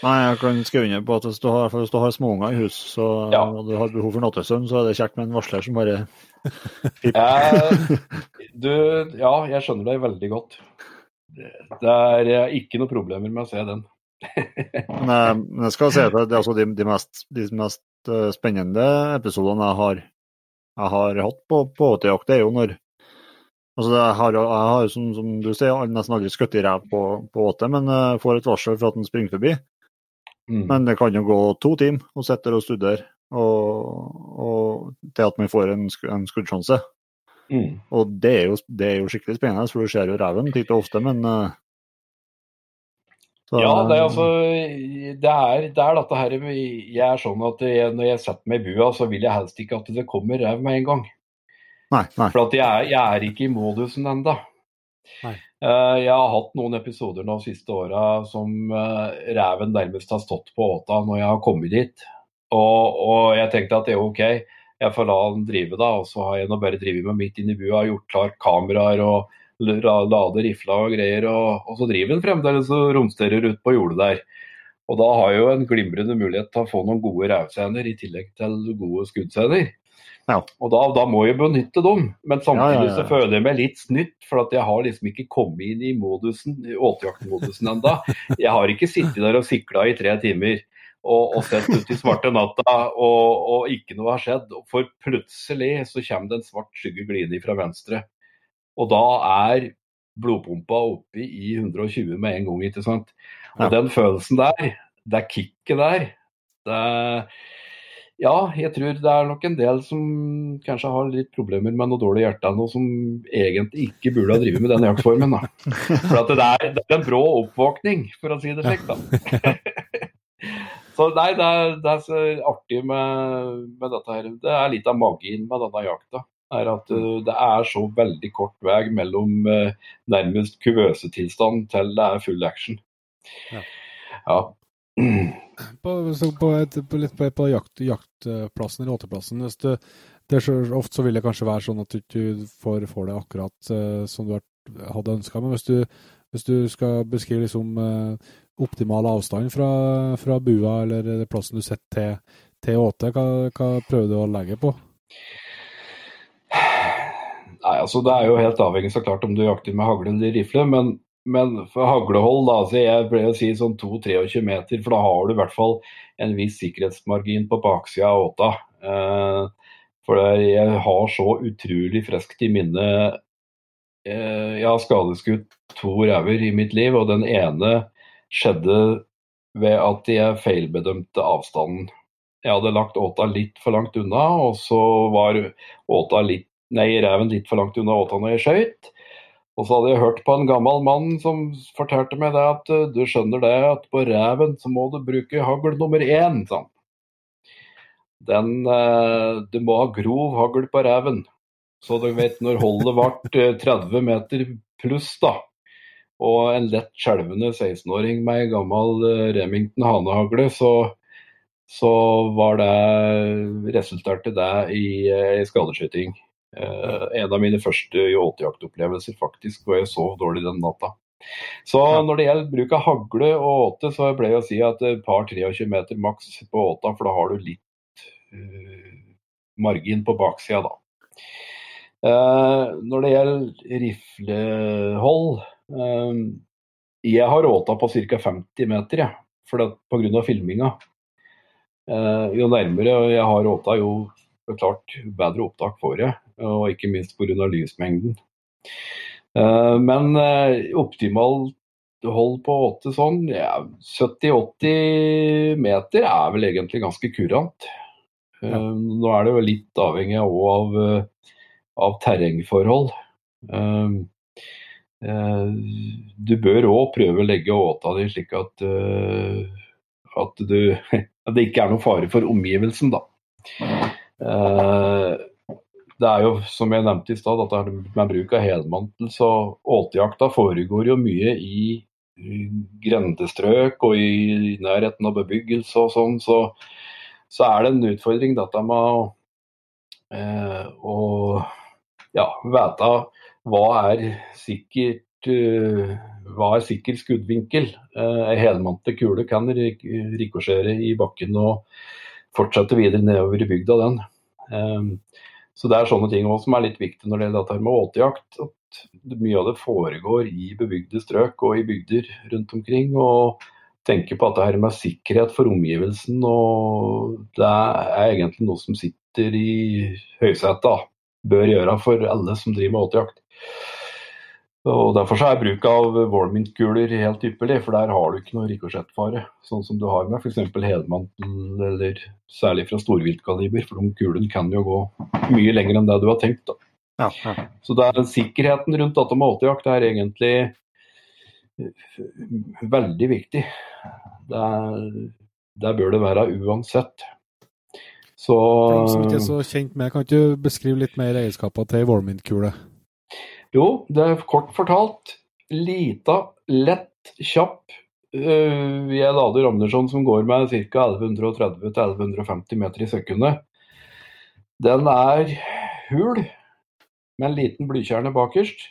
Nei, jeg kan skrive under på at hvis du har, hvis du har småunger i hus så, ja. og du har behov for nattesøvn, så er det kjekt med en varsler som bare jeg, Du, ja, jeg skjønner deg veldig godt. Det er ikke noe problemer med å se den. Men, jeg, men, jeg, skal si at det er altså de, de, mest, de mest uh, spennende episodene jeg har, jeg har hatt på, på åtejakt, er jo når Altså, jeg har, jeg har som, som, du sier, nesten aldri skutt i ræv på, på åte, men jeg får et varsel for at den springer forbi. Mm. Men det kan jo gå to timer og sitte og studere og, og, til at man får en, en skuddsjanse. Mm. Og det er, jo, det er, jo, skikkelig spennende, for du ser jo reven titt og ofte, men uh, så, ja, det er altså Det er, det er dette her Jeg er sånn at jeg, når jeg setter meg i bua, så vil jeg helst ikke at det kommer rev med en gang. Nei, nei. For at jeg, er, jeg er ikke i modusen ennå. Eh, jeg har hatt noen episoder nå de siste åra som uh, reven nærmest har stått på åta når jeg har kommet dit. Og, og, jeg tenkte at det er OK, jeg får la den drive da. Og så har jeg nå bare drevet med mitt inn i bua, gjort klart kameraer og lade rifla og greier. Og, og så driver han fremdeles og romsterer ut på jordet der. Og da har jo en glimrende mulighet til å få noen gode rævscener i tillegg til gode skuddscener. Ja. Og da, da, må jeg benytte dem. Men samtidig ja, ja, så føler jeg meg litt snytt, for at jeg har liksom ikke kommet inn i modusen, åtejaktmodusen enda. Jeg har ikke sittet der og sikla i tre timer og, og sett ut i svarte natta, og, og, ikke noe har skjedd. For plutselig så kommer det en svart skygge glidende fra venstre. Og da er blodpumpa oppe i 120 med en gang, ikke sant. Og den følelsen der, det kicket der, det ja, jeg tror det er nok en del som kanskje har litt problemer med noe dårlig hjerte, og som egentlig ikke burde ha drevet med den jaktformen. Da. For det er, det, er, en brå oppvåkning, for å si det slik. da. Så nei, det er, det er så artig med, med, dette her. Det er litt av magien med denne jakta. Er at uh, Det er så veldig kort vei mellom uh, nærmest kuvøsetilstand til det er full action. Ja. ja. På, på, et, på, litt på, på jakt, jaktplassen eller åteplassen hvis du, det er så, Ofte så vil det kanskje være sånn at du ikke får, får det akkurat uh, som du hadde ønska, men hvis du, hvis du, skal beskrive liksom uh, optimal avstand fra, fra bua eller plassen du sitter til, til åte? Hva, hva prøver du å legge på? Nei, altså Det er jo helt avhengig så klart om du jakter med hagle eller rifle. Men, men for haglehold, da, så jeg pleier å si sånn 2-23 meter, for da har du i hvert fall en viss sikkerhetsmargin på baksida av åta. Eh, for jeg har så utrolig friskt i minne eh, Jeg har skadeskutt to rever i mitt liv, og den ene skjedde ved at jeg feilbedømte avstanden. Jeg hadde lagt åta litt for langt unna, og så var åta litt nei, reven litt for langt unna åta når jeg skøyt. Og så hadde jeg hørt på en gammel mann som fortalte meg det at uh, du skjønner det at på reven så må du bruke hagl nummer én. Sånn. Den, uh, du må ha grov hagl på reven. Så du vet når holdet ble 30 eh, meter pluss, da. Og en lett skjelvende 16-åring med ei gammel Remington hanehagle, så, så var det resulterte det i, i skadeskyting. Uh, en av mine første åtejaktopplevelser, faktisk, hvor jeg sov dårlig den natta. Så når det gjelder bruk av hagle og åte, så ble jeg å si at et par 23 meter maks på åta, for da har du litt uh, margin på baksida, da. Uh, når det gjelder riflehold Jeg har åta på ca. 50 meter, jeg, for det, på grunn av filminga. jo nærmere jeg har åta, jo klart bedre opptak får jeg og ikke minst pga. lysmengden. Eh, men eh, optimalt hold på åtte sånn, ja, 70-80 meter er vel egentlig ganske kurant. Ja. Eh, nå er det jo litt avhengig av, av terrengforhold. Du bør òg prøve å legge åta di slik at, at, du, at det ikke er noen fare for omgivelsen, da det er jo, som jeg nevnte i stad, at med bruk av helmantel, så åtejakta foregår jo mye i grendestrøk og i nærheten av bebyggelse og sånn. Så, så, er det en utfordring dette med eh, å ja, vite hva er sikkert uh, hva er sikker skuddvinkel. Uh, eh, helmantet kule kan rikosjere i bakken og fortsette videre nedover i bygda, den. Um, så det er sånne ting også som er litt viktig når det gjelder dette med åtejakt. At mye av det foregår i bebygde strøk og i bygder rundt omkring. og tenke på at det her med sikkerhet for omgivelsen, og det er egentlig noe som sitter i høysetet. Bør gjøre for alle som driver med åtejakt. Og Derfor så er bruk av Warmint-kuler helt ypperlig, for der har du ikke noe rikosjettfare. Sånn som du har med f.eks. hedmantel, eller særlig fra storviltkaliber. For de kulene kan jo gå mye lenger enn det du har tenkt. da. Ja, ja. Så det er sikkerheten rundt dette med åtejakt er egentlig veldig viktig. Det, er, det bør det være uansett. Så For dem som ikke er så kjent med, kan du beskrive litt mer egenskaper til Warmint-kule? Jo, det er kort fortalt lita, lett, kjapp uh, Jeg lader ammunisjon som går med ca. 1130-1150 meter i sekundet. Den er hul med en liten blykjerne bakerst.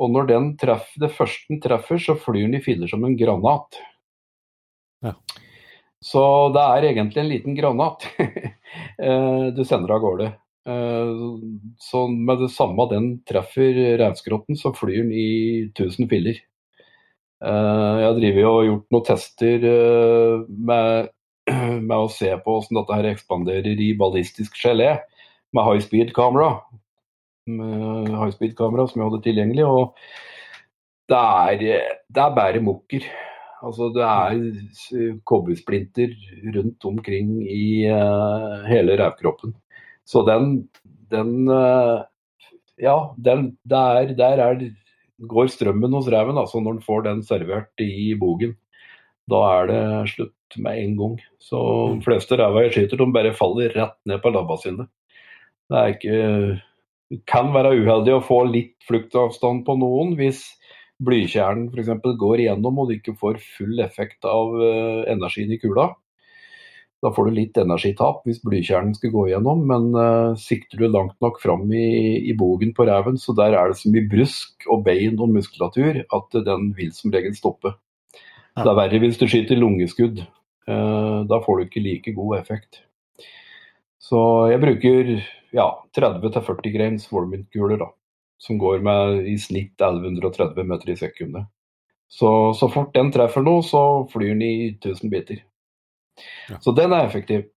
Og når den treffer, det første den treffer, så flyr den i filler som en granat. Ja. Så det er egentlig en liten granat eh, du sender av gårde. Eh, så med det samme den treffer reinskrotten, så flyr den i 1000 filler. Eh, jeg har og og gjort noen tester eh, med, med å se på hvordan dette her ekspanderer i ballistisk gelé med high speed-kamera. High speed-kamera som jeg hadde tilgjengelig. og det er, det er bare mukker. Altså, det er kobbersplinter rundt omkring i hele revkroppen. Så den, den eh, Ja, den, der, der er, går strømmen hos reven altså når den får den servert i bogen. Da er det slutt med en gang. Så de mm. fleste rever jeg skyter, de bare faller rett ned på labba sine. Det er ikke kan være uheldig å få litt fluktavstand på noen hvis blykjernen f.eks. går igjennom og du ikke får full effekt av uh, energien i kula. Da får du litt energitap hvis blykjernen skal gå igjennom, men uh, sikter du langt nok fram i, i bogen på reven, så der er det så mye brusk og bein og muskulatur at den vil som regel stoppe. Det er verre hvis du skyter lungeskudd. Uh, da får du ikke like god effekt. Så jeg bruker ja, 30-40 grains Warmint-kuler, da. Som går med i snitt 1130 meter i sekundet. Så, så fort den treffer noe, så flyr den i 1000 biter. Ja. Så den er effektiv.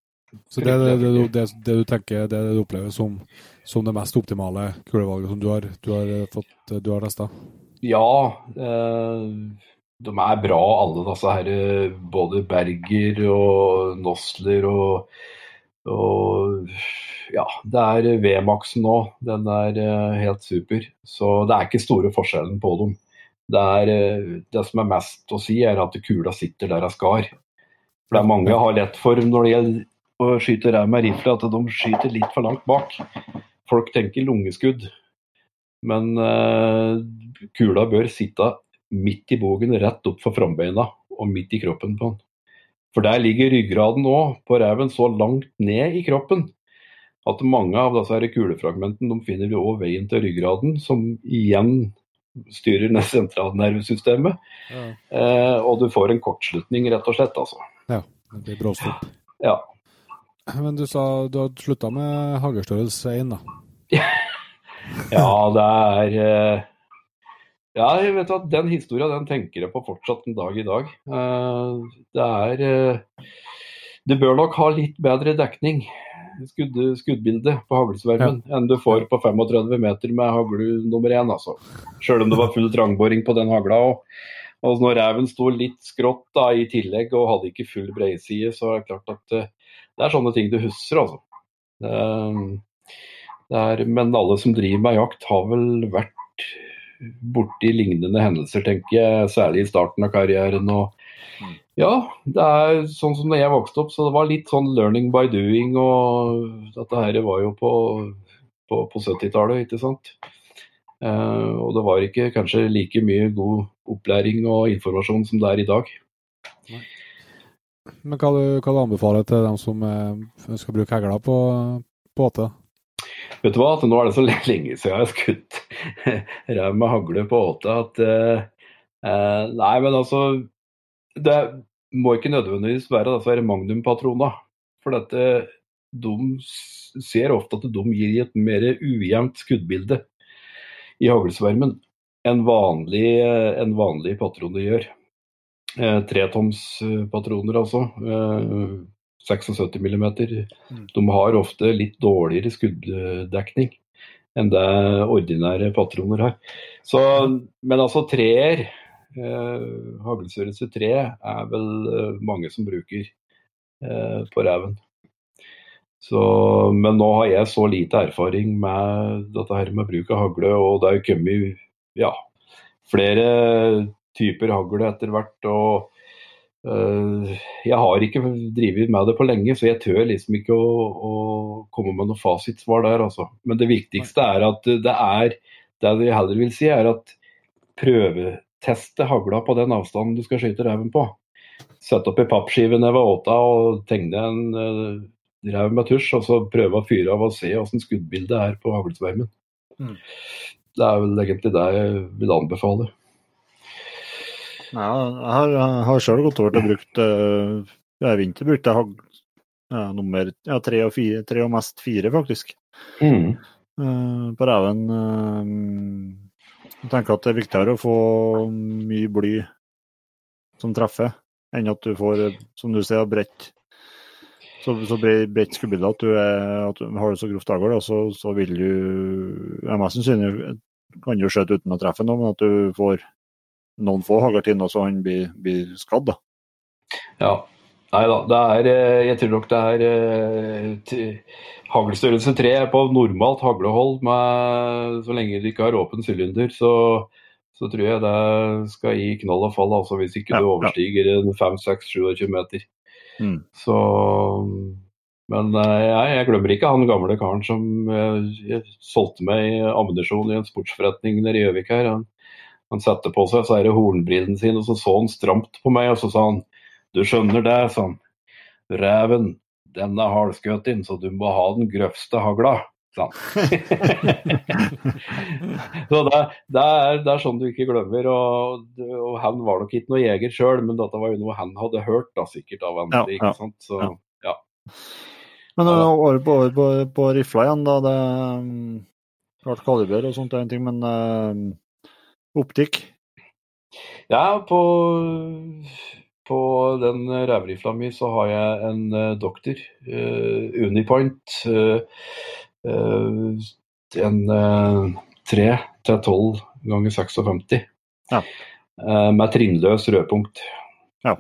Så det det, det, det, det, du tenker, det du opplever som, som det mest optimale kulevalget som du har, du har, fått, du har testa? Ja. Eh, de er bra alle disse her. Både Berger og Nosler og, og ja, det er V-maksen nå. Den er eh, helt super. Så det er ikke store forskjellen på dem. Det, er, eh, det som er mest å si, er at kula sitter der hun skal. Det er mange har lett for når det gjelder å skyte ræv med rifle, at de skyter litt for langt bak. Folk tenker lungeskudd, men uh, kula bør sitte midt i bogen, rett opp for frambeina og midt i kroppen på den. For der ligger ryggraden òg på reven så langt ned i kroppen at mange av disse kulefragmentene de finner også veien til ryggraden, som igjen styrer sentralnervesystemet. Ja. Eh, og du får en kortslutning, rett og slett. altså. Ja, det blir bråstopp. Ja. Men du sa du hadde slutta med hagestørrelse 1, da? ja, det er eh, Ja, jeg vet at den historia den tenker jeg på fortsatt en dag i dag. Eh, det er eh, Du bør nok ha litt bedre dekning skudd, skuddbilde på haglsvermen ja. enn du får på 35 meter med hagle nummer én. Altså. Sjøl om det var full trangboring på den hagla. Og, og når reven sto litt skrått da, i tillegg og hadde ikke full breiside, så er det klart at uh, det er sånne ting du husker, altså. Det, det er, men alle som driver med jakt, har vel vært borti lignende hendelser, tenker jeg. Særlig i starten av karrieren. og ja, det er sånn som da jeg vokste opp, så det var litt sånn learning by doing. Og dette her var jo på, på, på 70-tallet, ikke sant. Eh, og det var ikke kanskje like mye god opplæring og informasjon som det er i dag. Men hva du, hva du anbefaler til dem som eh, skal bruke hegla på båter? Vet du hva, at nå er det så lenge siden jeg har skutt rev med hagle på åte at eh, eh, Nei, men altså det må ikke nødvendigvis være disse magnumpatroner. For dette, de ser ofte at de gir et mer ujevnt skuddbilde i haglsvermen enn vanlig, en vanlig patroner gjør. Eh, Tretomspatroner, altså. Eh, 76 mm. De har ofte litt dårligere skudddekning enn det ordinære patroner har. Så, men altså treer Eh, haglstørrelse 3 er vel eh, mange som bruker eh, på reven. Så, men nå har jeg så lite erfaring med dette her med bruk av hagle, og det er jo kommet ja, flere typer hagle etter hvert. og uh, Jeg har ikke drevet med det på lenge, så jeg tør liksom ikke å, å komme med noe fasitsvar der. Altså. Men det viktigste er at det er Det jeg heller vil si, er at prøve teste hagla på den avstanden du skal skyte reven på. Sett opp i pappskivene ved åta og tegne en uh, rev med tusj, og så prøve å fyre av og se hvordan skuddbildet er på haglsvermen. Mm. Det er vel egentlig det jeg vil anbefale. Ja, jeg har, jeg har sjøl gått over til å bruke uh, I vinter brukte jeg hagl ja, nummer ja, tre, og fire, tre og mest fire, faktisk. Mm. Uh, på reven. Jeg tenker at det er viktigere å få mye bly som treffer, enn at du får, som du sier, bredt så, så bredt skuddbilde at, at, du har det så grovt hagl, så, så vil du ja, Mest sannsynlig kan du skjøte uten å treffe noe, men at du får noen få hagl til, så han blir, blir skadd. da. Ja, Nei da, eh, Jeg tror nok det er eh, haglstørrelse 3 på normalt haglehold. Med, så lenge du ikke har åpen sylinder, så, så, tror jeg det skal gi knall og fall. Altså hvis ikke ja, du overstiger ja. 5-6-27 meter. Mm. Så Men eh, jeg, jeg, glemmer ikke han gamle karen som jeg, jeg solgte meg ammunisjon i en sportsforretning nede i Gjøvik her. Han, han satte på seg så er det hornbrillene sine, og så så han stramt på meg, og så sa han du skjønner det, sånn. Reven, den er halvskutt inn, så du må ha den grøvste hagla. han. så det, det, er, det, er, sånn du ikke glemmer. Og, og han var nok ikke noe jeger sjøl, men dette var jo noe han hadde hørt da, sikkert av andre. Ja, ikke sant? Så, ja. Men over på, over på, på rifla igjen, da. Det, klart kaliber og sånt er en ting, men uh, optikk? Ja, på på den rævrifla mi så har jeg en uh, doktor, uh, Unipoint. Uh, en 3 til 12 ganger 56. Ja. med trinnløs rødpunkt. Ja.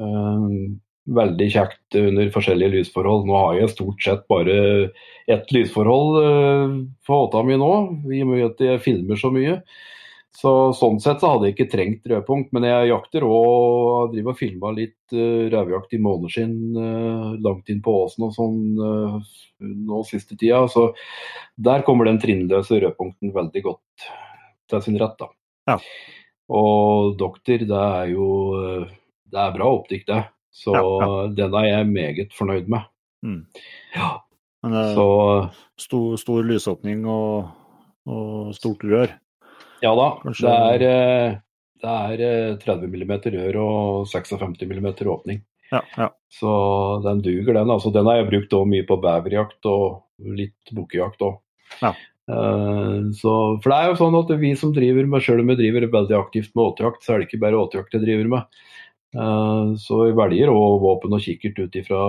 veldig kjekt under forskjellige lysforhold. Nå har jeg stort sett bare ett lysforhold på åta mi nå, i og med at jeg filmer så mye. Så Sånn sett så hadde jeg ikke trengt rødpunkt, men jeg jakter og driver og filma litt uh, rødjakt i måneskinn uh, langt inn på åsen og sånn uh, nå siste tida. Så der kommer den trinnløse rødpunkten veldig godt til sin rett. da. Ja. Og doktor, det er jo det er bra optikk, det. Så ja, ja. den er jeg meget fornøyd med. Mm. Ja. Men det er så, stor, stor lysåpning og, og stort rør? Ja da. Kanskje... Det er, eh, det er 30 mm rør og 56 mm åpning. Ja, ja. Så den duger, den. Altså, den har jeg brukt mye på beverjakt og litt bukkejakt òg. Ja. Uh, for det er jo sånn at vi som driver med, selv om vi driver veldig aktivt med åtejakt, så er det ikke bare åtejakt jeg driver med. Uh, så vi velger òg våpen og kikkert ut ifra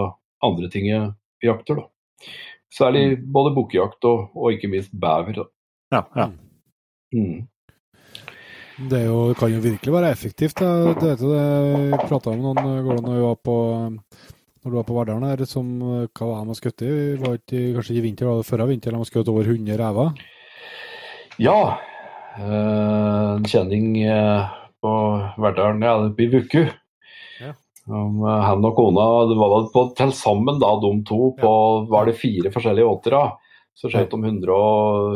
andre ting jeg jakter, da. Særlig mm. både bukkejakt og, og, ikke minst bever. Da. Ja, ja. Mm. Det jo, kan jo virkelig være effektivt. Da. Det det, det prata med noen går når, var på, når du var på Verdalen her, som hva var de skutt i? Var ikke, kanskje i vinter, var det forrige vinter de skutt over 100 rever? Ja. Eh, en kjenning eh, på Verdalen, ja, det blir Vuku. Ja. Han og kona, det var da på til sammen da, de to, på var det fire forskjellige återe. Så skjøt de 100,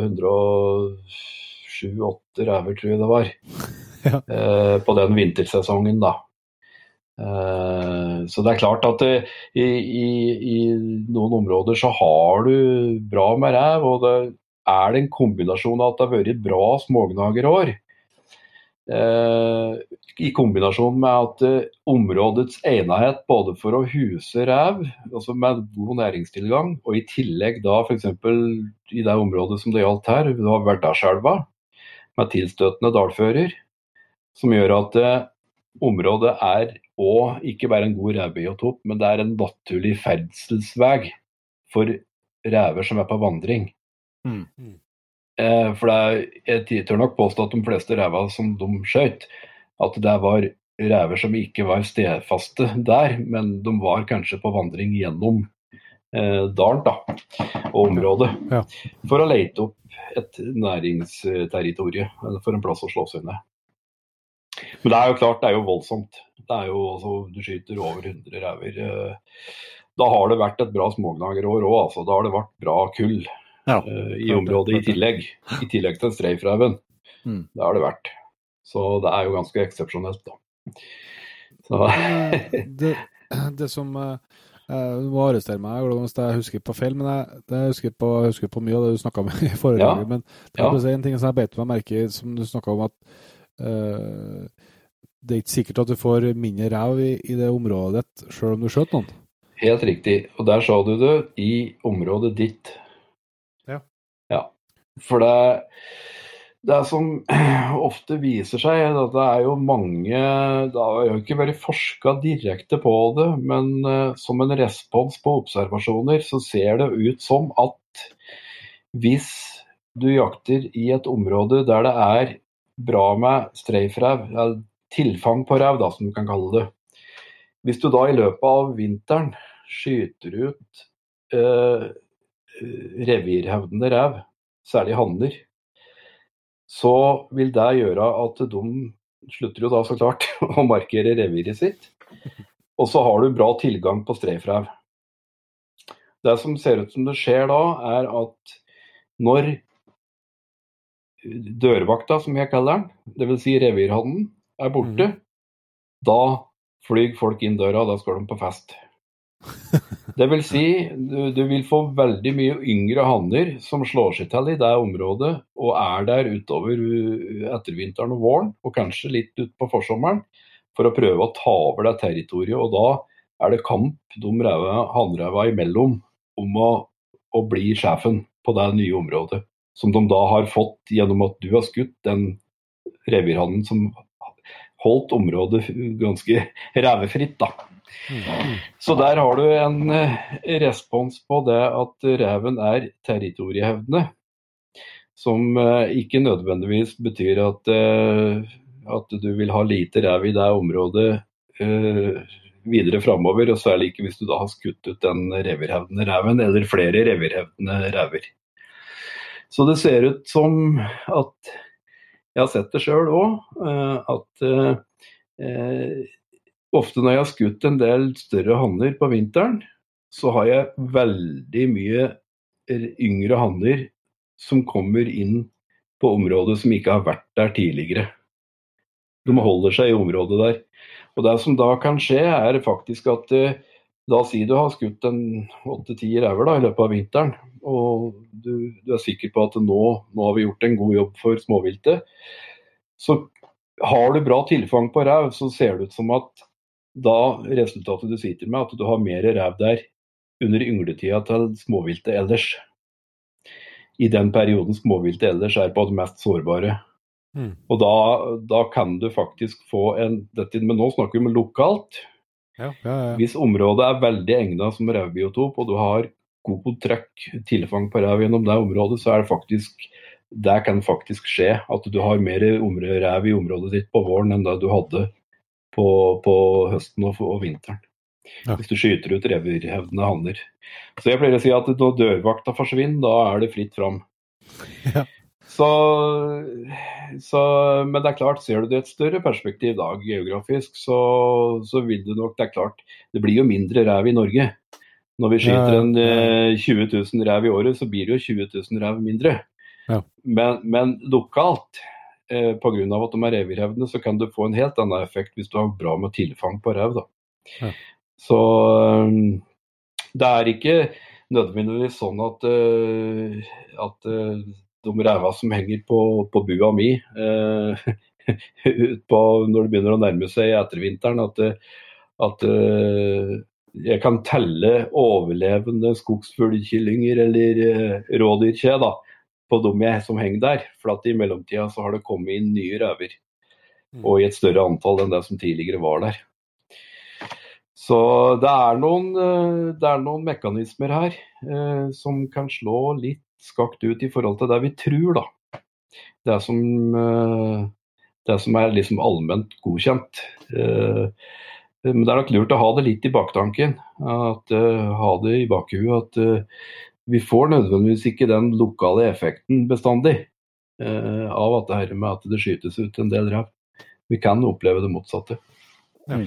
100 sju-åtte ræver, tror jeg det var, ja. eh, på den vintersesongen, da. Eh, så det er klart at det, i, i, i, noen områder så har du bra med ræv, og det er det en kombinasjon av at det har vært bra smågnagerår. Eh, I kombinasjon med at eh, områdets enighet både for å huse rev, altså med god næringstilgang, og i tillegg da f.eks. i det området som det gjaldt her, det var Verdalselva, med tilstøtende dalfører, som gjør at eh, området er òg ikke bare en god revebiotop, men det er en naturlig ferdselsvei for rever som er på vandring. Mm. Eh, for er, jeg tør nok påstå at de fleste rever som de skjøt, at det var rever som ikke var stedfaste der, men de var kanskje på vandring gjennom dalen da, og området, ja. for å lete opp et næringsterritorium for en plass å slå seg ned. Men det er jo klart, det er jo voldsomt. Det er jo, altså, Du skyter over 100 rever. Eh, da har det vært et bra smågnagerår òg, altså. Da har det vært bra kull ja, uh, i området i tillegg. I tillegg til streifreven. Mm. Det har det vært. Så det er jo ganske eksepsjonelt, da. Så. det, det, som uh, du må arrestere meg hvis jeg husker på feil, men jeg, jeg, husker, på, jeg husker, på, mye av det du snakka om i forrige ja. Men det er ja. en ting som jeg beit meg merke i, som du snakka om, at uh, det er ikke sikkert at du får mindre ræv i, i, det området ditt, sjøl om du skjøt noen. Helt riktig. Og der sa du det, i området ditt. Ja. ja. For det det som ofte viser seg, er at det er jo mange Det har jo ikke vært forska direkte på det, men uh, som en respons på observasjoner, så ser det ut som at hvis du jakter i et område der det er bra med streifrev, tilfang på rev, da, som du kan kalle det. Hvis du da i løpet av vinteren skyter ut eh, revirhevdende rev, særlig hanner, så vil det gjøre at de slutter jo da så klart å markere reviret sitt. Og så har du bra tilgang på streifrev. Det som ser ut som det skjer da, er at når dørvakta, som jeg kaller den, dvs. Si revirhannen, er borte, mm. da flyr folk inn døra, og da skal de på fest. Det vil si, du, du vil få veldig mye yngre hanner som slår seg til i det området og er der utover uh, ettervinteren og våren, og kanskje litt utpå forsommeren, for å prøve å ta over det territoriet. Og da er det kamp de hannreva imellom om å, å bli sjefen på det nye området. Som de da har fått gjennom at du har skutt den revirhannen som holdt området ganske revefritt. da. Så der har du en eh, respons på det at reven er territoriehevdende. Som eh, ikke nødvendigvis betyr at, eh, at du vil ha lite rev i det området videre framover. Og særlig ikke hvis du da har skutt ut den revirhevdende reven, eller flere revirhevdende rever. Så det ser ut som at jeg har sett det sjøl òg, at ofte når jeg har skutt en del større hanner på vinteren, så har jeg veldig mye yngre hanner som kommer inn på området som ikke har vært der tidligere. De holder seg i området der. Og Det som da kan skje, er faktisk at eh, da sier du har skutt en åtte-ti rever i løpet av vinteren, og du, du, er sikker på at nå, nå har vi gjort en god jobb for småviltet. Så har du bra tilfang på rev, så ser det ut som at da resultatet du sitter med, at du har mer rev der under yngletida til småviltet ellers. I den perioden småviltet ellers er på det mest sårbare. Mm. Og da, da, kan du faktisk få en dette, Men nå snakker vi om lokalt. Ja, ja, ja. Hvis området er veldig egnet som revbiotop, og du har god trøkk, tilfang på rev gjennom det området, så er det faktisk det kan faktisk skje at du har mer rev i området ditt på våren enn det du hadde på, på høsten og, og vinteren. Ja. Hvis du skyter ut revirhevdende hanner. Så jeg pleier å si at når dørvakta forsvinner, da er det fritt fram. Ja. Så, så, men det er klart, ser du det i et større perspektiv da, geografisk, så, så, vil du nok Det er klart, det blir jo mindre rev i Norge. Når vi skyter en eh, 20 000 rev i året, så blir det jo 20 000 rev mindre. Ja. Men, men lokalt eh, pga. at de er revirhevdende, så kan du få en helt annen effekt hvis du har bra med tilfang på rev. Ja. Så um, det er ikke nødvendigvis sånn at, uh, at uh, de reva som henger på, på bua mi uh, på, når det begynner å nærme seg ettervinteren, at, at jeg kan telle overlevende skogsfuglkyllinger eller rådyrkje. da, på dem jeg, som henger der. For at i mellomtida så har det kommet inn nye røver. Mm. Og i et større antall enn det som tidligere var der. Så det er noen, eh, det er noen mekanismer her eh, som kan slå litt skakt ut i forhold til det vi tror, da. Det som, eh, det som er liksom allment godkjent. Eh, men det er nok lurt å ha det litt i baktanken. At, uh, ha det i bakhuet at uh, vi får nødvendigvis ikke den lokale effekten bestandig eh, av at det her med at det skytes ut en del rev. Vi kan oppleve det motsatte. Ja.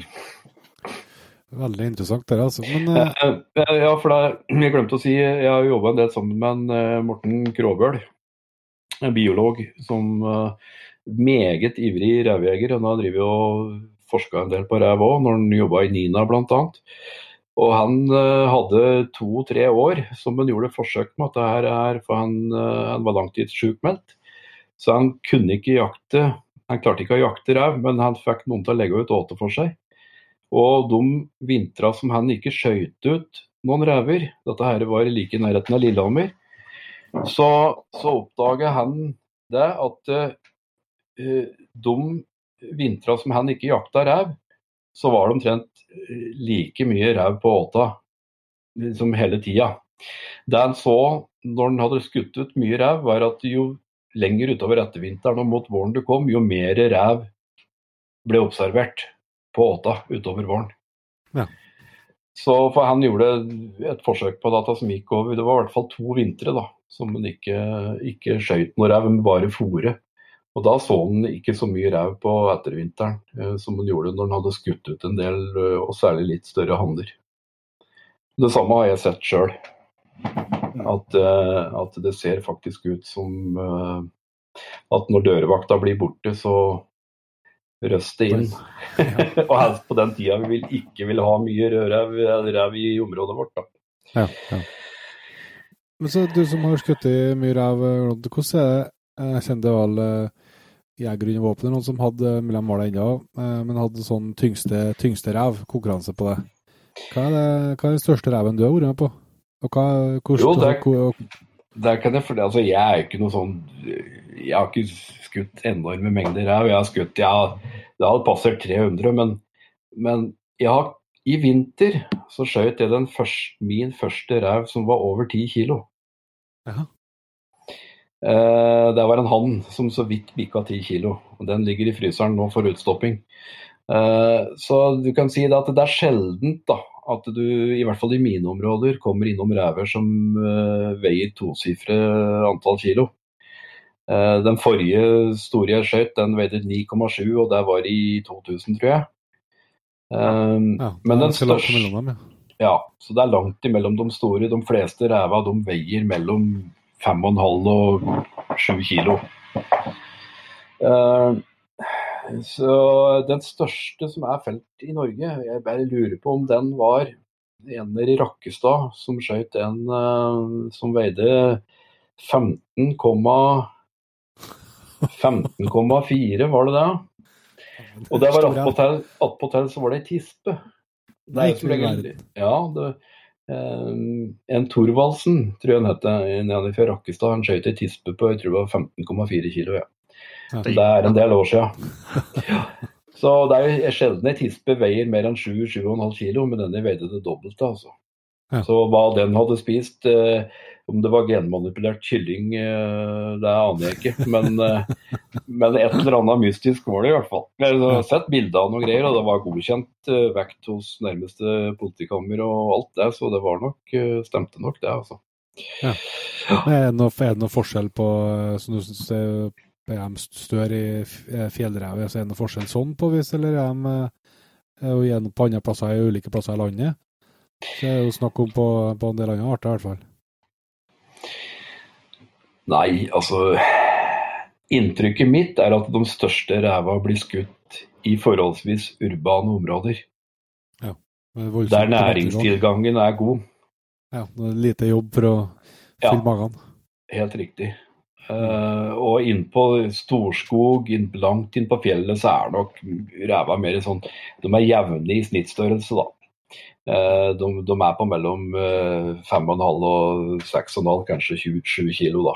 Veldig interessant det, altså. Men, eh... ja, for det, jeg glemte å si, jeg har jobba en del sammen med en, uh, Morten Kråbøl, en biolog som uh, meget ivrig revjeger. Han har drevet og forska en del på rev òg, når han jobba i Nina bl.a. Og han uh, hadde to-tre år som han gjorde forsøk med dette her, for han, uh, han var langtidssjukmeldt. Så han kunne ikke jakte. Han klarte ikke å jakte rev, men han fikk noen til å legge ut åte for seg. Og de vintra som han ikke skøyt ut noen rever, dette her var like i nærheten av Lillehammer, så, så oppdaga han det at uh, de vintra som han ikke jakta rev, så var det omtrent eh, like mye ræv på åta som hele tida. Det han så når han hadde skutt ut mye ræv, var at jo lenger utover ettervinteren og mot våren du kom, jo mer ræv ble observert på åta utover våren. Ja. Så for han gjorde et forsøk på data som gikk over Det var i hvert fall to vintre da, som han ikke, ikke skjøt noe ræv, men bare fòre. Og Da så han ikke så mye rev på ettervinteren eh, som han gjorde når han hadde skutt ut en del, eh, og særlig litt større hanner. Det samme har jeg sett sjøl. At, eh, at, det ser faktisk ut som at når dørvakta blir borte, så røster inn. og helst på den tida vi ikke vil ha mye rødrev i området vårt. Da. Ja, ja. Men så du som har skutt i mye rev, hvordan er det kjenner det var jeger under noen som hadde mellom var det ennå, men hadde sånn tyngste, tyngste rev, konkurranse på det. Hva er, det, hva er den største reven du har vært med på? Og hva, hvordan, jo, der, der kan jeg for altså, Jeg er ikke noe sånn Jeg har ikke skutt enorme mengder rev. Jeg har skutt ja, Det hadde passert 300, men, men jeg har, i vinter så skjøt jeg første, min første rev som var over 10 kilo. Jaha. Eh, det var en hann som så vidt bikka 10 kilo. og Den ligger i fryseren nå for utstopping. Eh, så du kan si at det er sjeldent da, at du, i hvert fall i mine områder, kommer innom rever som uh, veier tosifre antall kilo. Den forrige store jeg skjøt, den veide 9,7, og det var i 2000, tror jeg. Ja, men den største ja. ja, så det er langt imellom de store. De fleste ræva de veier mellom 5,5 og 7 kilo. Uh, så den største som er felt i Norge, jeg bare lurer på om den var ener i Rakkestad som skjøt en uh, som veide 15,4, 15, var det det? Og det var attpåtil så var det ei tispe. Det er som regel, ja, det, en Thorvaldsen, tror jeg han het, nede fra Rakkestad. Han skøyt ei tispe på jeg tror det var 15,4 kilo. Ja. Det er en del år siden. Så det er sjelden ei tispe veier mer enn 7-7,5 kilo, men denne veide det dobbelte. altså. Ja. Så hva den hadde spist, eh, om det var genmanipulert kylling, eh, det aner jeg ikke. Men, eh, men, et eller annet mystisk var det i hvert fall. Jeg har sett bilder av noen greier, og det var godkjent eh, vekt hos nærmeste politikammer og alt det, så det var nok, stemte nok det, altså. Ja. Er det noe, er det noe forskjell på som du synes er de i fjellrevet? Så er det noe forskjell sånn på vis, eller er de igjen på andre plasser i ulike plasser i landet? Det er jo snakk om på, på en del andre arter, i hvert fall. Nei, altså Inntrykket mitt er at de største ræva blir skutt i forholdsvis urbane områder. Ja, der næringstilgangen er god. Ja, det er lite jobb for å fylle ja, magen. Helt riktig. Uh, og inn på Storskog, inn, langt inn på fjellet, så er nok ræva mer sånn De er jevne i snittstørrelse, da. Uh, de, de, er på mellom uh, 5,5 og 6,5, kanskje 27 kilo, da.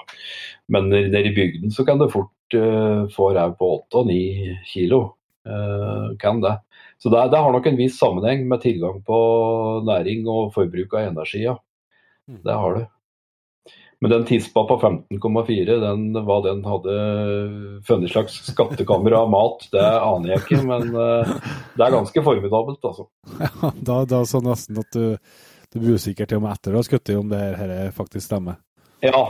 Men nede i bygden så kan du fort uh, få rev på 8 og 9 kilo. kan det. Så det, det, har nok en viss sammenheng med tilgang på næring og forbruk av energi, ja. Mm. Det har det. Men den tispa på 15,4, hva den hadde funnet slags skattekammer av mat, det aner jeg ikke. Men uh, det er ganske formidabelt, altså. Ja, da, da så nesten at du, du blir usikker til om etter du har skutt om det her, her faktisk stemmer. Ja.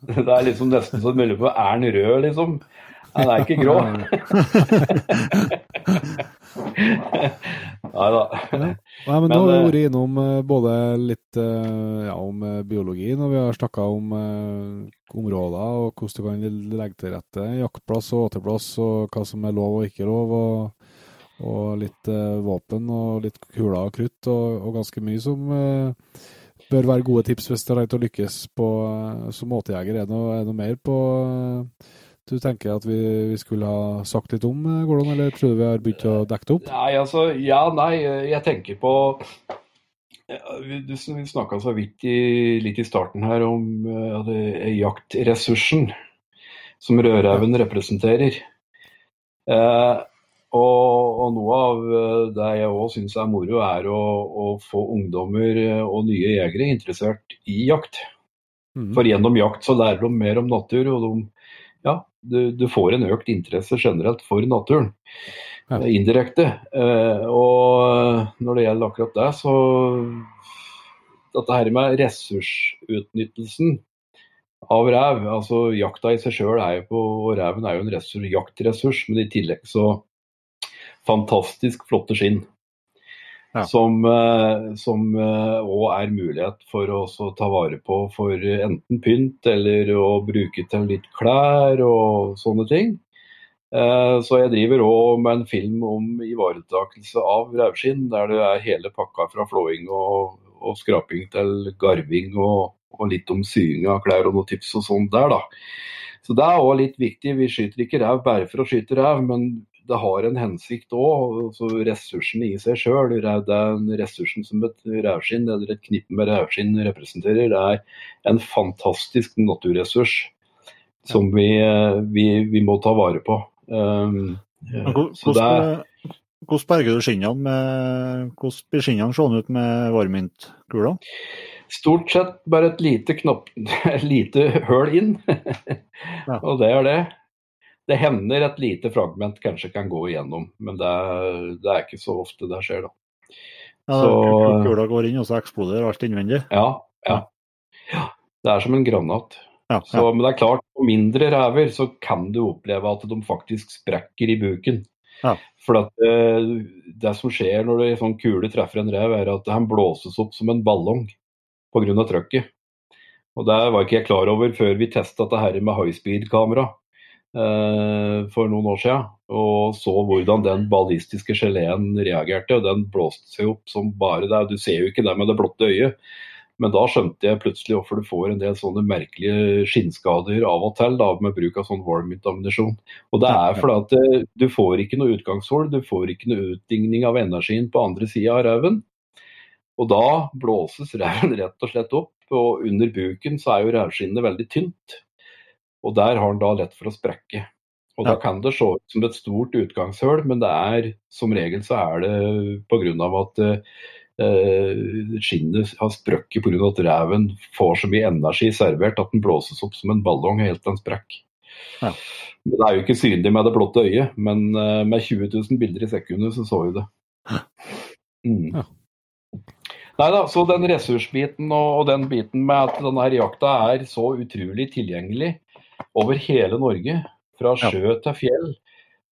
Det er liksom nesten så mulig på er den rød, liksom? Han er ikke grå. Nei da. Nei, men, nå har vi eh, vært innom eh, både litt eh, ja, om biologi når vi har snakka om områder og hvordan du kan legge til rette jaktplass og åteplass og hva som er lov og ikke lov. og, og litt våpen og litt kuler og krutt og, og ganske mye som bør være gode tips hvis det er å lykkes på, som åtejeger. Er det noe, er det noe mer på du tenker at vi, vi, skulle ha sagt litt om, eh, Gordon, eller tror du vi har begynt å dekke det opp? Nei, altså, ja, nei, jeg tenker på Vi snakka så vidt i, litt i starten her om ja, er jaktressursen som rødreven representerer. Eh, og, og, noe av eh, det jeg òg syns er moro, er å, å, få ungdommer og nye jegere interessert i jakt. Mm. For gjennom jakt så lærer de mer om natur, og de ja, du, du, får en økt interesse generelt for naturen. Ja. Eh, indirekte. Eh, og når det gjelder akkurat det, så Dette her med ressursutnyttelsen av rev. altså Jakta i seg sjøl er jo på og reven er jo en ressurs, jaktressurs, men i tillegg så fantastisk flotte skinn. Ja. Som òg eh, er mulighet for å ta vare på for enten pynt eller å bruke til litt klær og sånne ting. Eh, så jeg driver òg med en film om ivaretakelse av revskinn, der det er hele pakka fra flåing og, og skraping til garving og, og litt om sying av klær og noen tips og sånt der, da. Så det er òg litt viktig. Vi skyter ikke rev bare for å skyte rev, men det har en hensikt òg. Ressursen i seg sjøl, den ressursen som et revskinn eller et knippe med revskinn representerer, det er en fantastisk naturressurs som vi, vi, vi må ta vare på. Um, så det er hvordan berger du skinnene med Hvordan blir skinnene seende ut med varmyntkula? Stort sett bare et lite, knapp, lite høl inn, ja. og det er det. Det hender et lite fragment kanskje kan gå igjennom, men det det er ikke så ofte det skjer, da. Ja, så, Kula går inn, og så eksploderer alt innvendig? Ja, ja. ja. Det er som en granat. Ja, så, men det er klart, på mindre rever så kan du oppleve at de faktisk sprekker i buken. Ja. For at det, eh, det som skjer når en sånn kule treffer en rev, er at den blåses opp som en ballong pga. trøkket. Og Det var ikke jeg klar over før vi testa dette med high speed-kamera for noen år siden. Og så hvordan den ballistiske geleen reagerte. og Den blåste seg opp som bare det. Du ser jo ikke det med det blotte øyet. Men da skjønte jeg plutselig hvorfor du får en del sånne merkelige skinnskader av og til da, med bruk av sånn varmyntammunisjon. Og det er fordi at eh, du får ikke noe utgangshull, du får ikke noe utligning av energien på andre sida av reven. Og da blåses reven rett og slett opp, og under buken så er jo revskinnet veldig tynt. Og der har den da lett for å sprekke. Og da kan det se ut som et stort utgangshull, men det er som regel så er det pga. at eh, Eh, skinnet har sprukket pga. at reven får så mye energi servert at den blåses opp som en ballong helt til den sprekker. Ja. Det er jo ikke synlig med det blotte øyet, men eh, med 20 000 bilder i sekundet så så vi det. Mm. Ja. Nei da, så den ressursbiten og, og, den biten med at denne jakta er så utrolig tilgjengelig over hele Norge, fra sjø til fjell,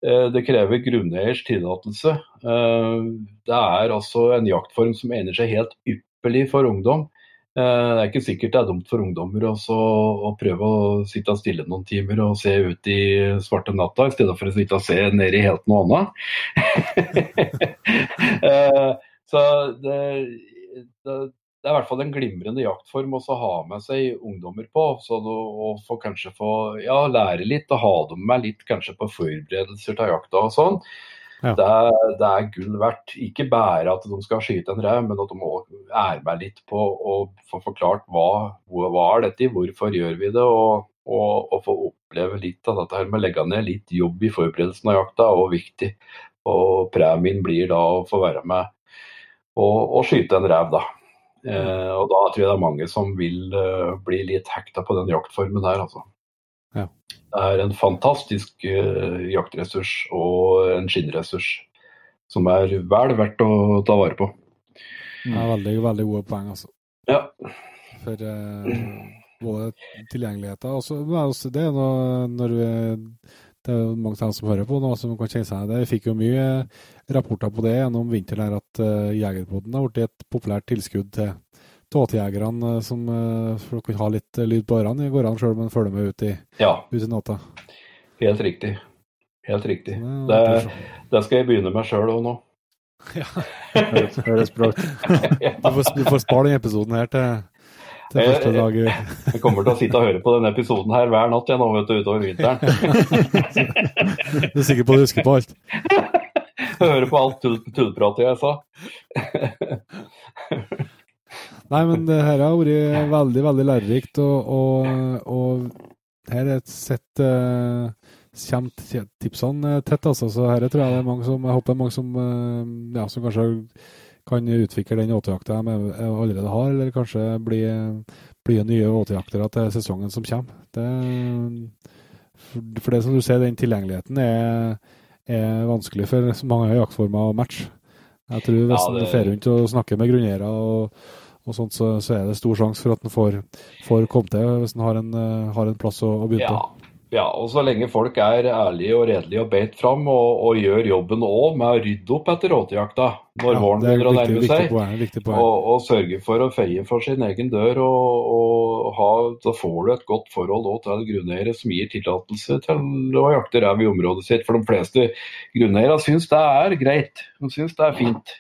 Eh, det krever grunneiers tillatelse. Eh, det er altså en jaktform som egner seg helt ypperlig for ungdom. Eh, det er ikke sikkert det er dumt for ungdommer også å prøve å sitte stille noen timer og se ut i svarte natta, i stedet for å sitte og se ned i helt noe annet. Så det, det, det er i hvert fall en glimrende jaktform å ha med seg ungdommer på. Så å få kanskje få ja, lære litt og ha dem med litt kanskje på forberedelser til jakta og sånn. Ja. Det, det, er gull verdt. Ikke bare at de skal skyte en rev, men at de òg er med litt på å få forklart hva, hva er dette, hvorfor gjør vi det, og, og, og få oppleve litt av dette her med å legge ned litt jobb i forberedelsen av jakta er òg viktig. Og premien blir da å få være med og, og skyte en rev, da. Eh, og da tror jeg det er mange som vil eh, bli litt hekta på den jaktformen her, altså. Ja. Det er en fantastisk eh, jaktressurs og en skinnressurs som er vel verdt å ta vare på. Ja, veldig, veldig gode poeng, altså. Ja. For både tilgjengeligheten og også, det er noe når vi det er jo mange av dem som hører på nå, som kan kjenne seg det. Vi fikk jo mye rapporter på det gjennom vinteren her, at uh, Jegerpoden har blitt et populært tilskudd til tåtejegerne uh, som for å kunne ha litt lyd på ørene i gårdene sjøl, men følger med ut i, ja. ut i natta. Helt riktig. Helt riktig. Det, det skal jeg begynne med sjøl òg nå. Ja. Høres bra ut. Du får, du får spare den episoden her til til første dag. Jeg kommer til å sitte og høre på denne episoden her hver natt jeg nå, vet du, utover vinteren. du er sikker på at du husker på alt? Høre på alt tullpratet jeg sa. Nei, men det her har vært veldig, veldig lærerikt, og, og, og her er et sett uh, kommer tipsene tett, altså. Så her tror jeg det er mange som, jeg håper mange som, ja, som kanskje kan utvikle den åtejakta de allerede har, eller kanskje bli, bli nye åtejaktere til sesongen som kommer. Det, for det som du ser, den tilgjengeligheten er, er vanskelig for mange jaktformer å matche. Jeg tror hvis ja, det... du fer rundt og snakker med grunneiere og, og sånt, så, så, er det stor sjanse for at en får, får komme til hvis en har en, har en plass å, å begynne ja. på. Ja, og så lenge folk er ærlige og redelige og beit fram, og, og, gjør jobben òg med å rydde opp etter råtejakta når ja, våren begynner å nærme seg, poeng. Og, og, sørge for å feie for sin egen dør, og, og ha, da får du et godt forhold til grunneiere som gir tillatelse til å jakte rev i området sitt. For de fleste grunneiere syns det er greit, de syns det er fint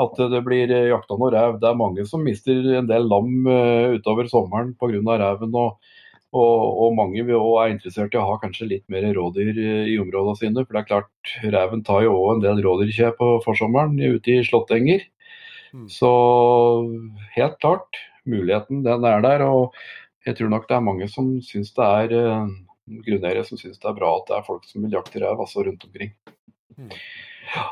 at det blir jakta noe rev. Det er mange som mister en del lam eh, utover sommeren pga. reven. Og, og, og mange vil også er interessert i å ha kanskje litt mer rådyr eh, i områdene sine. For det er klart, reven tar jo òg en del rådyrkje på forsommeren ute i slåttenger. Mm. Så helt klart, muligheten den er der. Og jeg tror nok det er mange som syns det er eh, grunneiere som syns det er bra at det er folk som vil jakte rev altså rundt omkring. Ja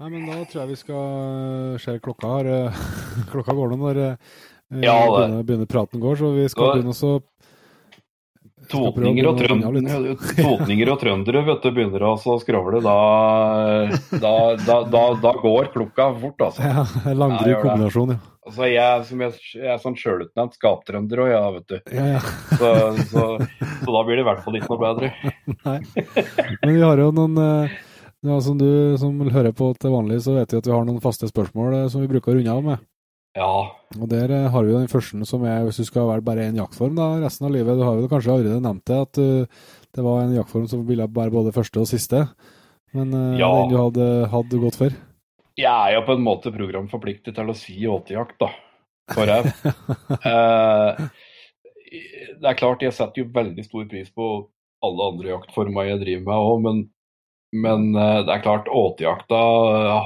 Nei, men da tror jeg vi skal se klokka her. klokka går nå når eh, Ja, det- begynner, begynner praten går, så vi skal begynne å skal prøve å Totninger og, begynne å runde trønd- totninger og trøndere vet du, begynner å skravle. Da, da, da, da, går klokka fort, altså. Ja, Ja, langdryg kombinasjon, ja. altså jeg, som jeg, jeg er sånn sjølutnevnt skaptrønder òg, ja, vet du. ja, ja. Så, så, så da blir det i hvert fall ikke noe bedre. Nei. Men vi har jo noen eh, ja, Som du som hører på til vanlig, så vet vi at vi har noen faste spørsmål eh, som vi bruker å runde av med. Ja, Og der eh, har vi jo den første som er hvis du skal velge bare én jaktform da, resten av livet. Du har jo kanskje allerede nevnt det, at uh, det var en jaktform som ville være både første og siste. Men uh, Ja. den du hadde, hadde gått for? jeg er jo på en måte programforpliktet til å si åtejakt, da. For rev. uh, det er klart, jeg setter jo veldig stor pris på alle andre jaktformer jeg driver med òg, men, men det er klart, åtejakta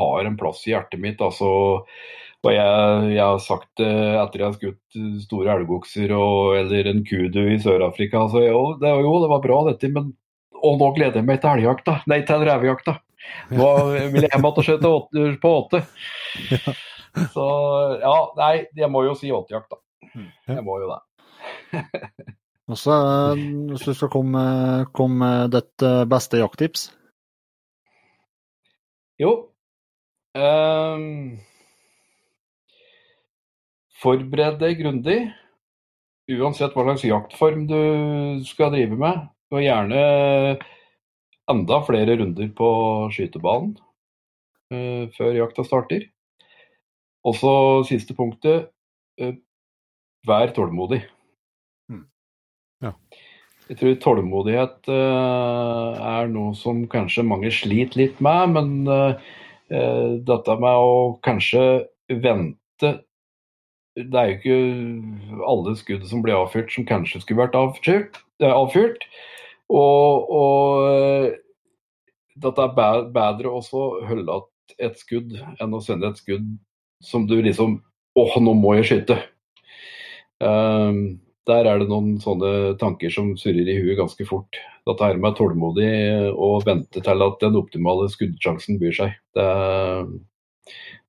har en plass i hjertet mitt. altså og jeg, jeg har sagt det etter jeg har skutt store elgokser eller en kudu i Sør-Afrika. Så jo det, jo, det var bra dette, men og nå gleder jeg meg til elgjakta. Nei, til revejakta. Nå vil jeg hjem igjen og på åte. Så ja, nei, jeg må jo si åtejakt, da. Jeg må jo det. Og så, eh, hvis du skal komme, komme med ditt eh, beste jakttips Jo. ehm, forbered deg grundig. Uansett hva slags jaktform du skal drive med. Og gjerne enda flere runder på skytebanen uh, før jakta starter. Og så siste punktet. uh, vær tålmodig. Mm. Ja. Jeg tror tålmodighet uh, er noe som kanskje mange sliter litt med, men dette med å kanskje vente Det er jo ikke alle skudd som blir avfyrt som kanskje skulle vært avfyrt. eh, avfyrt. Og, og eh, dette er bedre også å holde igjen et skudd enn å sende et skudd som du liksom Åh, nå må jeg skyte. Um, der er det noen sånne tanker som surrer i huet ganske fort. Dette her med tålmodig og vente til at den optimale skuddsjansen byr seg. Det,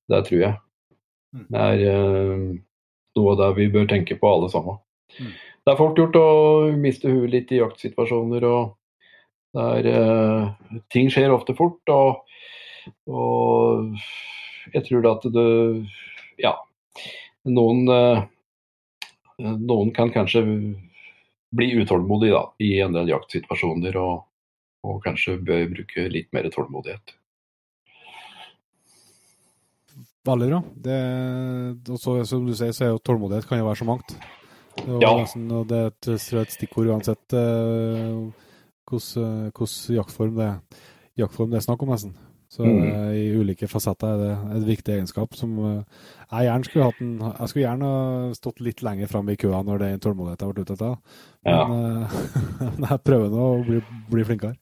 det tror jeg. Det er noe det vi bør tenke på alle sammen. Mm. Det er fort gjort å miste huet litt i jaktsituasjoner. og det er, eh, ting skjer ofte fort, og, og jeg tror at det Ja. Noen, eh, noen kan kanskje bli utålmodig da, i en del jaktsituasjoner, og, og kanskje bør bruke litt mer tålmodighet. Veldig bra. Det, også, som du sier, så er jo tålmodighet kan jo være så mangt. Det er, Ja. nesten, og det er et, et stikkord uansett hvilken hvordan hvordan jaktform det, jaktform det er snakk om, nesten. Så Mm. eh, i ulike fasetter er det et viktig egenskap som uh, jeg gjerne skulle hatt en, Jeg skulle gjerne stått litt lenger fram i køa når den tålmodigheten ble ute etter. Ja. Men, eh, men jeg prøver nå å bli, bli flinkere.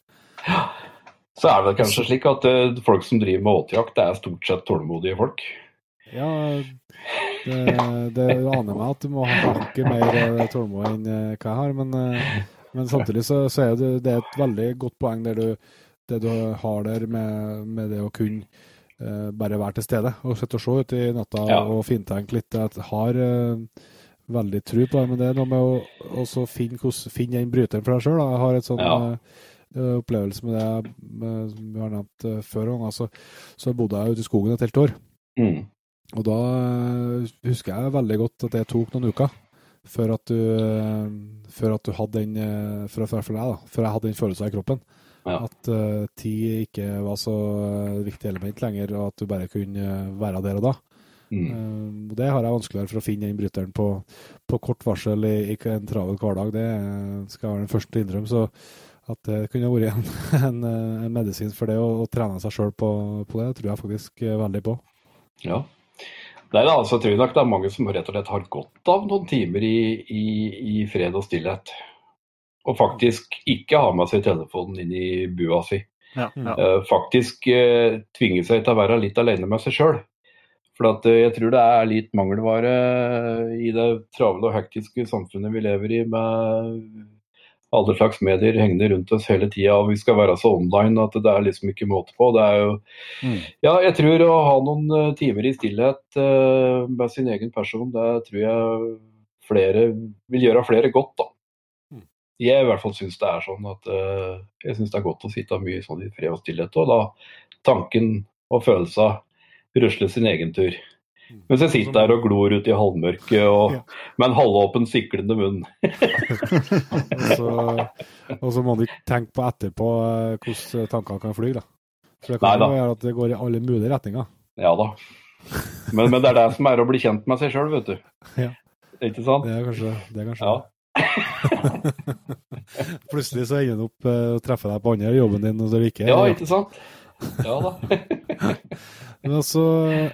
Så er det kanskje slik at uh, folk som driver med åtejakt, det er stort sett tålmodige folk. Ja, det, det aner meg at du må ha hakket mer tålmodighet tålmodig enn eh, hva jeg har, men, eh, men samtidig så, så er det, det er et veldig godt poeng der du, det du har der med, med det å kunne eh, bare være til stede og sitte og se ut i natta Ja. og fintenke litt. Jeg har eh, veldig tro på det, men det er noe med å også finne, finne den bryteren for deg sjøl. Jeg har et sånn Ja. Eh, opplevelse med det med, som vi har nevnt eh, før. Altså, så bodde jeg ute i skogen et helt år. Mm. Og da eh, husker jeg veldig godt at det tok noen uker før at du, før at du hadde den for, for, for deg da, før jeg hadde den følelsen i kroppen. Ja. At uh, tid ikke var så viktig element lenger, og at du bare kunne være der og da. Mm. Og det har jeg vanskeligere for å finne den bryteren på, på kort varsel i, i en travel hverdag. Det skal jeg være den første til å innrømme. Så at det kunne vært en, en, en medisin for det, å, å trene seg sjøl på, på det. Det tror jeg faktisk veldig på. Ja. Nei, da, altså, jeg tror nok det er mange som rett og slett har godt av noen timer i, i, i fred og stillhet. Og faktisk ikke ha med seg telefonen inn i bua si. Ja, ja. Eh, faktisk eh, tvinge seg til å være litt alene med seg sjøl. For at, eh, jeg tror det er litt mangelvare i det travle og hektiske samfunnet vi lever i, med alle slags medier hengende rundt oss hele tida, og vi skal være så online at det er liksom ikke måte på. Det er jo Mm. Ja, jeg tror å ha noen eh, timer i stillhet uh, med sin egen person, det tror jeg flere vil gjøre flere godt, da. Mm. Jeg i hvert fall syns det er sånn at uh, jeg syns det er godt å sitte mye sånn i fred og stillhet, og da tanken og følelser rusler sin egen tur. Mens jeg sitter der og glor ute i halvmørket og Ja. med en halvåpen, siklende munn. Og så, må du ikke tenke på etterpå eh, hvordan tankene kan fly. da. For det kan Neida. jo være at det går i alle mulige retninger. Ja da. Men, men det er det som er å bli kjent med seg sjøl, vet du. Ja. Ikke sant? Det er kanskje det. Er kanskje Ja. Plutselig så ender du opp eh, og treffer deg på andre i jobben din, og så er det ikke ja, ikke sant? Ja da. Men altså eh,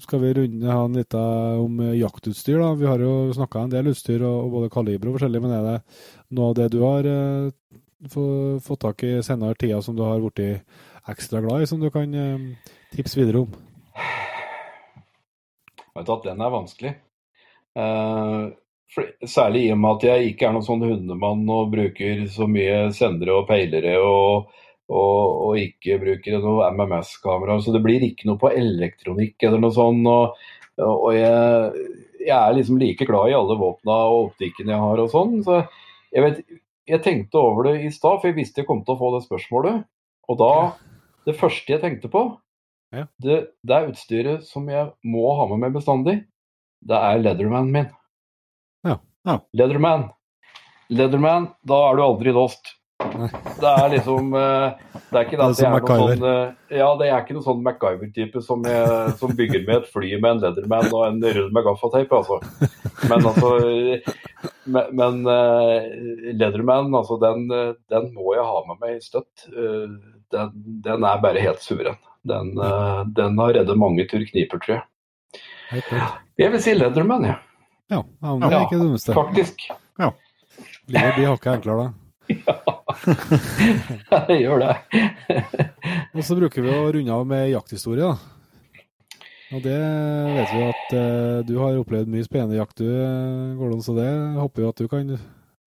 skal vi runde han litt om eh, jaktutstyr. da. Vi har jo snakka en del utstyr, og, både kaliber og forskjellig, men er det noe av det du har eh, fått tak i senere tida som du har blitt ekstra glad i, som du kan eh, tipse videre om? Vet du at den er vanskelig. Eh, særlig i og med at jeg ikke er noen sånn hundemann og bruker så mye sendere og peilere og, og, og ikke bruker noe MMS-kamera. Så det blir ikke noe på elektronikk eller noe sånt. Og, og jeg, jeg er liksom like glad i alle våpna og optikken jeg har og sånn. Så jeg vet Jeg tenkte over det i stad, for jeg visste jeg kom til å få det spørsmålet. Og da Det første jeg tenkte på, Ja. det, det er utstyret som jeg må ha med meg bestandig. Det er Leatherman min. Ja. Ja. Leatherman. Leatherman, da er du aldri lost. Det er liksom eh, Det er ikke det Det er er noen sånn eh, Ja, det er ikke noen sånn MacGyver-type som, som bygger med et fly med en Leatherman og en rull med gaffateip, altså. Men altså Men, men eh, Leatherman, altså, den, den må jeg ha med meg støtt. Eh, Den, den er bare helt suveren. Den, den har reddet mange tur kniper, tror jeg. Jeg vil si Leatherman, jeg. Ja, ja, men det er ikke det dummeste. Faktisk. Livet blir hakket enklere da. Jeg gjør det. Og så bruker vi å runde av med jakthistorie, da. Og det vet vi at eh, du har opplevd mye spennende jakt, du, Gordon, så det håper vi at du kan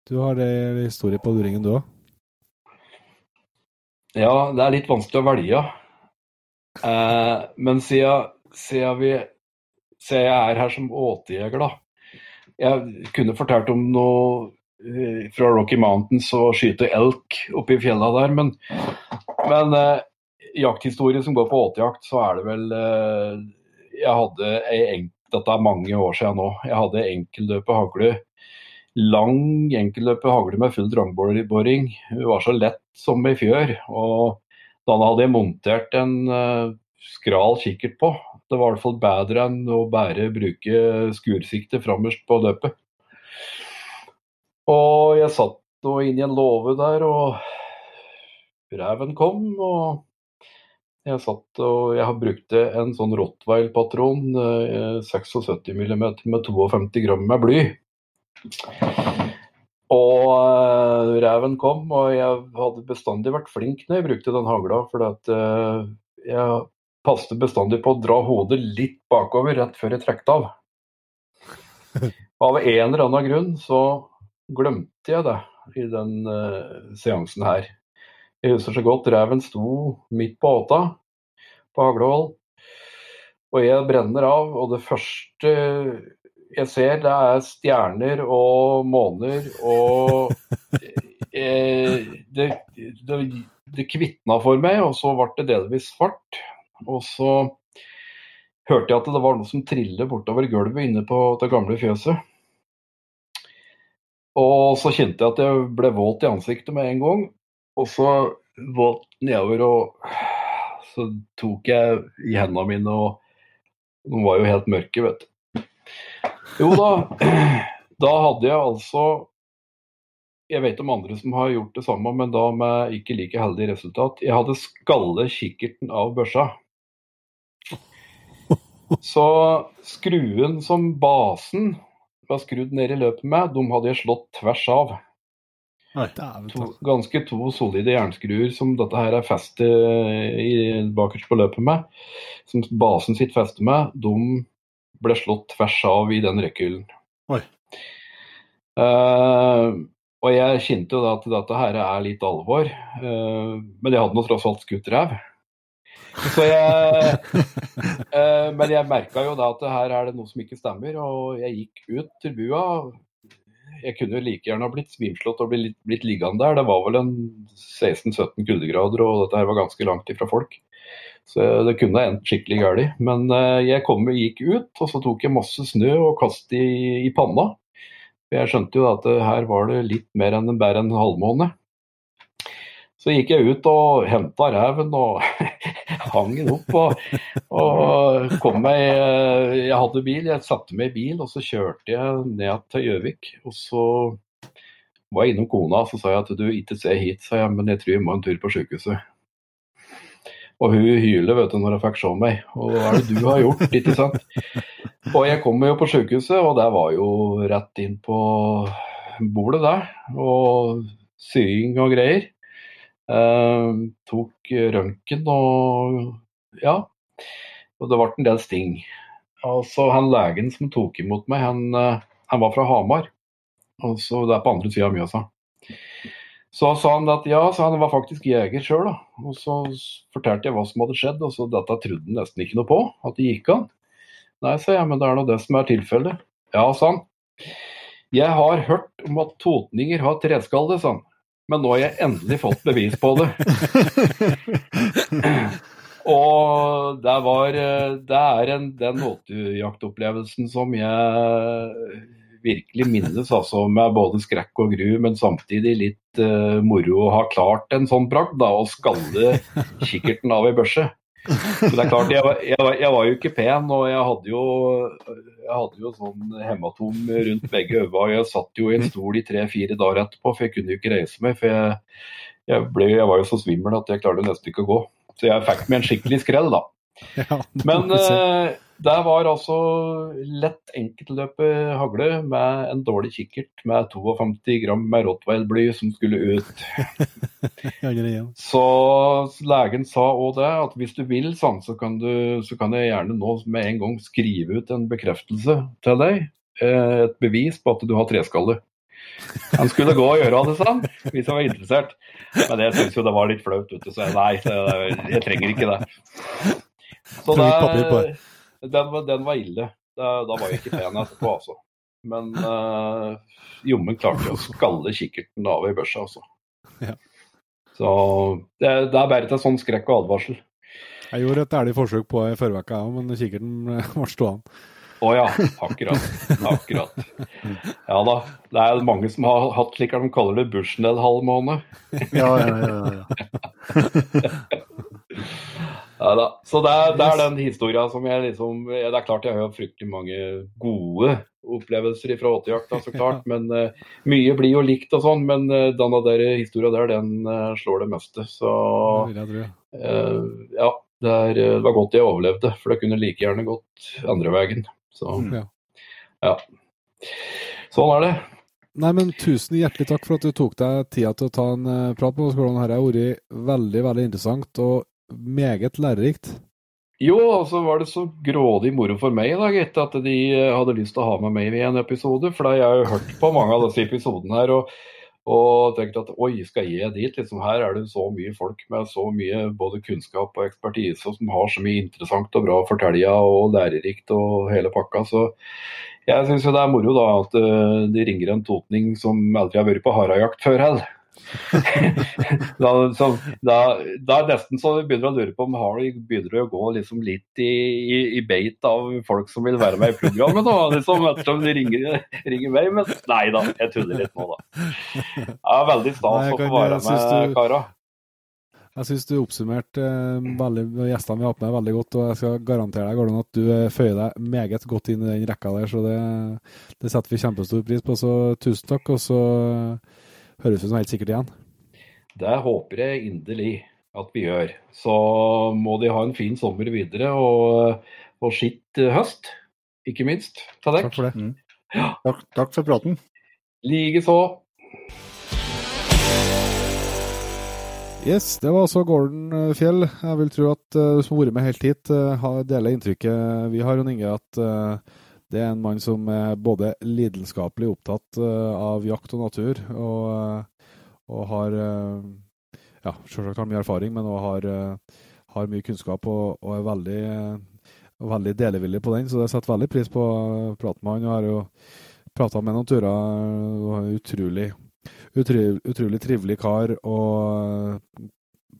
Du har det historie på luringen, du òg. Ja, det er litt vanskelig å velge. Eh, men siden, siden, vi, siden jeg er her som åtejeger, da. Jeg kunne fortalt om noe fra Rocky Mountains og skyte elk oppe i fjella der, men, men eh, jakthistorie som går på åtejakt, så er det vel eh, Jeg hadde ei enk... Dette er mange år siden nå. Jeg hadde enkelløpe hagle. Lang enkelløpe hagle med full drangboring. Hun var så lett som ei fjør. Og da hadde jeg montert en eh, skral kikkert på. Det var i hvert fall bedre enn å bare bruke skursikte framerst på løpet. Og jeg satt nå inn i en låve der, og reven kom. og jeg satt og jeg har brukt en sånn Rottweil-patron, eh, 76 mm med 52 gram med bly. Og eh, reven kom, og jeg hadde bestandig vært flink når jeg brukte den hagla. For at, eh, jeg passet bestandig på å dra hodet litt bakover rett før jeg trekte av. Av en eller annen grunn så glemte jeg det i den uh, seansen her. Jeg husker så godt reven sto midt på åta på haglehold. Og jeg brenner av, og det første jeg ser, det er stjerner og måner og eh, det, det, det kvitna for meg, og så ble det delvis svart. Og så hørte jeg at det var noe som trillet bortover gulvet inne på det gamle fjøset. Og så kjente jeg at jeg ble våt i ansiktet med en gang. Og så våt nedover, og så tok jeg i hendene mine, og de var jo helt mørke, vet du. Jo da, da hadde jeg altså jeg vet om andre som har gjort det samme, men da med ikke like heldig resultat. Jeg hadde skalle kikkerten av børsa. Så skruen som basen var skrudd ned i løpet med, de hadde jeg slått tvers av. To, ganske to solide jernskruer som dette her er festet i, bakerst på løpet med, som basen sitt fester med, de ble slått tvers av i den rekkhyllen. Oi. Eh, og jeg kjente jo da at dette her er litt alvor, uh, men jeg hadde nå tross alt skutt ræv. Jeg eh, Men jeg merka jo da at her er det noe som ikke stemmer, og jeg gikk ut til bua. Jeg kunne like gjerne ha blitt svimslått og blitt, blitt liggende der. Det var vel en 16-17 kuldegrader, og dette her var ganske langt ifra folk. Så det kunne ha endt skikkelig galt. Men eh, jeg kom, gikk ut, og så tok jeg masse snø og kastet i, i panna. Jeg skjønte jo at eh, her var det litt mer enn bare en halvmåne. Så gikk jeg ut og henta reven og hang den opp. Og, og kom meg eh, Jeg hadde bil, jeg satte meg i bil, og så kjørte jeg ned til Gjøvik. Og så var jeg innom kona og så sa jeg at du ikke se hit, sa jeg, men jeg tror jeg må en tur på sykehuset. Og hun hyler vet du, når hun fikk se meg. Og hva er det du har gjort? ikke sant? Og jeg kom jo på sykehuset, og der var jo rett inn på bordet der. Og sying og greier. Eh, tok røntgen og ja. Og det ble en del sting. Altså, han legen som tok imot meg, han, eh, han var fra Hamar. Altså, det er på andre sida av Mjøsa. Så sa han at ja, så han var faktisk jeger sjøl. Og så fortalte jeg hva som hadde skjedd, og så dette trodde han nesten ikke noe på. At det gikk an. Nei, sa jeg, men det er nå det som er tilfellet. Ja, sa han. Jeg har hørt om at totninger har treskalle, sa han. Men nå har jeg endelig fått bevis på det. Og det var Det er en, den åtejaktopplevelsen som jeg virkelig minnes, altså med både skrekk og gru, men samtidig litt uh, moro å ha klart en sånn bragd, da, og skalle kikkerten av ei børse. Så det er klart, jeg jeg, jeg var jo ikke pen, og jeg hadde jo, jeg hadde jo sånn hematom rundt begge øynene. Jeg satt jo i en stol i tre-fire dager etterpå, for jeg kunne jo ikke reise meg. For jeg, ble, jeg var jo så svimmel at jeg klarte nesten ikke å gå. Så jeg fikk meg en skikkelig skrell, da. Ja, Men eh, det var altså lett enkeltløpet hagle med en dårlig kikkert med 52 gram med rottweilbly som skulle ut. Så legen sa òg det, at hvis du vil, sånn, så, kan du, så kan jeg gjerne nå med en gang skrive ut en bekreftelse til deg. eh, Et bevis på at du har treskalle. Han skulle gå og gjøre det, sa han, hvis han var interessert. Men jeg syntes jo det var litt flaut, vet du, så jeg nei, jeg trenger ikke det. Så det. Den, var- den var ille. Da, da var jeg ikke pen etterpå, altså. Men uh, jommen klarte jeg å skalle kikkerten av i børsa, altså. Ja. Så det, det er bare til sånn skrekk og advarsel. Jeg gjorde et ærlig forsøk på det i forrige uke, òg, men kikkerten eh, ble stående. Å ja, akkurat. Akkurat. Ja da. Det er mange som har hatt slik de kaller det Bushnell-halvmåne. Ja, ja, ja, ja. Ja da. Så det er, det er den historia som jeg liksom Det er klart jeg har fryktelig mange gode opplevelser fra åtejakta, så klart. Men uh, mye blir jo likt og sånn. Men uh, denne der historia der, den uh, slår det meste. Så Det eh, ja. Det, er, det var godt jeg overlevde, for det kunne like gjerne gått andre veien. Så Ja. ja. Sånn er det. Nei, men tusen hjertelig takk for at du tok deg tida til å ta en prat med oss. Gordon. Dette har vært veldig, veldig interessant og meget lærerikt. Jo, og så var det så grådig moro for meg da, gitt, at de eh, hadde lyst til å ha med meg i en episode. For da jeg har jo hørt på mange av disse episodene her og, og tenkt at oi, skal jeg dit? Liksom, her er det så mye folk med så mye både kunnskap og ekspertise som har så mye interessant og bra å fortelle og lærerikt og hele pakka. Så jeg syns jo det er moro da at eh, de ringer en totning som aldri har vært på harejakt før heller. da, så, da, da er det nesten så vi begynner å lure på om har begynner å gå liksom litt i, i, i beit av folk som vil være med i programmet. da, liksom, Ettersom de ringer, ringer meg. Men nei da, jeg tuller litt nå, da. er veldig stas å få være med, du- kara. Jeg syns du oppsummerte eh, gjestene vi har hatt med, veldig godt, og jeg skal garantere deg Gordon, at du eh, føyer deg meget godt inn i den rekka der, så det, det setter vi kjempestor pris på. Så tusen takk. Og så høres ut som helt sikkert igjen. Det håper jeg inderlig at vi gjør. Så må de ha en fin sommer videre, og, og skitt høst, ikke minst. Ta dekk. Takk for det. Takk, takk for praten. Likeså. Yes, det var altså Gordon eh, Fjell. Jeg vil tro at uh, du som har vært med helt hit, har- deler inntrykket vi har, Jon Inge, at uh, det er en mann som er både lidenskapelig opptatt uh, av jakt og natur, og, uh, og har uh, ja, selvsagt har mye erfaring, men òg har, har mye kunnskap og, og er veldig, veldig delevillig på den. Så jeg setter veldig pris på å praten med han. og har jo prata med noen turer. er utrolig utrolig, utrolig trivelig kar og,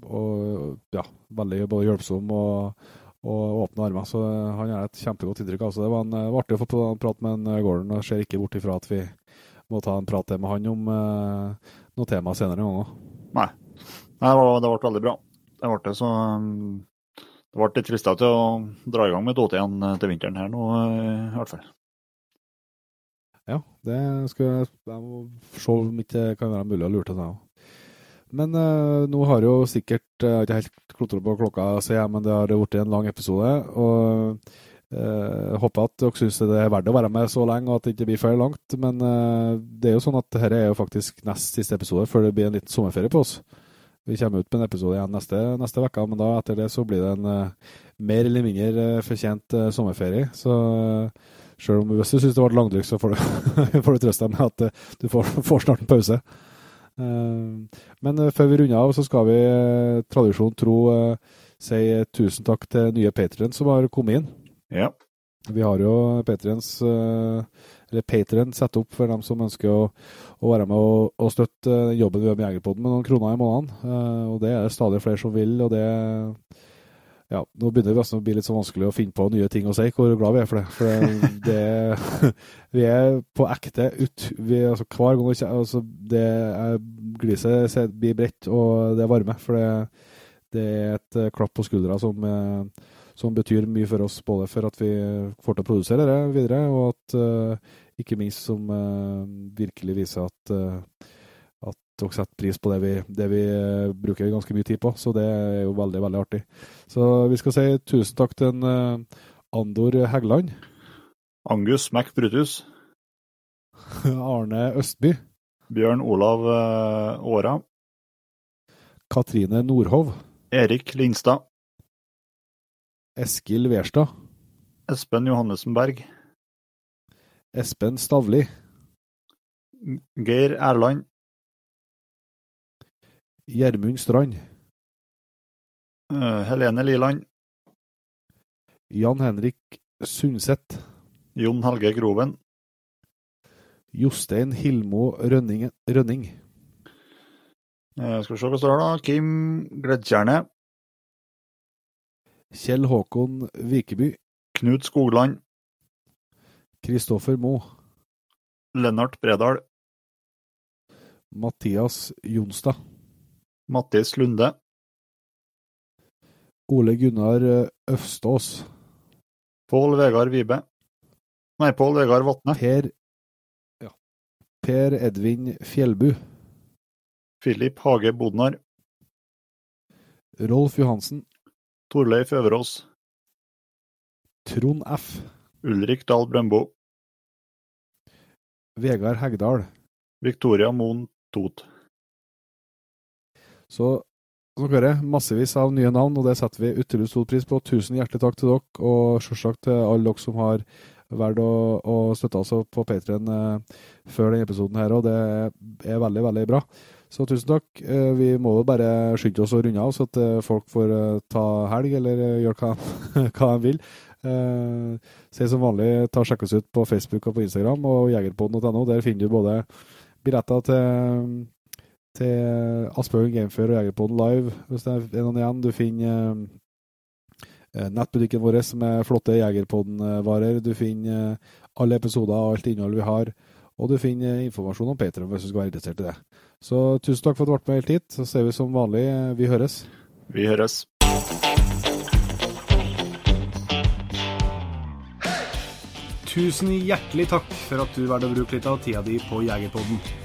og ja, veldig både hjelpsom og, og åpne armer. Så han er et kjempegodt inntrykk. Altså, det var, en, uh, artig å få på en prat med en eh, Gordon, og ser ikke bort ifra at vi må ta en prat med han om uh, noe tema senere en gang òg. Nei, det, var, det ble veldig bra. Det ble det, så um, det ble litt frista til å dra i gang med 2 igjen til vinteren her nå, eh, i hvert fall. Ja, det skal jeg, jeg må se om ikke det kan være mulig å lure til deg òg. Men uh, nå har jo sikkert Jeg har ikke helt klotra på klokka, ser jeg, men det har blitt en lang episode. Og uh, håper at dere syns det er verdt å være med så lenge, og at det ikke blir for langt. Men uh, det er jo sånn at dette er jo faktisk nest siste episode før det blir en liten sommerferie på oss. Vi kommer ut med en episode igjen neste, neste uke, men da etter det så blir det en uh, mer eller mindre uh, fortjent uh, sommerferie. Så uh, Sjøl om hvis du syns det ble langdrykk, så får du, får du trøste deg med at eh, du får, får snart en pause. Eh, men eh, før vi runder av, så skal vi eh, tradisjon tro si tusen takk til nye patrients som har kommet inn. Ja. Vi har jo patrients, eh, eller Patreon satt opp for dem som ønsker å, å være med og, og støtte jobben vi gjør med Jegerpodden med noen kroner i måneden. Og det er det stadig flere som vil, og det ja, nå begynner det å bli litt så vanskelig å finne på nye ting å si, hvor glad vi er for det. For det, vi er på ekte ut, vi, altså, Hver gang altså, det er, Gliset blir bredt, og det er varme. For det, det er et eh, klapp på skuldra som, eh, som betyr mye for oss, både for at vi får til å produsere det videre, og at eh, ikke minst som virkelig viser at at setter pris på det vi, det vi eh, bruker ganske mye tid på. Så det er jo veldig, veldig artig. Så vi skal si tusen takk til en eh, Andor Heggeland, Angus Mac Brutus, Arne Østby, Bjørn Olav eh, Åra, Katrine Nordhov, Erik Lindstad, Eskil Verstad, Espen Johannessen Berg, Espen Stavli, Geir Erland, Gjermund Strand, eh, Helene Liland, Jan Henrik Sundset, Jon Helge Groven, Jostein Hilmo Rønning, Rønning. Eh, skal vi se hva står da, Kim Gledtjerne, Kjell Håkon Vikeby, Knut Skogland, Kristoffer Moe, Lennart Bredal, Mathias Jonstad, Mattis Lunde, Ole Gunnar eh, Øfstås, Pål Vegard Vibe, nei, Pål Vegard Vatne, Per, ja, per Edvin Fjellbu, Filip Hage Bodnar, Rolf Johansen, Torleif Øverås, Trond F, Ulrik Dahl Brøndbo, Vegard Hegdal. Victoria Moen Tot. Så som dere massevis av nye navn, og det setter vi utrolig stor pris på. Tusen hjertelig takk til dere, og selvsagt til alle dere som har valgt å, å støtte oss på Patrion eh, før denne episoden her, og det er veldig, veldig bra. Så tusen takk. Eh, vi må jo bare skynde oss å runde av, så at eh, folk får eh, ta helg, eller eh, gjøre hva, hva de vil. Eh, Se som vanlig, ta og sjekk oss ut på Facebook og på Instagram og jegerpodden.no. Der finner du både billetter til til Asbjørn Gamefair og Jegerpodden live, hvis det er noen igjen. Du finner eh, nettbutikken vår med flotte Jegerpodden-varer. Du finner eh, alle episoder og alt innhold vi har. Og du finner eh, informasjon om Patreon hvis du skal være interessert i det. Så tusen takk for at du ble med helt hit. Så ser vi som vanlig. eh, Vi høres. Vi høres. Tusen hjertelig takk for at du valgte å bruke litt av tida di på Jegerpodden.